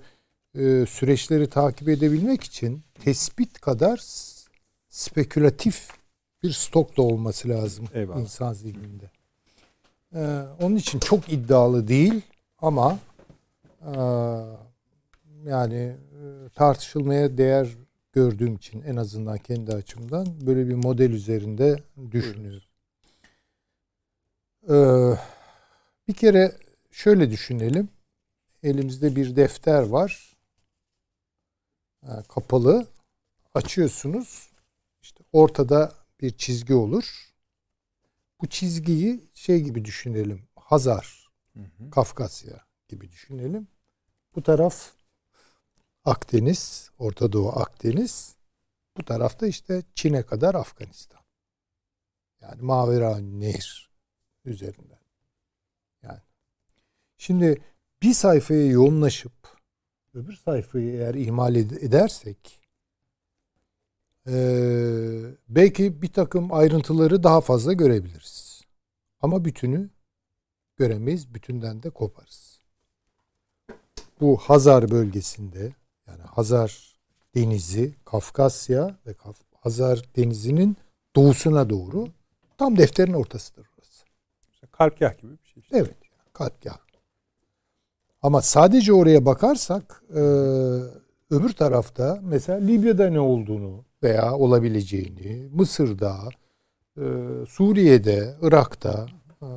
Speaker 3: e, süreçleri takip edebilmek için tespit kadar spekülatif bir stok da olması lazım Eyvallah. insan zihninde. Ee, onun için çok iddialı değil ama e, yani e, tartışılmaya değer gördüğüm için en azından kendi açımdan böyle bir model üzerinde düşünüyorum. Ee, bir kere şöyle düşünelim. Elimizde bir defter var. Ee, kapalı. Açıyorsunuz. İşte ortada bir çizgi olur. Bu çizgiyi şey gibi düşünelim. Hazar, hı hı. Kafkasya gibi düşünelim. Bu taraf Akdeniz, Orta Doğu Akdeniz. Bu tarafta işte Çin'e kadar Afganistan. Yani Mavera Nehir üzerinden. Yani şimdi bir sayfaya yoğunlaşıp öbür sayfayı eğer ihmal edersek e, belki bir takım ayrıntıları daha fazla görebiliriz. Ama bütünü göremeyiz. Bütünden de koparız. Bu Hazar bölgesinde yani Hazar Denizi, Kafkasya ve Hazar Denizi'nin doğusuna doğru Tam defterin ortasıdır orası.
Speaker 1: Karkah gibi bir şey. işte.
Speaker 3: Evet. Katliam. Ama sadece oraya bakarsak e, öbür tarafta mesela Libya'da ne olduğunu veya olabileceğini, Mısır'da, e, Suriye'de, Irak'ta e,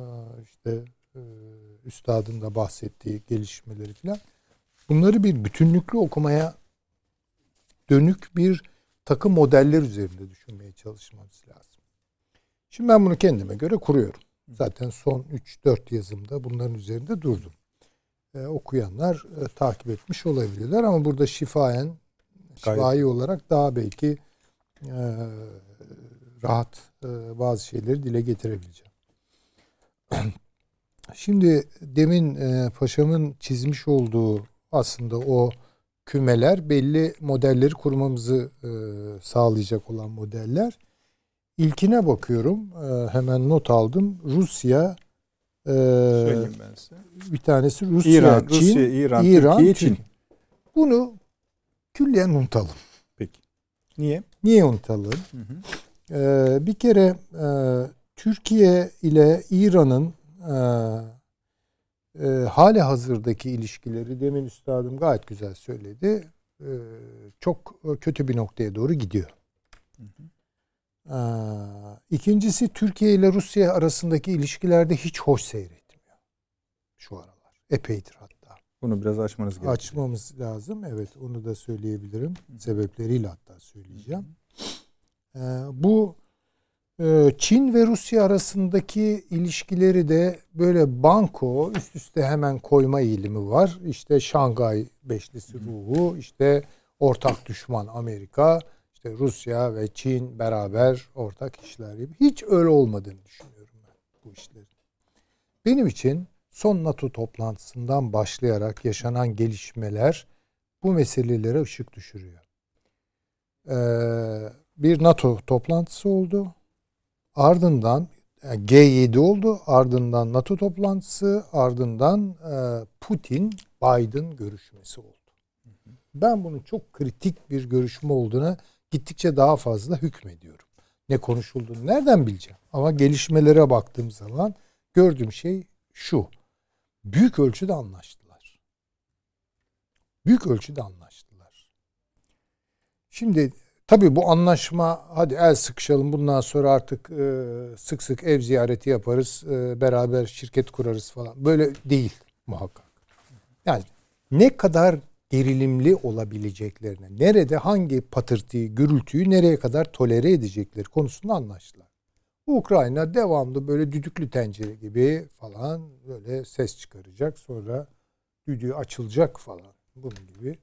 Speaker 3: işte e, üstadın da bahsettiği gelişmeleri falan bunları bir bütünlüklü okumaya dönük bir takım modeller üzerinde düşünmeye çalışmamız lazım. Şimdi ben bunu kendime göre kuruyorum. Zaten son 3-4 yazımda bunların üzerinde durdum. Ee, okuyanlar e, takip etmiş olabilirler ama burada şifayen, şifai olarak daha belki e, rahat e, bazı şeyleri dile getirebileceğim. Şimdi demin e, paşamın çizmiş olduğu aslında o kümeler belli modelleri kurmamızı e, sağlayacak olan modeller. İlkine bakıyorum. E, hemen not aldım. Rusya e,
Speaker 1: Söyleyeyim ben size.
Speaker 3: bir tanesi Rusya,
Speaker 1: İran,
Speaker 3: Çin,
Speaker 1: Rusya, İran,
Speaker 3: İran,
Speaker 1: Türkiye,
Speaker 3: Çin.
Speaker 1: Çin.
Speaker 3: Bunu külliyen unutalım.
Speaker 1: Peki. Niye?
Speaker 3: Niye unutalım?
Speaker 1: Hı hı.
Speaker 3: Ee, bir kere e, Türkiye ile İran'ın e, e, hali hazırdaki ilişkileri demin üstadım gayet güzel söyledi. E, çok kötü bir noktaya doğru gidiyor. Ee, İkincisi Türkiye ile Rusya arasındaki ilişkilerde hiç hoş seyretmiyor şu aralar. Epeydir hatta.
Speaker 1: Bunu biraz açmanız gerekiyor.
Speaker 3: Açmamız lazım. Evet onu da söyleyebilirim. Sebepleriyle hatta söyleyeceğim. Ee, bu e, Çin ve Rusya arasındaki ilişkileri de böyle banko üst üste hemen koyma eğilimi var. İşte Şangay Beşlisi ruhu, işte ortak düşman Amerika, işte Rusya ve Çin beraber ortak işler gibi. Hiç öyle olmadığını düşünüyorum ben bu işlerin. Benim için son NATO toplantısından başlayarak yaşanan gelişmeler bu meselelere ışık düşürüyor. Ee, bir NATO toplantısı oldu. Ardından yani G7 oldu. Ardından NATO toplantısı, ardından e, Putin Biden görüşmesi oldu. Ben bunun çok kritik bir görüşme olduğuna gittikçe daha fazla hükmediyorum. Ne konuşulduğunu nereden bileceğim? Ama gelişmelere baktığım zaman gördüğüm şey şu. Büyük ölçüde anlaştılar. Büyük ölçüde anlaştılar. Şimdi tabii bu anlaşma hadi el sıkışalım bundan sonra artık e, sık sık ev ziyareti yaparız, e, beraber şirket kurarız falan. Böyle değil muhakkak. Yani ne kadar gerilimli olabileceklerine, nerede hangi patırtıyı, gürültüyü nereye kadar tolere edecekleri konusunda anlaştılar. Ukrayna devamlı böyle düdüklü tencere gibi falan böyle ses çıkaracak. Sonra düdüğü açılacak falan. Bunun gibi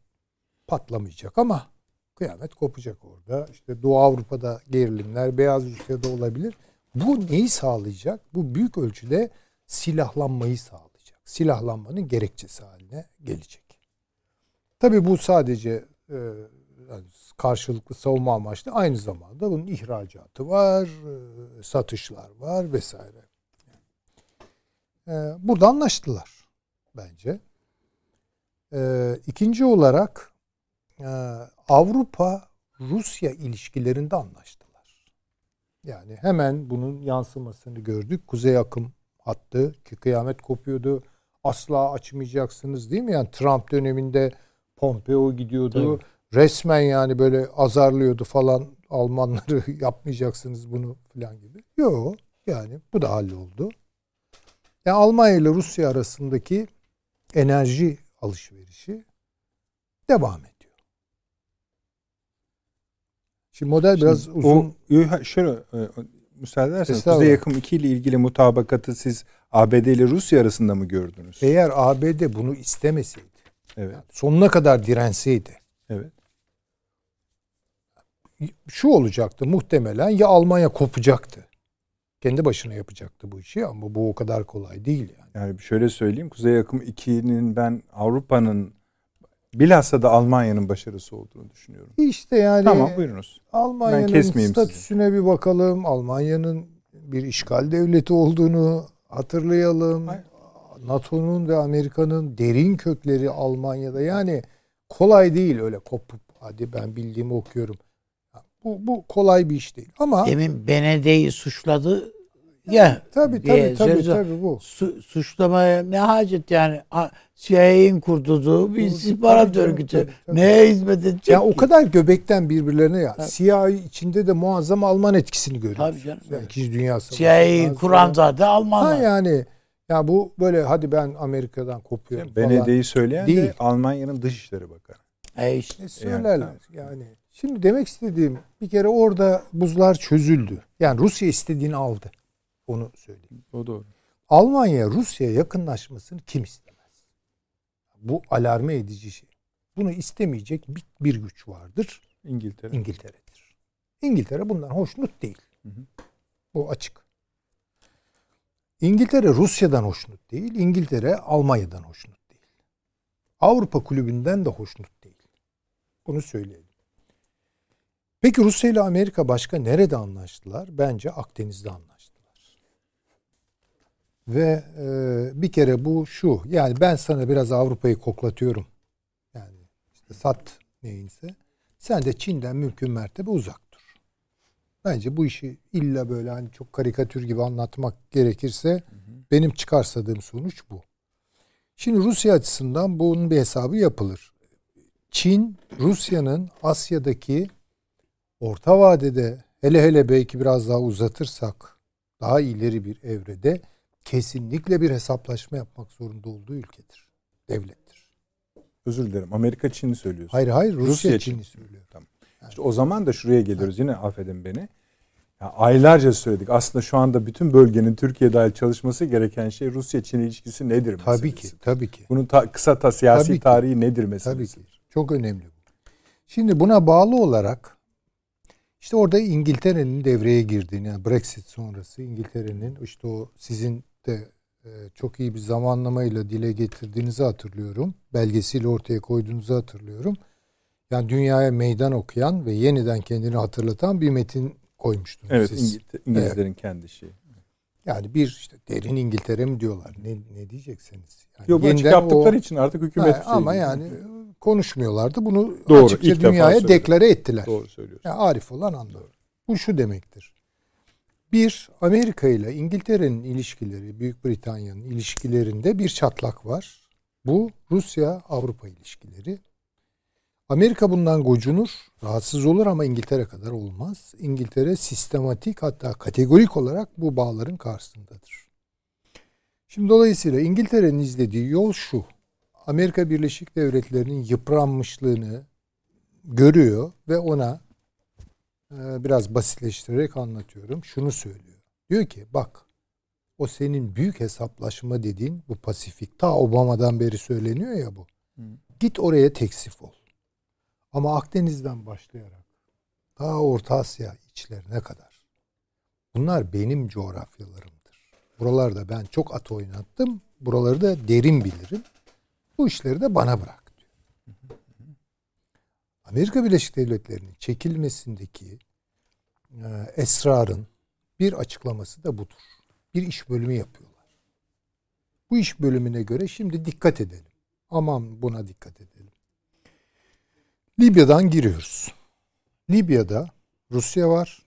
Speaker 3: patlamayacak ama kıyamet kopacak orada. İşte Doğu Avrupa'da gerilimler, Beyaz Rusya'da olabilir. Bu neyi sağlayacak? Bu büyük ölçüde silahlanmayı sağlayacak. Silahlanmanın gerekçesi haline gelecek. Tabii bu sadece e, karşılıklı savunma amaçlı aynı zamanda bunun ihracatı var, e, satışlar var vesaire. E, burada anlaştılar bence. E, ikinci olarak e, Avrupa-Rusya ilişkilerinde anlaştılar. Yani hemen bunun yansımasını gördük. Kuzey akım hattı ki kıyamet kopuyordu. Asla açmayacaksınız değil mi? Yani Trump döneminde Pompeo gidiyordu.
Speaker 2: Tabii.
Speaker 3: Resmen yani böyle azarlıyordu falan Almanları yapmayacaksınız bunu falan gibi. Yok yani bu da halloldu. Yani Almanya ile Rusya arasındaki enerji alışverişi devam ediyor. Şimdi model biraz
Speaker 1: Şimdi
Speaker 3: uzun.
Speaker 1: O, şöyle e, müsaade ederseniz. Kuzey Yakım 2 ile ilgili mutabakatı siz ABD ile Rusya arasında mı gördünüz?
Speaker 3: Eğer ABD bunu istemeseydi,
Speaker 1: Evet.
Speaker 3: sonuna kadar direnseydi
Speaker 1: Evet.
Speaker 3: şu olacaktı muhtemelen ya Almanya kopacaktı. Kendi başına yapacaktı bu işi ama bu o kadar kolay değil yani.
Speaker 1: Yani şöyle söyleyeyim. Kuzey Yakım 2'nin ben Avrupa'nın bilhassa da Almanya'nın başarısı olduğunu düşünüyorum.
Speaker 3: İşte yani
Speaker 1: Tamam buyurunuz.
Speaker 3: Almanya'nın statüsüne bir bakalım. Almanya'nın bir işgal devleti olduğunu hatırlayalım. NATO'nun ve Amerika'nın derin kökleri Almanya'da. Yani kolay değil öyle kopup hadi ben bildiğimi okuyorum. Bu, bu kolay bir iş değil. Ama
Speaker 2: Demin Benedey'i suçladı Ya
Speaker 3: Tabii
Speaker 2: diye
Speaker 3: tabii tabii,
Speaker 2: söz-
Speaker 3: tabii bu.
Speaker 2: su- suçlamaya ne hacet yani CIA'in kurduğu bir istihbarat
Speaker 3: tabii,
Speaker 2: örgütü.
Speaker 3: tabii, tabii.
Speaker 2: Neye hizmet edecek
Speaker 3: Ya
Speaker 2: ki?
Speaker 3: o kadar göbekten birbirlerine ya. CIA içinde de muazzam Alman etkisini görüyoruz.
Speaker 2: Tabii canım.
Speaker 3: Yani İkinci Dünya Savaşı.
Speaker 2: CIA'yi kuran zaten
Speaker 3: Ha
Speaker 2: Almanlar.
Speaker 3: yani ya bu böyle hadi ben Amerika'dan kopuyorum falan.
Speaker 1: Benedik'i söyleyen
Speaker 3: Değil.
Speaker 1: de Almanya'nın Dışişleri Bakanı.
Speaker 2: E işte.
Speaker 3: E, söylerler yani. Şimdi demek istediğim bir kere orada buzlar çözüldü. Yani Rusya istediğini aldı. Onu söyleyeyim.
Speaker 1: O doğru.
Speaker 3: Almanya Rusya'ya yakınlaşmasını kim istemez? Bu alarme edici şey. Bunu istemeyecek bir, bir güç vardır.
Speaker 1: İngiltere.
Speaker 3: İngiltere'dir. İngiltere bundan hoşnut değil.
Speaker 1: Hı hı.
Speaker 3: Bu açık. İngiltere Rusya'dan hoşnut değil. İngiltere Almanya'dan hoşnut değil. Avrupa Kulübü'nden de hoşnut değil. Bunu söyleyelim. Peki Rusya ile Amerika başka nerede anlaştılar? Bence Akdeniz'de anlaştılar. Ve e, bir kere bu şu. Yani ben sana biraz Avrupa'yı koklatıyorum. Yani işte sat neyinse. Sen de Çin'den mümkün mertebe uzak dur. Bence bu işi illa böyle hani çok karikatür gibi anlatmak gerekirse benim çıkarsadığım sonuç bu. Şimdi Rusya açısından bunun bir hesabı yapılır. Çin, Rusya'nın Asya'daki orta vadede hele hele belki biraz daha uzatırsak daha ileri bir evrede kesinlikle bir hesaplaşma yapmak zorunda olduğu ülkedir. Devlettir.
Speaker 1: Özür dilerim. Amerika Çin'i söylüyorsun.
Speaker 3: Hayır hayır Rusya,
Speaker 1: Rusya
Speaker 3: Çin'i
Speaker 1: Çin.
Speaker 3: söylüyor.
Speaker 1: İşte o zaman da şuraya geliyoruz. Yine affedin beni. Ya aylarca söyledik. Aslında şu anda bütün bölgenin Türkiye dahil çalışması gereken şey Rusya-Çin ilişkisi nedir
Speaker 3: Tabii
Speaker 1: meselesi.
Speaker 3: ki, tabii ki.
Speaker 1: Bunun ta- kısa ta siyasi
Speaker 3: Tabii ki.
Speaker 1: tarihi nedir
Speaker 3: Tabii
Speaker 1: meselesi.
Speaker 3: ki. Çok önemli bu. Şimdi buna bağlı olarak işte orada İngiltere'nin devreye girdiğini, yani Brexit sonrası İngiltere'nin işte o sizin de e, çok iyi bir zamanlamayla dile getirdiğinizi hatırlıyorum. Belgesiyle ortaya koyduğunuzu hatırlıyorum. Yani dünyaya meydan okuyan ve yeniden kendini hatırlatan bir metin koymuştunuz
Speaker 1: Evet,
Speaker 3: siz.
Speaker 1: İngil- İngilizlerin kendi şeyi.
Speaker 3: Yani bir işte derin İngiltere mi diyorlar? Ne, ne diyeceksiniz? Yani
Speaker 1: Yok bu açık
Speaker 3: yeniden
Speaker 1: yaptıkları
Speaker 3: o-
Speaker 1: için artık hükümet
Speaker 3: Ha,
Speaker 1: şey
Speaker 3: ama
Speaker 1: değil.
Speaker 3: yani konuşmuyorlardı. Bunu
Speaker 1: Doğru,
Speaker 3: açıkça dünyaya deklare ettiler.
Speaker 1: Doğru söylüyorsun.
Speaker 3: Yani arif olan anlar. Bu şu demektir. Bir, Amerika ile İngiltere'nin ilişkileri, Büyük Britanya'nın ilişkilerinde bir çatlak var. Bu Rusya-Avrupa ilişkileri. Amerika bundan gocunur, rahatsız olur ama İngiltere kadar olmaz. İngiltere sistematik hatta kategorik olarak bu bağların karşısındadır. Şimdi dolayısıyla İngiltere'nin izlediği yol şu. Amerika Birleşik Devletleri'nin yıpranmışlığını görüyor ve ona biraz basitleştirerek anlatıyorum. Şunu söylüyor. Diyor ki bak o senin büyük hesaplaşma dediğin bu Pasifik ta Obama'dan beri söyleniyor ya bu. Git oraya teksif ol. Ama Akdeniz'den başlayarak ta Orta Asya içlerine kadar. Bunlar benim coğrafyalarımdır. Buralarda ben çok at oynattım. Buraları da derin bilirim. Bu işleri de bana bırak. Amerika Birleşik Devletleri'nin çekilmesindeki e, esrarın bir açıklaması da budur. Bir iş bölümü yapıyorlar. Bu iş bölümüne göre şimdi dikkat edelim. Aman buna dikkat edelim. Libya'dan giriyoruz. Libya'da Rusya var.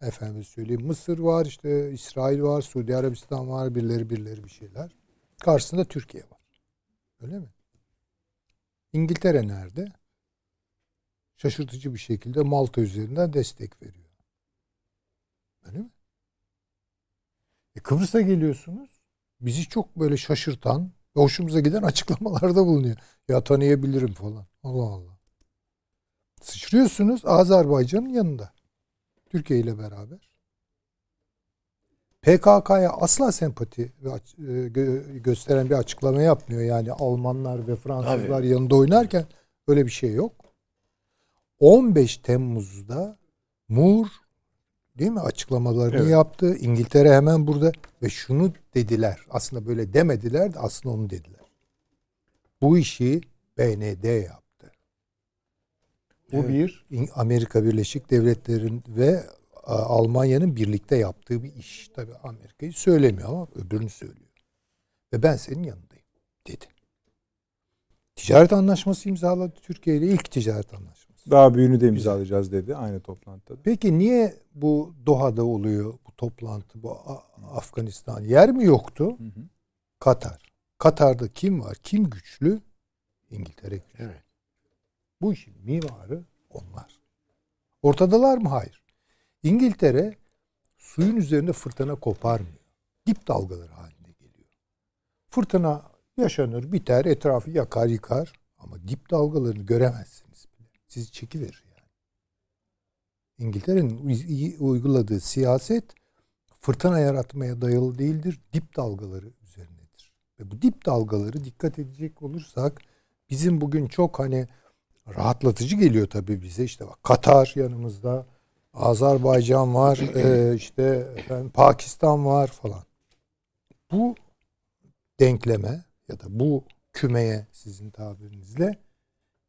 Speaker 3: Efendim söyleyeyim Mısır var, işte İsrail var, Suudi Arabistan var, birileri birileri bir şeyler. Karşısında Türkiye var. Öyle mi? İngiltere nerede? Şaşırtıcı bir şekilde Malta üzerinden destek veriyor. Öyle mi? E Kıbrıs'a geliyorsunuz. Bizi çok böyle şaşırtan ve hoşumuza giden açıklamalarda bulunuyor. Ya tanıyabilirim falan. Allah Allah. Sıçrıyorsunuz Azerbaycan'ın yanında. Türkiye ile beraber. PKK'ya asla sempati e, gö- gösteren bir açıklama yapmıyor. Yani Almanlar ve Fransızlar yanında oynarken öyle bir şey yok. 15 Temmuz'da Moore değil mi açıklamalarını
Speaker 1: Evet.
Speaker 3: yaptı. İngiltere hemen burada ve şunu dediler. Aslında böyle demediler de aslında onu dediler. Bu işi BND yaptı. Bu
Speaker 2: Evet.
Speaker 3: bir Amerika Birleşik Devletleri'nin ve Almanya'nın birlikte yaptığı bir iş. Tabii Amerika'yı söylemiyor ama öbürünü söylüyor. Ve ben senin yanındayım dedi. Ticaret anlaşması imzaladı Türkiye ile ilk ticaret anlaşması.
Speaker 1: Daha büyüğünü de imzalayacağız dedi aynı toplantıda. da.
Speaker 3: Peki niye bu Doha'da oluyor bu toplantı bu Afganistan yer mi yoktu? Hı hı. Katar. Katar'da kim var? Kim güçlü? İngiltere güçlü. Evet. Bu işin mimarı onlar. Ortadalar mı? Hayır. İngiltere suyun üzerinde fırtına koparmıyor. Dip dalgaları halinde geliyor. Fırtına yaşanır, biter, etrafı yakar, yıkar ama dip dalgalarını göremezsiniz bile. Sizi çekiverir yani. İngiltere'nin uyguladığı siyaset fırtına yaratmaya dayalı değildir. Dip dalgaları üzerinedir. Ve bu dip dalgaları dikkat edecek olursak bizim bugün çok hani rahatlatıcı geliyor tabii bize. İşte bak Katar yanımızda, Azerbaycan var, e, işte efendim, Pakistan var falan. Bu denkleme ya da bu kümeye sizin tabirinizle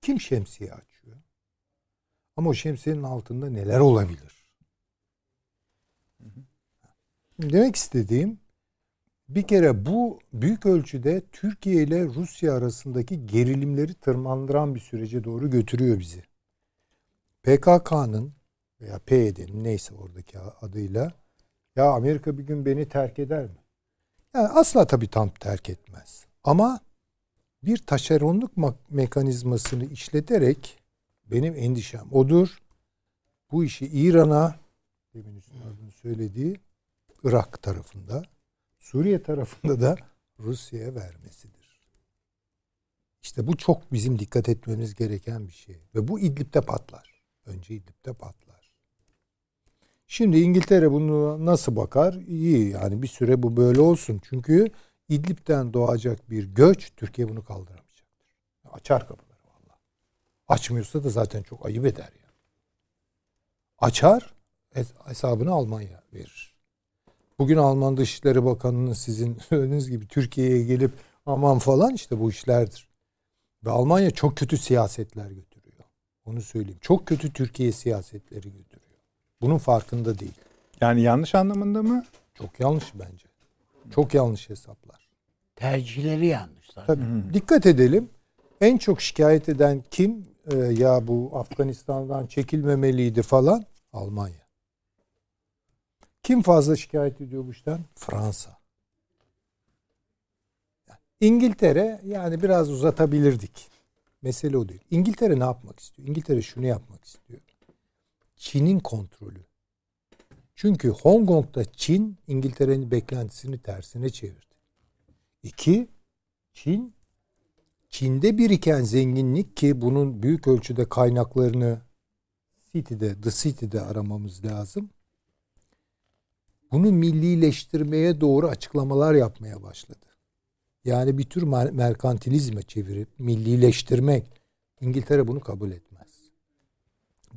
Speaker 3: kim şemsiye açıyor? Ama o şemsiyenin altında neler olabilir? Demek istediğim bir kere bu büyük ölçüde Türkiye ile Rusya arasındaki gerilimleri tırmandıran bir sürece doğru götürüyor bizi. PKK'nın veya PYD'nin neyse oradaki adıyla ya Amerika bir gün beni terk eder mi? Yani asla tabii tam terk etmez. Ama bir taşeronluk mekanizmasını işleterek benim endişem odur. Bu işi İran'a demin üstadın söylediği Irak tarafında Suriye tarafında da Rusya'ya vermesidir. İşte bu çok bizim dikkat etmemiz gereken bir şey. Ve bu İdlib'de patlar. Önce İdlib'de patlar. Şimdi İngiltere bunu nasıl bakar? İyi yani bir süre bu böyle olsun. Çünkü İdlib'den doğacak bir göç Türkiye bunu kaldıramayacaktır. Açar valla. Açmıyorsa da zaten çok ayıp eder yani. Açar hesabını Almanya verir. Bugün Alman Dışişleri Bakanı'nın sizin söylediğiniz gibi Türkiye'ye gelip aman falan işte bu işlerdir. Ve Almanya çok kötü siyasetler götürüyor. Onu söyleyeyim. Çok kötü Türkiye siyasetleri götürüyor. Bunun farkında değil.
Speaker 1: Yani yanlış anlamında mı?
Speaker 3: Çok yanlış bence. Çok yanlış hesaplar.
Speaker 2: Tercihleri yanlış
Speaker 3: zaten. Tabii. Dikkat edelim. En çok şikayet eden kim? Ee, ya bu Afganistan'dan çekilmemeliydi falan. Almanya. Kim fazla şikayet ediyor bu işten? Fransa. İngiltere yani biraz uzatabilirdik. Mesele o değil. İngiltere ne yapmak istiyor? İngiltere şunu yapmak istiyor. Çin'in kontrolü. Çünkü Hong Kong'da Çin İngiltere'nin beklentisini tersine çevirdi. İki, Çin Çin'de biriken zenginlik ki bunun büyük ölçüde kaynaklarını City'de, The City'de aramamız lazım bunu millileştirmeye doğru açıklamalar yapmaya başladı. Yani bir tür merkantilizme çevirip millileştirmek. İngiltere bunu kabul etmez.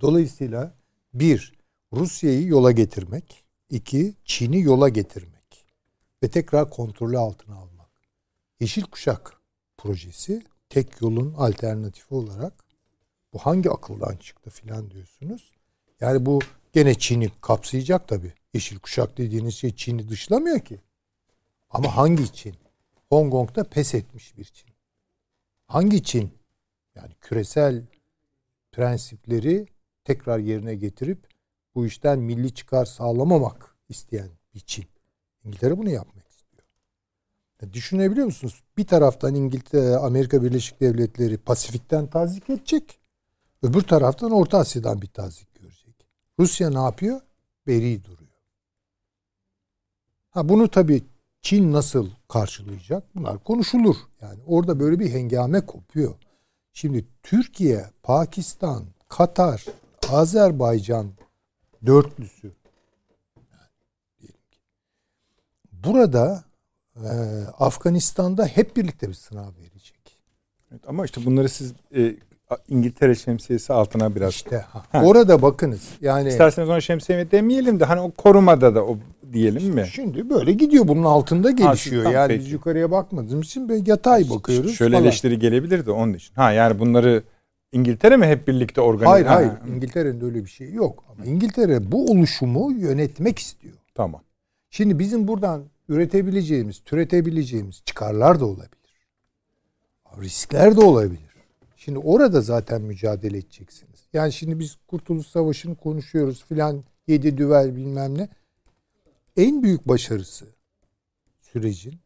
Speaker 3: Dolayısıyla bir, Rusya'yı yola getirmek. iki Çin'i yola getirmek. Ve tekrar kontrolü altına almak. Yeşil Kuşak projesi tek yolun alternatifi olarak bu hangi akıldan çıktı filan diyorsunuz. Yani bu gene Çin'i kapsayacak tabii. Yeşil kuşak dediğiniz şey Çin'i dışlamıyor ki. Ama hangi Çin? Hong Kong'da pes etmiş bir Çin. Hangi Çin? Yani küresel prensipleri tekrar yerine getirip bu işten milli çıkar sağlamamak isteyen bir Çin. İngiltere bunu yapmak istiyor. Ya düşünebiliyor musunuz? Bir taraftan İngiltere, Amerika Birleşik Devletleri Pasifik'ten tazik edecek. Öbür taraftan Orta Asya'dan bir tazik görecek. Rusya ne yapıyor? Beri duruyor. Ha bunu tabii Çin nasıl karşılayacak? Bunlar konuşulur. Yani orada böyle bir hengame kopuyor. Şimdi Türkiye, Pakistan, Katar, Azerbaycan dörtlüsü burada e, Afganistan'da hep birlikte bir sınav verecek.
Speaker 1: Evet, ama işte bunları siz e, İngiltere şemsiyesi altına biraz.
Speaker 3: İşte ha. Ha. orada bakınız. Yani
Speaker 1: isterseniz ona şemsiye demeyelim de hani o korumada da o diyelim mi?
Speaker 3: Şimdi böyle gidiyor bunun altında gelişiyor. Ha, yani peki. biz yukarıya bakmadığımız için böyle yatay bakıyoruz.
Speaker 1: Şöyle falan. eleştiri gelebilir de onun için. Ha yani bunları İngiltere mi hep birlikte organize?
Speaker 3: Hayır hayır. İngiltere'nin öyle bir şey yok. Ama İngiltere bu oluşumu yönetmek istiyor.
Speaker 1: Tamam.
Speaker 3: Şimdi bizim buradan üretebileceğimiz, türetebileceğimiz çıkarlar da olabilir. Riskler de olabilir. Şimdi orada zaten mücadele edeceksiniz. Yani şimdi biz Kurtuluş Savaşı'nı konuşuyoruz filan yedi düvel bilmem ne. en büyük başarısı sürecin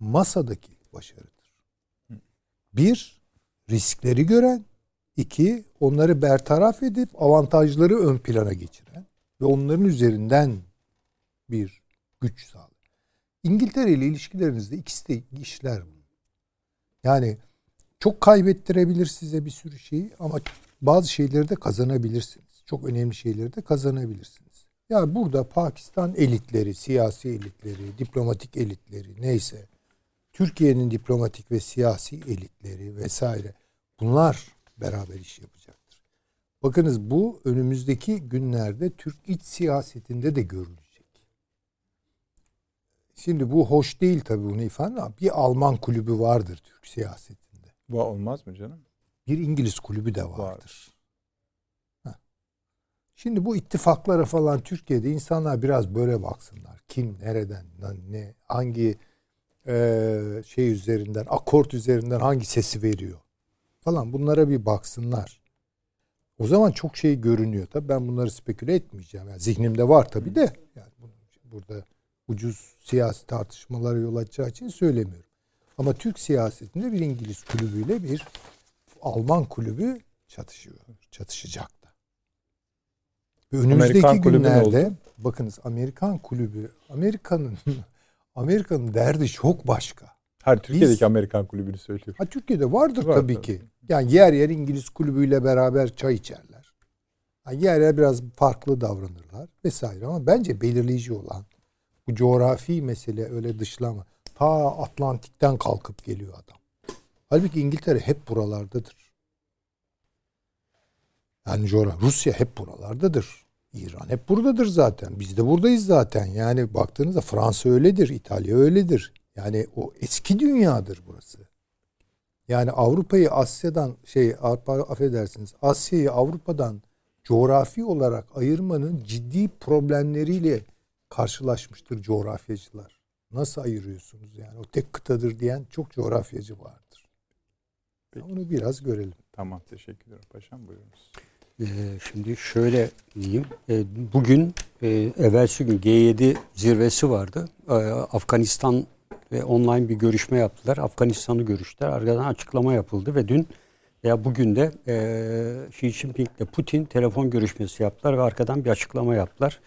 Speaker 3: masadaki başarıdır. Bir, riskleri gören, iki, onları bertaraf edip avantajları ön plana geçiren ve onların üzerinden bir güç sağlar. İngiltere ile ilişkilerinizde ikisi de işler. Yani çok kaybettirebilir size bir sürü şeyi ama bazı şeyleri de kazanabilirsiniz. Çok önemli şeyleri de kazanabilirsiniz. Yani burada Pakistan elitleri, siyasi elitleri, diplomatik elitleri neyse Türkiye'nin diplomatik ve siyasi elitleri vesaire bunlar beraber iş yapacaktır. Bakınız bu önümüzdeki günlerde Türk iç siyasetinde de görülecek. Şimdi bu hoş değil tabii bunu ifade ama bir Alman kulübü vardır Türk siyasetinde.
Speaker 1: Bu olmaz mı canım?
Speaker 3: Bir İngiliz kulübü de vardır. Var. Şimdi bu ittifaklara falan Türkiye'de insanlar biraz böyle baksınlar. Kim, nereden, ne, hangi e, şey üzerinden, akort üzerinden hangi sesi veriyor falan bunlara bir baksınlar. O zaman çok şey görünüyor. Tabii ben bunları speküle etmeyeceğim. Yani zihnimde var tabii de. Yani burada ucuz siyasi tartışmalara yol açacağı için söylemiyorum. Ama Türk siyasetinde bir İngiliz kulübüyle bir Alman kulübü çatışıyor. Çatışacak da. Ve önümüzdeki Amerikan günlerde bakınız Amerikan kulübü Amerika'nın Amerika'nın derdi çok başka.
Speaker 1: Her Türkiye'deki Biz, Amerikan kulübünü söylüyor.
Speaker 3: Ha Türkiye'de vardır Var, tabii, tabii ki. Yani yer yer İngiliz kulübüyle beraber çay içerler. Yani yer yer biraz farklı davranırlar vesaire ama bence belirleyici olan bu coğrafi mesele öyle dışlama. Ta Atlantik'ten kalkıp geliyor adam. Halbuki İngiltere hep buralardadır. Yani Rusya hep buralardadır. İran hep buradadır zaten. Biz de buradayız zaten. Yani baktığınızda Fransa öyledir, İtalya öyledir. Yani o eski dünyadır burası. Yani Avrupa'yı Asya'dan şey affedersiniz Asya'yı Avrupa'dan coğrafi olarak ayırmanın ciddi problemleriyle karşılaşmıştır coğrafyacılar. Nasıl ayırıyorsunuz yani? O tek kıtadır diyen çok coğrafyacı vardır. Peki. Onu biraz görelim.
Speaker 1: Tamam teşekkür ederim paşam buyurunuz.
Speaker 4: Ee, şimdi şöyle diyeyim. Ee, bugün e, evvelsi gün G7 zirvesi vardı. Ee, Afganistan ve online bir görüşme yaptılar. Afganistan'ı görüştüler. Arkadan açıklama yapıldı ve dün veya bugün de e, Xi Jinping ile Putin telefon görüşmesi yaptılar ve arkadan bir açıklama yaptılar.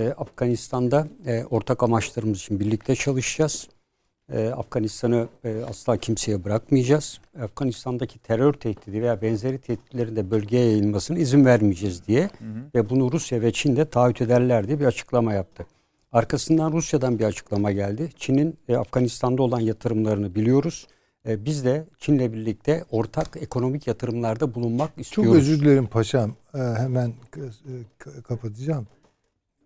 Speaker 4: Afganistan'da e, ortak amaçlarımız için birlikte çalışacağız. Ee, Afganistan'ı e, asla kimseye bırakmayacağız. Afganistan'daki terör tehdidi veya benzeri tehditlerin de bölgeye yayılmasına izin vermeyeceğiz diye hı hı. ve bunu Rusya ve Çin de taahhüt ederler diye bir açıklama yaptı. Arkasından Rusya'dan bir açıklama geldi. Çin'in e, Afganistan'da olan yatırımlarını biliyoruz. E, biz de Çin'le birlikte ortak ekonomik yatırımlarda bulunmak istiyoruz.
Speaker 3: Çok özür dilerim paşam. Hemen kapatacağım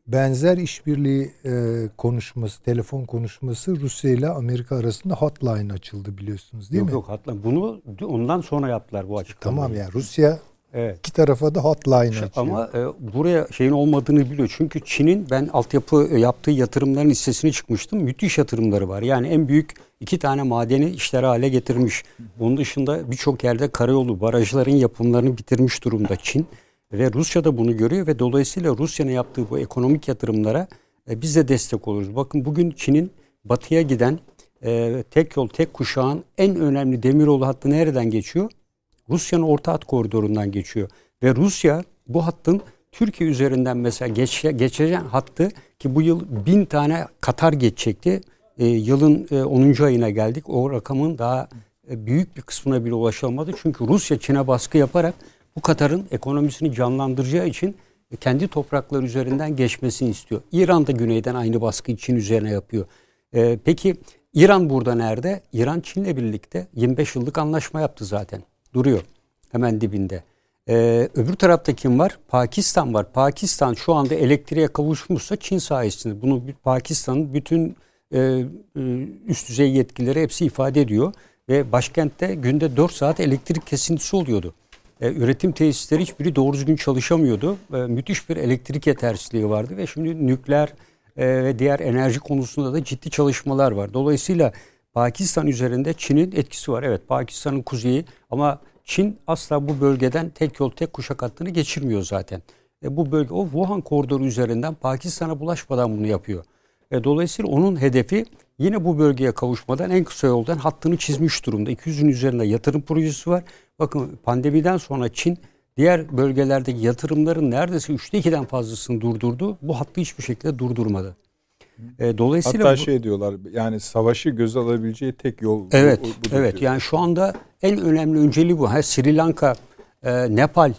Speaker 3: benzer işbirliği e, konuşması, telefon konuşması Rusya ile Amerika arasında hotline açıldı biliyorsunuz değil
Speaker 4: yok,
Speaker 3: mi?
Speaker 4: Yok yok hotline. Bunu ondan sonra yaptılar bu açıklamayı.
Speaker 3: Tamam yani Rusya evet. iki tarafa da hotline açıyor.
Speaker 4: Ama e, buraya şeyin olmadığını biliyor. Çünkü Çin'in ben altyapı e, yaptığı yatırımların listesine çıkmıştım. Müthiş yatırımları var. Yani en büyük iki tane madeni işler hale getirmiş. Onun dışında birçok yerde karayolu, barajların yapımlarını bitirmiş durumda Çin. Ve Rusya da bunu görüyor ve dolayısıyla Rusya'nın yaptığı bu ekonomik yatırımlara e, biz de destek oluruz. Bakın bugün Çin'in batıya giden e, tek yol tek kuşağın en önemli demiryolu hattı nereden geçiyor? Rusya'nın orta hat koridorundan geçiyor. Ve Rusya bu hattın Türkiye üzerinden mesela geç, geçeceğin hattı ki bu yıl bin tane Katar geçecekti. E, yılın e, 10. ayına geldik. O rakamın daha e, büyük bir kısmına bile ulaşılmadı. Çünkü Rusya Çin'e baskı yaparak bu Katar'ın ekonomisini canlandıracağı için kendi toprakları üzerinden geçmesini istiyor. İran da güneyden aynı baskıyı Çin üzerine yapıyor. Ee, peki İran burada nerede? İran Çin'le birlikte 25 yıllık anlaşma yaptı zaten. Duruyor hemen dibinde. Ee, öbür tarafta kim var? Pakistan var. Pakistan şu anda elektriğe kavuşmuşsa Çin sayesinde. Bunu Pakistan'ın bütün e, e, üst düzey yetkileri hepsi ifade ediyor. Ve başkentte günde 4 saat elektrik kesintisi oluyordu. E, üretim tesisleri hiçbiri doğru düzgün çalışamıyordu. E, müthiş bir elektrik yetersizliği vardı ve şimdi nükleer e, ve diğer enerji konusunda da ciddi çalışmalar var. Dolayısıyla Pakistan üzerinde Çin'in etkisi var. Evet Pakistan'ın kuzeyi ama Çin asla bu bölgeden tek yol tek kuşak hattını geçirmiyor zaten. E, bu bölge o Wuhan koridoru üzerinden Pakistan'a bulaşmadan bunu yapıyor. E, dolayısıyla onun hedefi yine bu bölgeye kavuşmadan en kısa yoldan hattını çizmiş durumda. 200'ün üzerinde yatırım projesi var. Bakın pandemiden sonra Çin diğer bölgelerdeki yatırımların neredeyse üçte ikiden fazlasını durdurdu. Bu hattı hiçbir şekilde durdurmadı.
Speaker 1: E, dolayısıyla hatta bu, şey diyorlar yani savaşı göz alabileceği tek yol
Speaker 4: Evet. Bu, bu evet. Diyor. Yani şu anda en önemli önceliği bu. Ha, Sri Lanka, e, Nepal,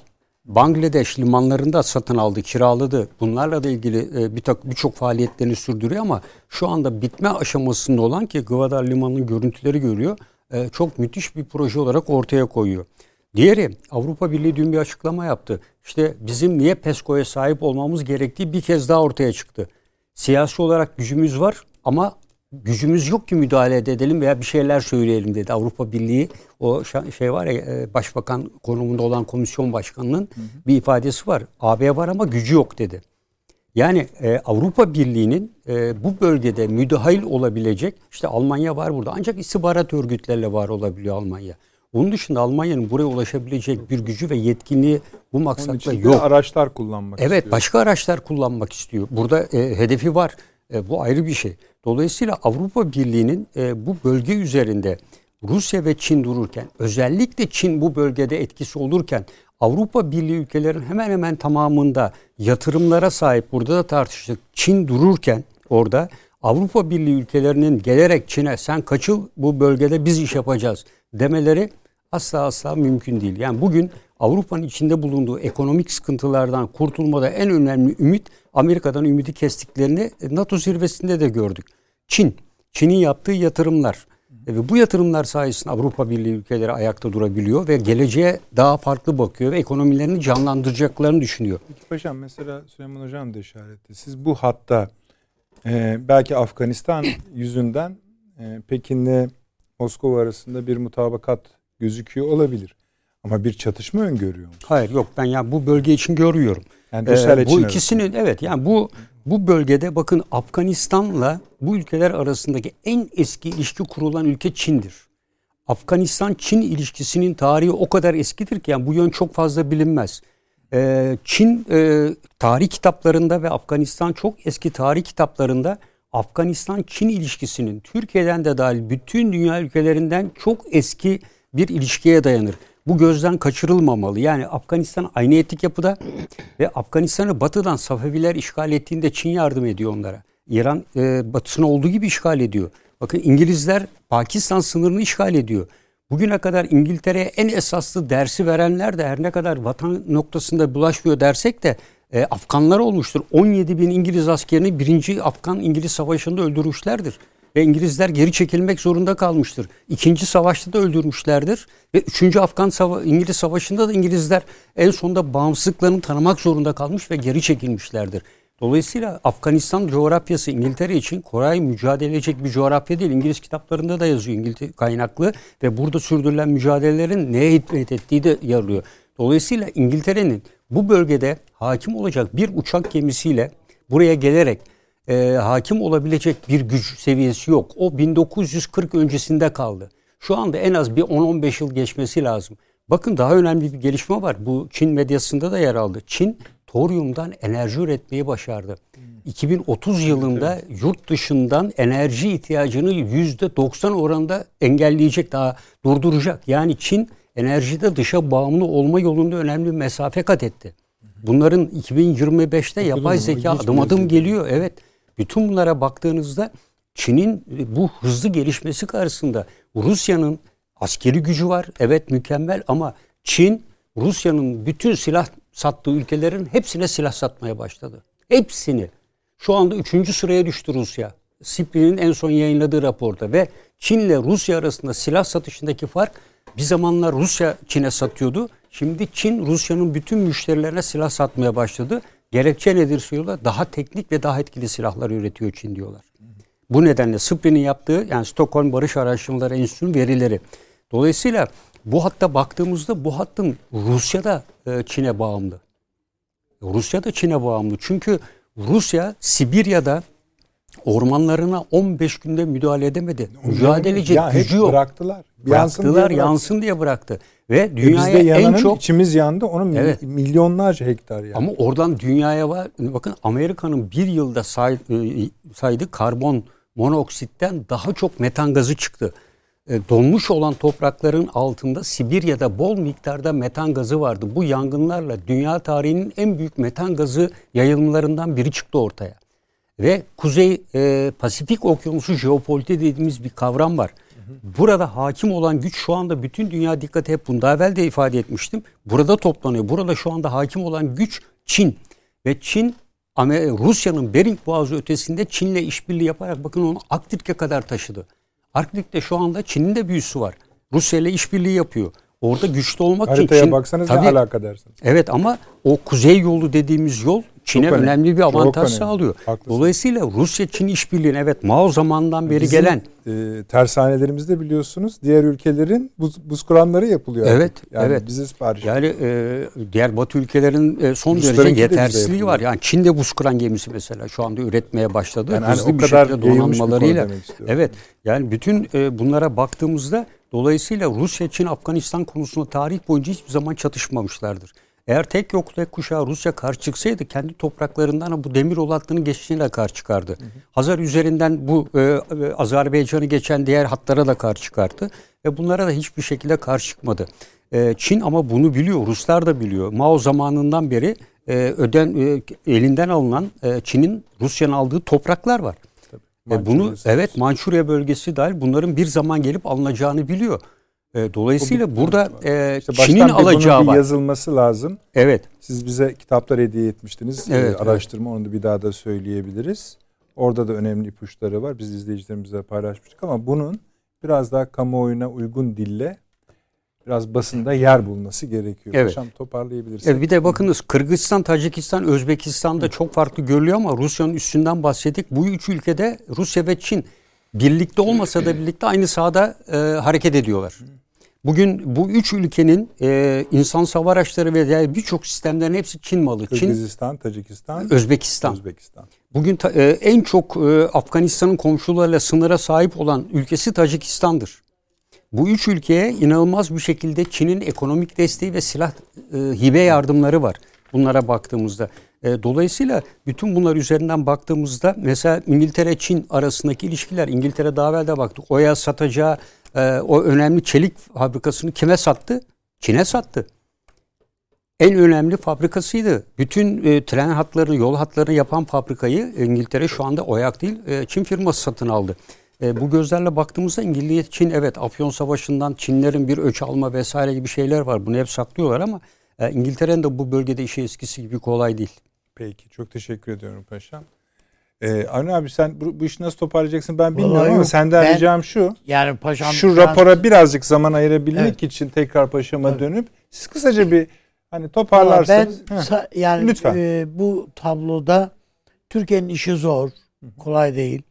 Speaker 4: Bangladeş limanlarında satın aldı, kiraladı. Bunlarla da ilgili e, bir birçok faaliyetlerini sürdürüyor ama şu anda bitme aşamasında olan ki Gwadar Limanı'nın görüntüleri görüyor. E, çok müthiş bir proje olarak ortaya koyuyor. Diğeri Avrupa Birliği dün bir açıklama yaptı. İşte bizim niye PESCO'ya sahip olmamız gerektiği bir kez daha ortaya çıktı. Siyasi olarak gücümüz var ama gücümüz yok ki müdahale edelim veya bir şeyler söyleyelim dedi. Avrupa Birliği o şey var ya e, başbakan konumunda olan komisyon başkanının hı hı. bir ifadesi var. AB var ama gücü yok dedi. Yani e, Avrupa Birliği'nin e, bu bölgede müdahil olabilecek işte Almanya var burada ancak istihbarat örgütlerle var olabiliyor Almanya. Onun dışında Almanya'nın buraya ulaşabilecek bir gücü ve yetkinliği bu maksatla yok.
Speaker 1: araçlar kullanmak
Speaker 4: evet, istiyor. başka araçlar kullanmak istiyor. Burada e, hedefi var. E, bu ayrı bir şey. Dolayısıyla Avrupa Birliği'nin e, bu bölge üzerinde Rusya ve Çin dururken, özellikle Çin bu bölgede etkisi olurken Avrupa Birliği ülkelerin hemen hemen tamamında yatırımlara sahip burada da tartıştık. Çin dururken orada Avrupa Birliği ülkelerinin gelerek Çin'e sen kaçıl bu bölgede biz iş yapacağız demeleri asla asla mümkün değil. Yani bugün Avrupa'nın içinde bulunduğu ekonomik sıkıntılardan kurtulmada en önemli ümit Amerika'dan ümidi kestiklerini NATO zirvesinde de gördük. Çin, Çin'in yaptığı yatırımlar ve bu yatırımlar sayesinde Avrupa Birliği ülkeleri ayakta durabiliyor ve geleceğe daha farklı bakıyor ve ekonomilerini canlandıracaklarını düşünüyor.
Speaker 1: Hocam mesela Süleyman Hocam da işaretti. Siz bu hatta e, belki Afganistan yüzünden e, Pekin'le Moskova arasında bir mutabakat gözüküyor olabilir. Ama bir çatışma öngörüyor musunuz?
Speaker 4: Hayır yok ben ya bu bölge için görüyorum. Yani ee, bu ikisinin arasında. evet yani bu bu bölgede bakın Afganistan'la bu ülkeler arasındaki en eski ilişki kurulan ülke Çin'dir. Afganistan-Çin ilişkisinin tarihi o kadar eskidir ki yani bu yön çok fazla bilinmez. Ee, Çin e, tarih kitaplarında ve Afganistan çok eski tarih kitaplarında Afganistan-Çin ilişkisinin Türkiye'den de dahil bütün dünya ülkelerinden çok eski bir ilişkiye dayanır. Bu gözden kaçırılmamalı. Yani Afganistan aynı etnik yapıda ve Afganistan'ı batıdan Safeviler işgal ettiğinde Çin yardım ediyor onlara. İran e, batısını olduğu gibi işgal ediyor. Bakın İngilizler Pakistan sınırını işgal ediyor. Bugüne kadar İngiltere'ye en esaslı dersi verenler de her ne kadar vatan noktasında bulaşmıyor dersek de e, Afganlar olmuştur. 17 bin İngiliz askerini birinci Afgan-İngiliz savaşında öldürmüşlerdir. Ve İngilizler geri çekilmek zorunda kalmıştır. İkinci savaşta da öldürmüşlerdir. Ve üçüncü Afgan Sava İngiliz Savaşı'nda da İngilizler en sonunda bağımsızlıklarını tanımak zorunda kalmış ve geri çekilmişlerdir. Dolayısıyla Afganistan coğrafyası İngiltere için kolay mücadele edecek bir coğrafya değil. İngiliz kitaplarında da yazıyor İngiltere kaynaklı ve burada sürdürülen mücadelelerin neye hizmet ettiği de yarıyor. Dolayısıyla İngiltere'nin bu bölgede hakim olacak bir uçak gemisiyle buraya gelerek e, hakim olabilecek bir güç seviyesi yok. O 1940 öncesinde kaldı. Şu anda en az bir 10-15 yıl geçmesi lazım. Bakın daha önemli bir gelişme var. Bu Çin medyasında da yer aldı. Çin toryumdan enerji üretmeyi başardı. 2030 yılında yurt dışından enerji ihtiyacını %90 oranında engelleyecek, daha durduracak. Yani Çin enerjide dışa bağımlı olma yolunda önemli bir mesafe kat etti. Bunların 2025'te yapay zeka adım adım geliyor. Evet. Bütün bunlara baktığınızda Çin'in bu hızlı gelişmesi karşısında Rusya'nın askeri gücü var. Evet mükemmel ama Çin Rusya'nın bütün silah sattığı ülkelerin hepsine silah satmaya başladı. Hepsini. Şu anda üçüncü sıraya düştü Rusya. SIPRI'nin en son yayınladığı raporda ve Çin ile Rusya arasında silah satışındaki fark bir zamanlar Rusya Çin'e satıyordu. Şimdi Çin Rusya'nın bütün müşterilerine silah satmaya başladı. Gerekçe nedir diyorlar? Daha teknik ve daha etkili silahlar üretiyor Çin diyorlar. Bu nedenle SIPRI'nin yaptığı yani Stockholm Barış Araştırmaları Enstitüsü'nün verileri. Dolayısıyla bu hatta baktığımızda bu hattın Rusya'da e, Çin'e bağımlı. Rusya da Çin'e bağımlı. Çünkü Rusya Sibirya'da ormanlarına 15 günde müdahale edemedi. Mücadele edecek gücü yok.
Speaker 1: Bıraktılar.
Speaker 4: Bıraktılar yansın diye, yansın diye bıraktı. Ve
Speaker 1: E
Speaker 4: dünyaya
Speaker 1: bizde
Speaker 4: en çok
Speaker 1: içimiz yandı. Onun
Speaker 4: Evet.
Speaker 1: milyonlarca hektar yani.
Speaker 4: ama oradan dünyaya var. Bakın Amerika'nın bir yılda say, e, saydığı karbon monoksitten daha çok metan gazı çıktı. E, Donmuş olan toprakların altında Sibirya'da bol miktarda metan gazı vardı. Bu yangınlarla dünya tarihinin en büyük metan gazı yayılımlarından biri çıktı ortaya. Ve Kuzey e, Pasifik Okyanusu jeopolitiği dediğimiz bir kavram var. Burada hakim olan güç şu anda bütün dünya dikkati hep bunu daha evvel de ifade etmiştim. Burada toplanıyor. Burada şu anda hakim olan güç Çin. Ve Çin Rusya'nın Bering Boğazı ötesinde Çin'le işbirliği yaparak bakın onu Arktik'e kadar taşıdı. Arktik'te şu anda Çin'in de büyüsü var. Rusya ile işbirliği yapıyor. Orada güçlü olmak için
Speaker 1: Haritaya baksanız
Speaker 4: Tabii,
Speaker 1: ne alaka dersiniz.
Speaker 4: Evet ama o kuzey yolu dediğimiz yol Çin'e
Speaker 1: önemli.
Speaker 4: önemli bir avantaj sağlıyor.
Speaker 1: Haklısın.
Speaker 4: Dolayısıyla Rusya-Çin işbirliğine evet Mao zamanından beri
Speaker 1: Bizim,
Speaker 4: gelen
Speaker 1: e, tersanelerimizde biliyorsunuz diğer ülkelerin buz, buz kuranları yapılıyor.
Speaker 4: Evet,
Speaker 1: artık. Yani
Speaker 4: evet.
Speaker 1: Bize sipariş.
Speaker 4: yani e, diğer Batı ülkelerin e, son
Speaker 1: Ruslarınki de
Speaker 4: derece yetersizliği
Speaker 1: yapılıyor.
Speaker 4: var. Yani Çin'de buz kıran gemisi mesela şu anda üretmeye başladı.
Speaker 1: Yani
Speaker 4: Hızlı
Speaker 1: o
Speaker 4: bir
Speaker 1: kadar
Speaker 4: şekilde
Speaker 1: bir
Speaker 4: donanmalarıyla. Evet. Yani bütün e, bunlara baktığımızda dolayısıyla Rusya, Çin, Afganistan konusunda tarih boyunca hiçbir zaman çatışmamışlardır. Eğer tek yok tek kuşağı Rusya karşı çıksaydı kendi topraklarından bu demir yolu hattının geçişine karşı çıkardı. Hazar üzerinden bu e, e, Azerbaycan'ı geçen diğer hatlara da karşı çıkardı ve bunlara da hiçbir şekilde karşı çıkmadı. E, Çin ama bunu biliyor, Ruslar da biliyor. Mao zamanından beri e, öden e, elinden alınan e, Çin'in Rusya'nın aldığı topraklar var. Bunu
Speaker 1: Mançurya
Speaker 4: evet Mançurya bölgesi dahil bunların bir zaman gelip alınacağını biliyor. E, dolayısıyla burada e,
Speaker 1: İşte
Speaker 4: Çin'in
Speaker 1: bir bunun
Speaker 4: alacağı
Speaker 1: bir
Speaker 4: var.
Speaker 1: yazılması lazım.
Speaker 4: Evet.
Speaker 1: Siz bize kitaplar hediye etmiştiniz.
Speaker 4: Evet,
Speaker 1: Ee, araştırma onu da bir daha da söyleyebiliriz. Orada da önemli ipuçları var. Biz izleyicilerimizle paylaşmıştık ama bunun biraz daha kamuoyuna uygun dille biraz basında yer bulması gerekiyor.
Speaker 4: Evet.
Speaker 1: Paşam toparlayabilirsiniz.
Speaker 4: E, bir de bakınız Kırgızistan, Tacikistan, Özbekistan'da çok farklı görülüyor ama Rusya'nın üstünden bahsettik. Bu üç ülkede Rusya ve Çin birlikte olmasa da birlikte aynı sahada e, hareket ediyorlar. Bugün bu üç ülkenin e, insan hava araçları ve diğer birçok sistemlerin hepsi Çin malı. Çin,
Speaker 1: Kırgızistan, Tacikistan,
Speaker 4: Özbekistan.
Speaker 1: Özbekistan.
Speaker 4: Bugün ta- e, en çok e, Afganistan'ın komşularıyla sınıra sahip olan ülkesi Tacikistan'dır. Bu üç ülkeye inanılmaz bir şekilde Çin'in ekonomik desteği ve silah e, hibe yardımları var. Bunlara baktığımızda. E, dolayısıyla bütün bunlar üzerinden baktığımızda mesela İngiltere-Çin arasındaki ilişkiler İngiltere daha evvel de baktık. Oya satacağı e, o önemli çelik fabrikasını kime sattı? Çin'e sattı en önemli fabrikasıydı. Bütün e, tren hatlarını, yol hatlarını yapan fabrikayı İngiltere şu anda OYAK değil, e, Çin firması satın aldı. E, bu gözlerle baktığımızda İngiltere, Çin evet Afyon Savaşı'ndan Çinlerin bir öç alma vesaire gibi şeyler var. Bunu hep saklıyorlar ama e, İngiltere'nin de bu bölgede işi eskisi gibi kolay değil.
Speaker 1: Peki çok teşekkür ediyorum paşam. Ee, Avni abi sen bu, bu işi nasıl toparlayacaksın ben
Speaker 2: Vallahi
Speaker 1: bilmiyorum ama
Speaker 2: yok.
Speaker 1: senden
Speaker 2: Ben-
Speaker 1: ricam şu.
Speaker 2: Yani paşam
Speaker 1: Şu rapora birazcık zaman ayırabilmek
Speaker 2: Evet.
Speaker 1: için tekrar paşama
Speaker 2: Evet.
Speaker 1: dönüp siz kısaca bir hani toparlarsanız.
Speaker 2: Ben
Speaker 1: Heh.
Speaker 2: sa- yani
Speaker 1: Lütfen.
Speaker 2: e, bu tabloda Türkiye'nin işi zor, kolay değil.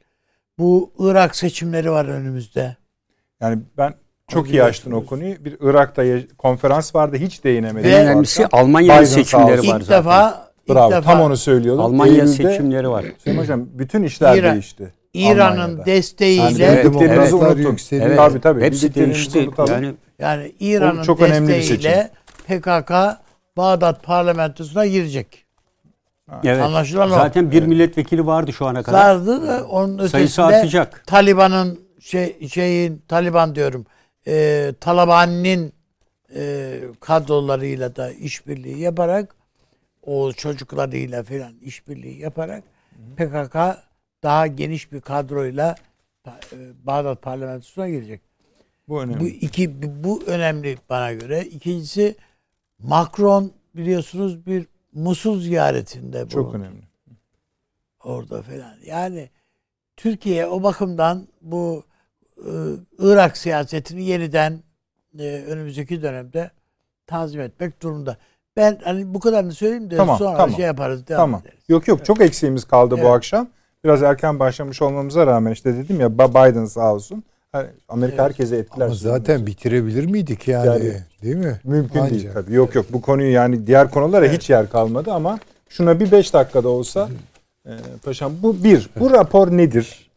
Speaker 2: Bu Irak seçimleri var önümüzde.
Speaker 1: Yani ben çok iyi açtın o konuyu. Bir Irak'ta konferans vardı hiç değinemedim.
Speaker 2: Ve-
Speaker 4: En önemlisi Almanya'nın seçimleri var
Speaker 2: İlk
Speaker 4: zaten.
Speaker 2: defa ilk
Speaker 1: Bravo
Speaker 2: defa
Speaker 1: tam onu söylüyordum.
Speaker 4: Almanya
Speaker 1: Eylül'de-
Speaker 4: seçimleri var.
Speaker 1: Sayın Hocam bütün işler
Speaker 2: İran-
Speaker 1: değişti.
Speaker 2: İran'ın desteğiyle
Speaker 1: Yani
Speaker 4: Evet,
Speaker 1: bildiklerinizi
Speaker 3: evet.
Speaker 1: Tabii tabii.
Speaker 4: hepsi değişti. Yani
Speaker 2: yani İran'ın
Speaker 1: O çok
Speaker 2: desteğiyle PKK Bağdat parlamentosuna girecek.
Speaker 4: evet.
Speaker 2: Anlaşılan o.
Speaker 4: Zaten bir milletvekili vardı şu ana kadar.
Speaker 2: Vardı da onun
Speaker 4: Sayısı
Speaker 2: ötesinde
Speaker 4: artacak.
Speaker 2: Taliban'ın şey şeyin Taliban diyorum. E, Taliban'ın e, kadrolarıyla da işbirliği yaparak o çocuklarıyla falan işbirliği yaparak PKK daha geniş bir kadroyla e, Bağdat parlamentosuna girecek.
Speaker 1: Bu önemli.
Speaker 2: Bu iki bu önemli bana göre. İkincisi Macron biliyorsunuz bir Musul ziyaretinde
Speaker 1: çok
Speaker 2: bulundu
Speaker 1: önemli.
Speaker 2: orada falan. Yani Türkiye o bakımdan bu e, Irak siyasetini yeniden e, önümüzdeki dönemde tanzim etmek durumunda. Ben hani bu kadarını söyleyeyim de
Speaker 1: Tamam,
Speaker 2: sonra
Speaker 1: tamam.
Speaker 2: şey yaparız, devam
Speaker 1: Tamam.
Speaker 2: ederiz.
Speaker 1: Yok yok çok eksiğimiz kaldı bu
Speaker 2: Evet.
Speaker 1: akşam. Biraz erken başlamış olmamıza rağmen işte dedim ya Biden sağ olsun. Hani Amerika
Speaker 2: Evet.
Speaker 1: herkese etkiler.
Speaker 3: Ama zaten bitirebilir miydik yani,
Speaker 1: Yani
Speaker 3: değil mi?
Speaker 1: Mümkün
Speaker 3: Ancak.
Speaker 1: değil tabii. Yok yok bu konuyu yani diğer konulara hiç yer kalmadı ama şuna bir beş dakikada olsa e, paşam bu bir. Bu rapor nedir?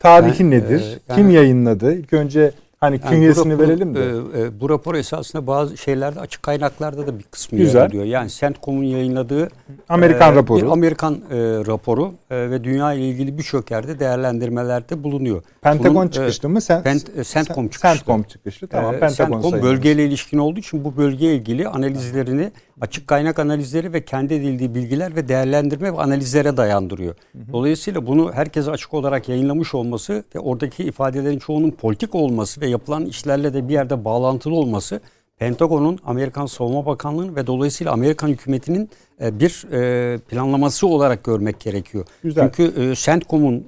Speaker 1: Tarihi
Speaker 4: Ben,
Speaker 1: nedir?
Speaker 4: e, yani-
Speaker 1: Kim yayınladı? İlk önce Hani
Speaker 4: Yani
Speaker 1: künyesini
Speaker 4: bu rapor-
Speaker 1: verelim de.
Speaker 4: e, e, bu rapor esasında bazı şeylerde açık kaynaklarda da bir kısmı
Speaker 1: Güzel.
Speaker 4: yer alıyor. Yani CENTCOM'un yayınladığı
Speaker 1: Amerikan
Speaker 4: e,
Speaker 1: raporu.
Speaker 4: bir Amerikan e, raporu e, ve dünya ile ilgili birçok yerde değerlendirmelerde bulunuyor.
Speaker 1: Pentagon
Speaker 4: Bunun, e,
Speaker 1: çıkışlı mı? Sen,
Speaker 4: Pent- e, CENTCOM çıkışlı.
Speaker 1: CENTCOM çıkışlı. Tamam.
Speaker 4: Ee,
Speaker 1: Pentagon
Speaker 4: CENTCOM bölgeyle ilişkin olduğu için bu bölgeye ilgili analizlerini açık kaynak analizleri ve kendi edildiği bilgiler ve değerlendirme ve analizlere dayandırıyor. Dolayısıyla bunu herkese açık olarak yayınlamış olması ve oradaki ifadelerin çoğunun politik olması ve yapılan işlerle de bir yerde bağlantılı olması Pentagon'un Amerikan Savunma Bakanlığı'nın ve dolayısıyla Amerikan hükümetinin e, bir e, planlaması olarak görmek gerekiyor.
Speaker 1: Güzel.
Speaker 4: Çünkü e, CENTCOM'un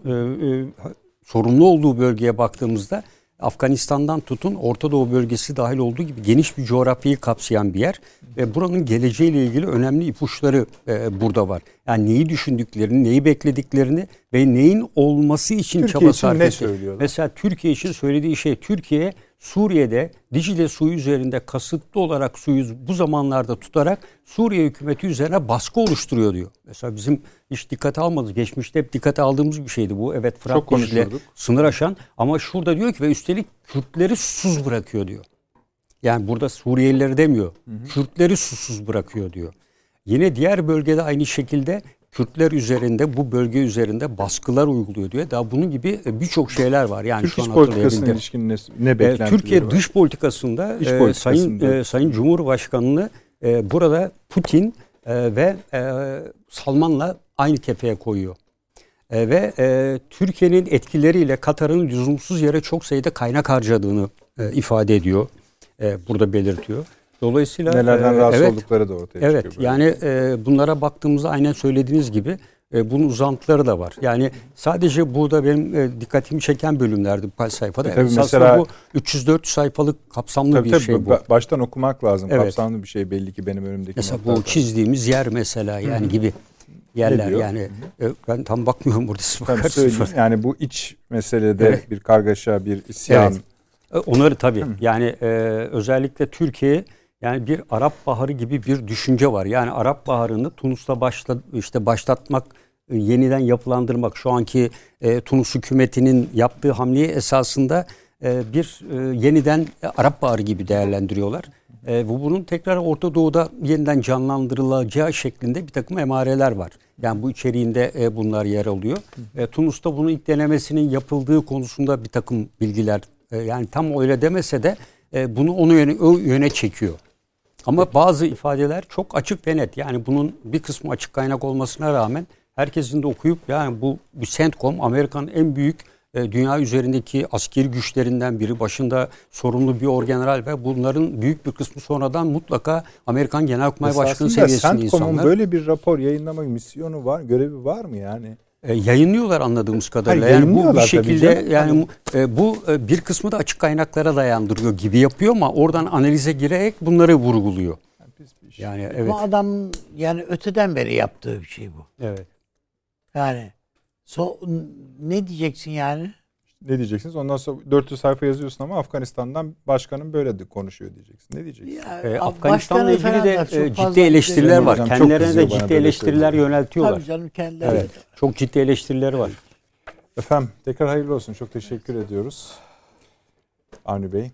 Speaker 4: sorumlu olduğu bölgeye baktığımızda Afganistan'dan tutun Orta Doğu bölgesi dahil olduğu gibi geniş bir coğrafyayı kapsayan bir yer ve buranın geleceğiyle ilgili önemli ipuçları e, burada var. Yani neyi düşündüklerini, neyi beklediklerini ve neyin olması için
Speaker 1: Türkiye
Speaker 4: çaba
Speaker 1: için
Speaker 4: sarf ettiği. Mesela Türkiye için söylediği şey Türkiye Suriye'de Dicle suyu üzerinde kasıtlı olarak suyu bu zamanlarda tutarak Suriye hükümeti üzerine baskı oluşturuyor diyor. Mesela bizim hiç dikkate almadık. Geçmişte hep dikkate aldığımız bir şeydi bu. Evet Fırat
Speaker 1: Çok
Speaker 4: Dicle
Speaker 1: konuşurduk.
Speaker 4: sınır aşan ama şurada diyor ki ve üstelik Kürtleri susuz bırakıyor diyor. Yani burada Suriyelileri demiyor. Kürtleri susuz bırakıyor diyor. Yine diğer bölgede aynı şekilde Kürtler üzerinde bu bölge üzerinde baskılar uyguluyor diyor. Daha bunun gibi e, birçok şeyler var. Yani
Speaker 1: Türk
Speaker 4: şu an
Speaker 1: politikasına ilişkin ne, ne
Speaker 4: Ee,
Speaker 1: beklentileri
Speaker 4: Türkiye
Speaker 1: var?
Speaker 4: dış politikasında,
Speaker 1: İç
Speaker 4: e,
Speaker 1: politikasında.
Speaker 4: Sayın e, Sayın Cumhurbaşkanı'nı e, burada Putin e, ve e, Salman'la aynı kefeye koyuyor. E, ve e, Türkiye'nin etkileriyle Katar'ın lüzumsuz yere çok sayıda kaynak harcadığını e, ifade ediyor. E, burada belirtiyor. Dolayısıyla
Speaker 1: Nelerden
Speaker 4: e,
Speaker 1: rahatsız
Speaker 4: evet,
Speaker 1: oldukları da ortaya
Speaker 4: Evet
Speaker 1: çıkıyor. böyle.
Speaker 4: yani e, bunlara baktığımızda aynen söylediğiniz gibi e, bunun uzantıları da var. Yani sadece burada benim e, dikkatimi çeken bölümlerdi bu sayfada.
Speaker 1: E, tabii
Speaker 4: Esasında
Speaker 1: mesela-
Speaker 4: bu 300-400 sayfalık kapsamlı
Speaker 1: Tabii
Speaker 4: bir
Speaker 1: tabii
Speaker 4: şey bu.
Speaker 1: ba- baştan okumak lazım.
Speaker 4: Evet.
Speaker 1: Kapsamlı bir şey belli ki benim önümdeki
Speaker 4: Mesela bu çizdiğimiz yer mesela yani gibi yerler yani e, ben tam bakmıyorum burada siz bakarsınız.
Speaker 1: Yani bu iç meselede
Speaker 4: Evet.
Speaker 1: bir kargaşa, bir isyan.
Speaker 4: Evet. E, Onları tabii. Yani e, özellikle Türkiye yani bir Arap Baharı gibi bir düşünce var. Yani Arap Baharı'nı Tunus'ta başla, işte başlatmak, e, yeniden yapılandırmak. Şu anki e, Tunus hükümetinin yaptığı hamleyi esasında e, bir e, yeniden Arap Baharı gibi değerlendiriyorlar. E, bu bunun tekrar Orta Doğu'da yeniden canlandırılacağı şeklinde bir takım emareler var. Yani bu içeriğinde e, bunlar yer alıyor. E, Tunus'ta bunun ilk denemesinin yapıldığı konusunda bir takım bilgiler e, yani tam öyle demese de e, bunu onu yöne, o yöne çekiyor. Ama bazı ifadeler çok açık ve net. Yani bunun bir kısmı açık kaynak olmasına rağmen herkesin de okuyup yani bu, bu CENTCOM Amerika'nın en büyük e, dünya üzerindeki askeri güçlerinden biri. Başında sorumlu bir orgeneral ve bunların büyük bir kısmı sonradan mutlaka Amerikan Genelkurmay Başkanı seviyesinde
Speaker 1: CENTCOM'un
Speaker 4: insanlar.
Speaker 1: böyle bir rapor yayınlama misyonu var, görevi var mı yani?
Speaker 4: E, yayınlıyorlar anladığımız kadarıyla.
Speaker 1: Hayır,
Speaker 4: yani bu bir şekilde yani e, bu e, bir kısmı da açık kaynaklara dayandırıyor gibi yapıyor ama oradan analize girerek bunları vurguluyor. Yani evet.
Speaker 2: Bu adamın yani öteden beri yaptığı bir şey bu.
Speaker 4: Evet.
Speaker 2: Yani so, ne diyeceksin yani?
Speaker 1: Ne diyeceksiniz? Ondan sonra 400 sayfa yazıyorsun ama Afganistan'dan başkanın böyle de konuşuyor diyeceksin. Ne diyeceksin?
Speaker 2: Ya,
Speaker 4: Ee,
Speaker 2: başkanı
Speaker 4: Afganistan'la ilgili de e, ciddi eleştiriler var.
Speaker 1: Hocam
Speaker 4: Kendilerine de ciddi eleştiriler
Speaker 1: şeyleri.
Speaker 4: yöneltiyorlar.
Speaker 2: Tabii canım kendileri.
Speaker 4: Evet. Çok ciddi eleştirileri var.
Speaker 1: Efendim tekrar hayırlı olsun. Çok teşekkür ediyoruz. Avni Bey.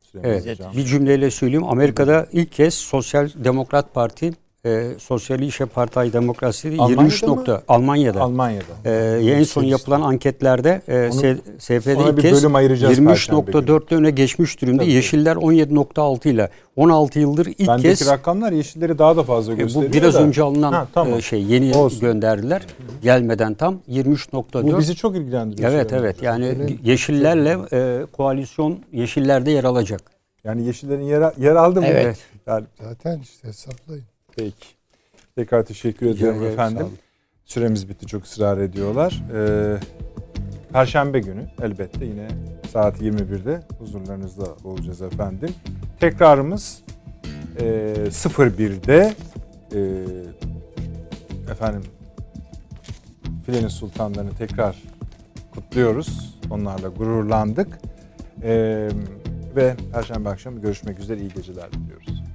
Speaker 1: Süleyman
Speaker 4: Evet.
Speaker 1: Hocam.
Speaker 4: Bir cümleyle söyleyeyim. Amerika'da ilk kez Sosyal Demokrat Parti e, Sosyalische Partei Demokrasi
Speaker 1: Almanya'da
Speaker 4: 23
Speaker 1: mı?
Speaker 4: nokta Almanya'da.
Speaker 1: Almanya'da.
Speaker 4: Ee, en son yapılan anketlerde e,
Speaker 1: Onu-
Speaker 4: S- SF'de
Speaker 1: ona
Speaker 4: ilk
Speaker 1: bir
Speaker 4: kez
Speaker 1: bölüm ayıracağız Perşembe
Speaker 4: 23.4'te öne geçmiş durumda.
Speaker 1: Tabii.
Speaker 4: Yeşiller 17.6 ile 16 yıldır ilk
Speaker 1: Bendeki
Speaker 4: kez
Speaker 1: rakamlar yeşilleri daha da fazla
Speaker 4: e,
Speaker 1: gösteriyor
Speaker 4: bu biraz
Speaker 1: da.
Speaker 4: önce alınan
Speaker 1: Ha, tamam.
Speaker 4: e, şey yeni
Speaker 1: Olsun.
Speaker 4: gönderdiler. Gelmeden tam 23.4.
Speaker 1: Bu bizi çok ilgilendiriyor.
Speaker 4: Evet evet yani
Speaker 3: Öyle.
Speaker 4: yeşillerle e, koalisyon yeşillerde yer alacak.
Speaker 1: Yani yeşillerin yer, yer aldı mı?
Speaker 2: Evet.
Speaker 1: Yani,
Speaker 3: Zaten işte hesaplayın.
Speaker 1: Peki. Tekrar teşekkür ediyorum
Speaker 4: ederim,
Speaker 1: efendim. Süremiz bitti çok ısrar ediyorlar. Ee, Perşembe günü elbette yine saat 21'de huzurlarınızda olacağız efendim. Tekrarımız e, 01'de e, efendim Filenin Sultanlarını tekrar kutluyoruz. Onlarla gururlandık. Ee, ve Perşembe akşamı görüşmek üzere iyi geceler. diliyorum.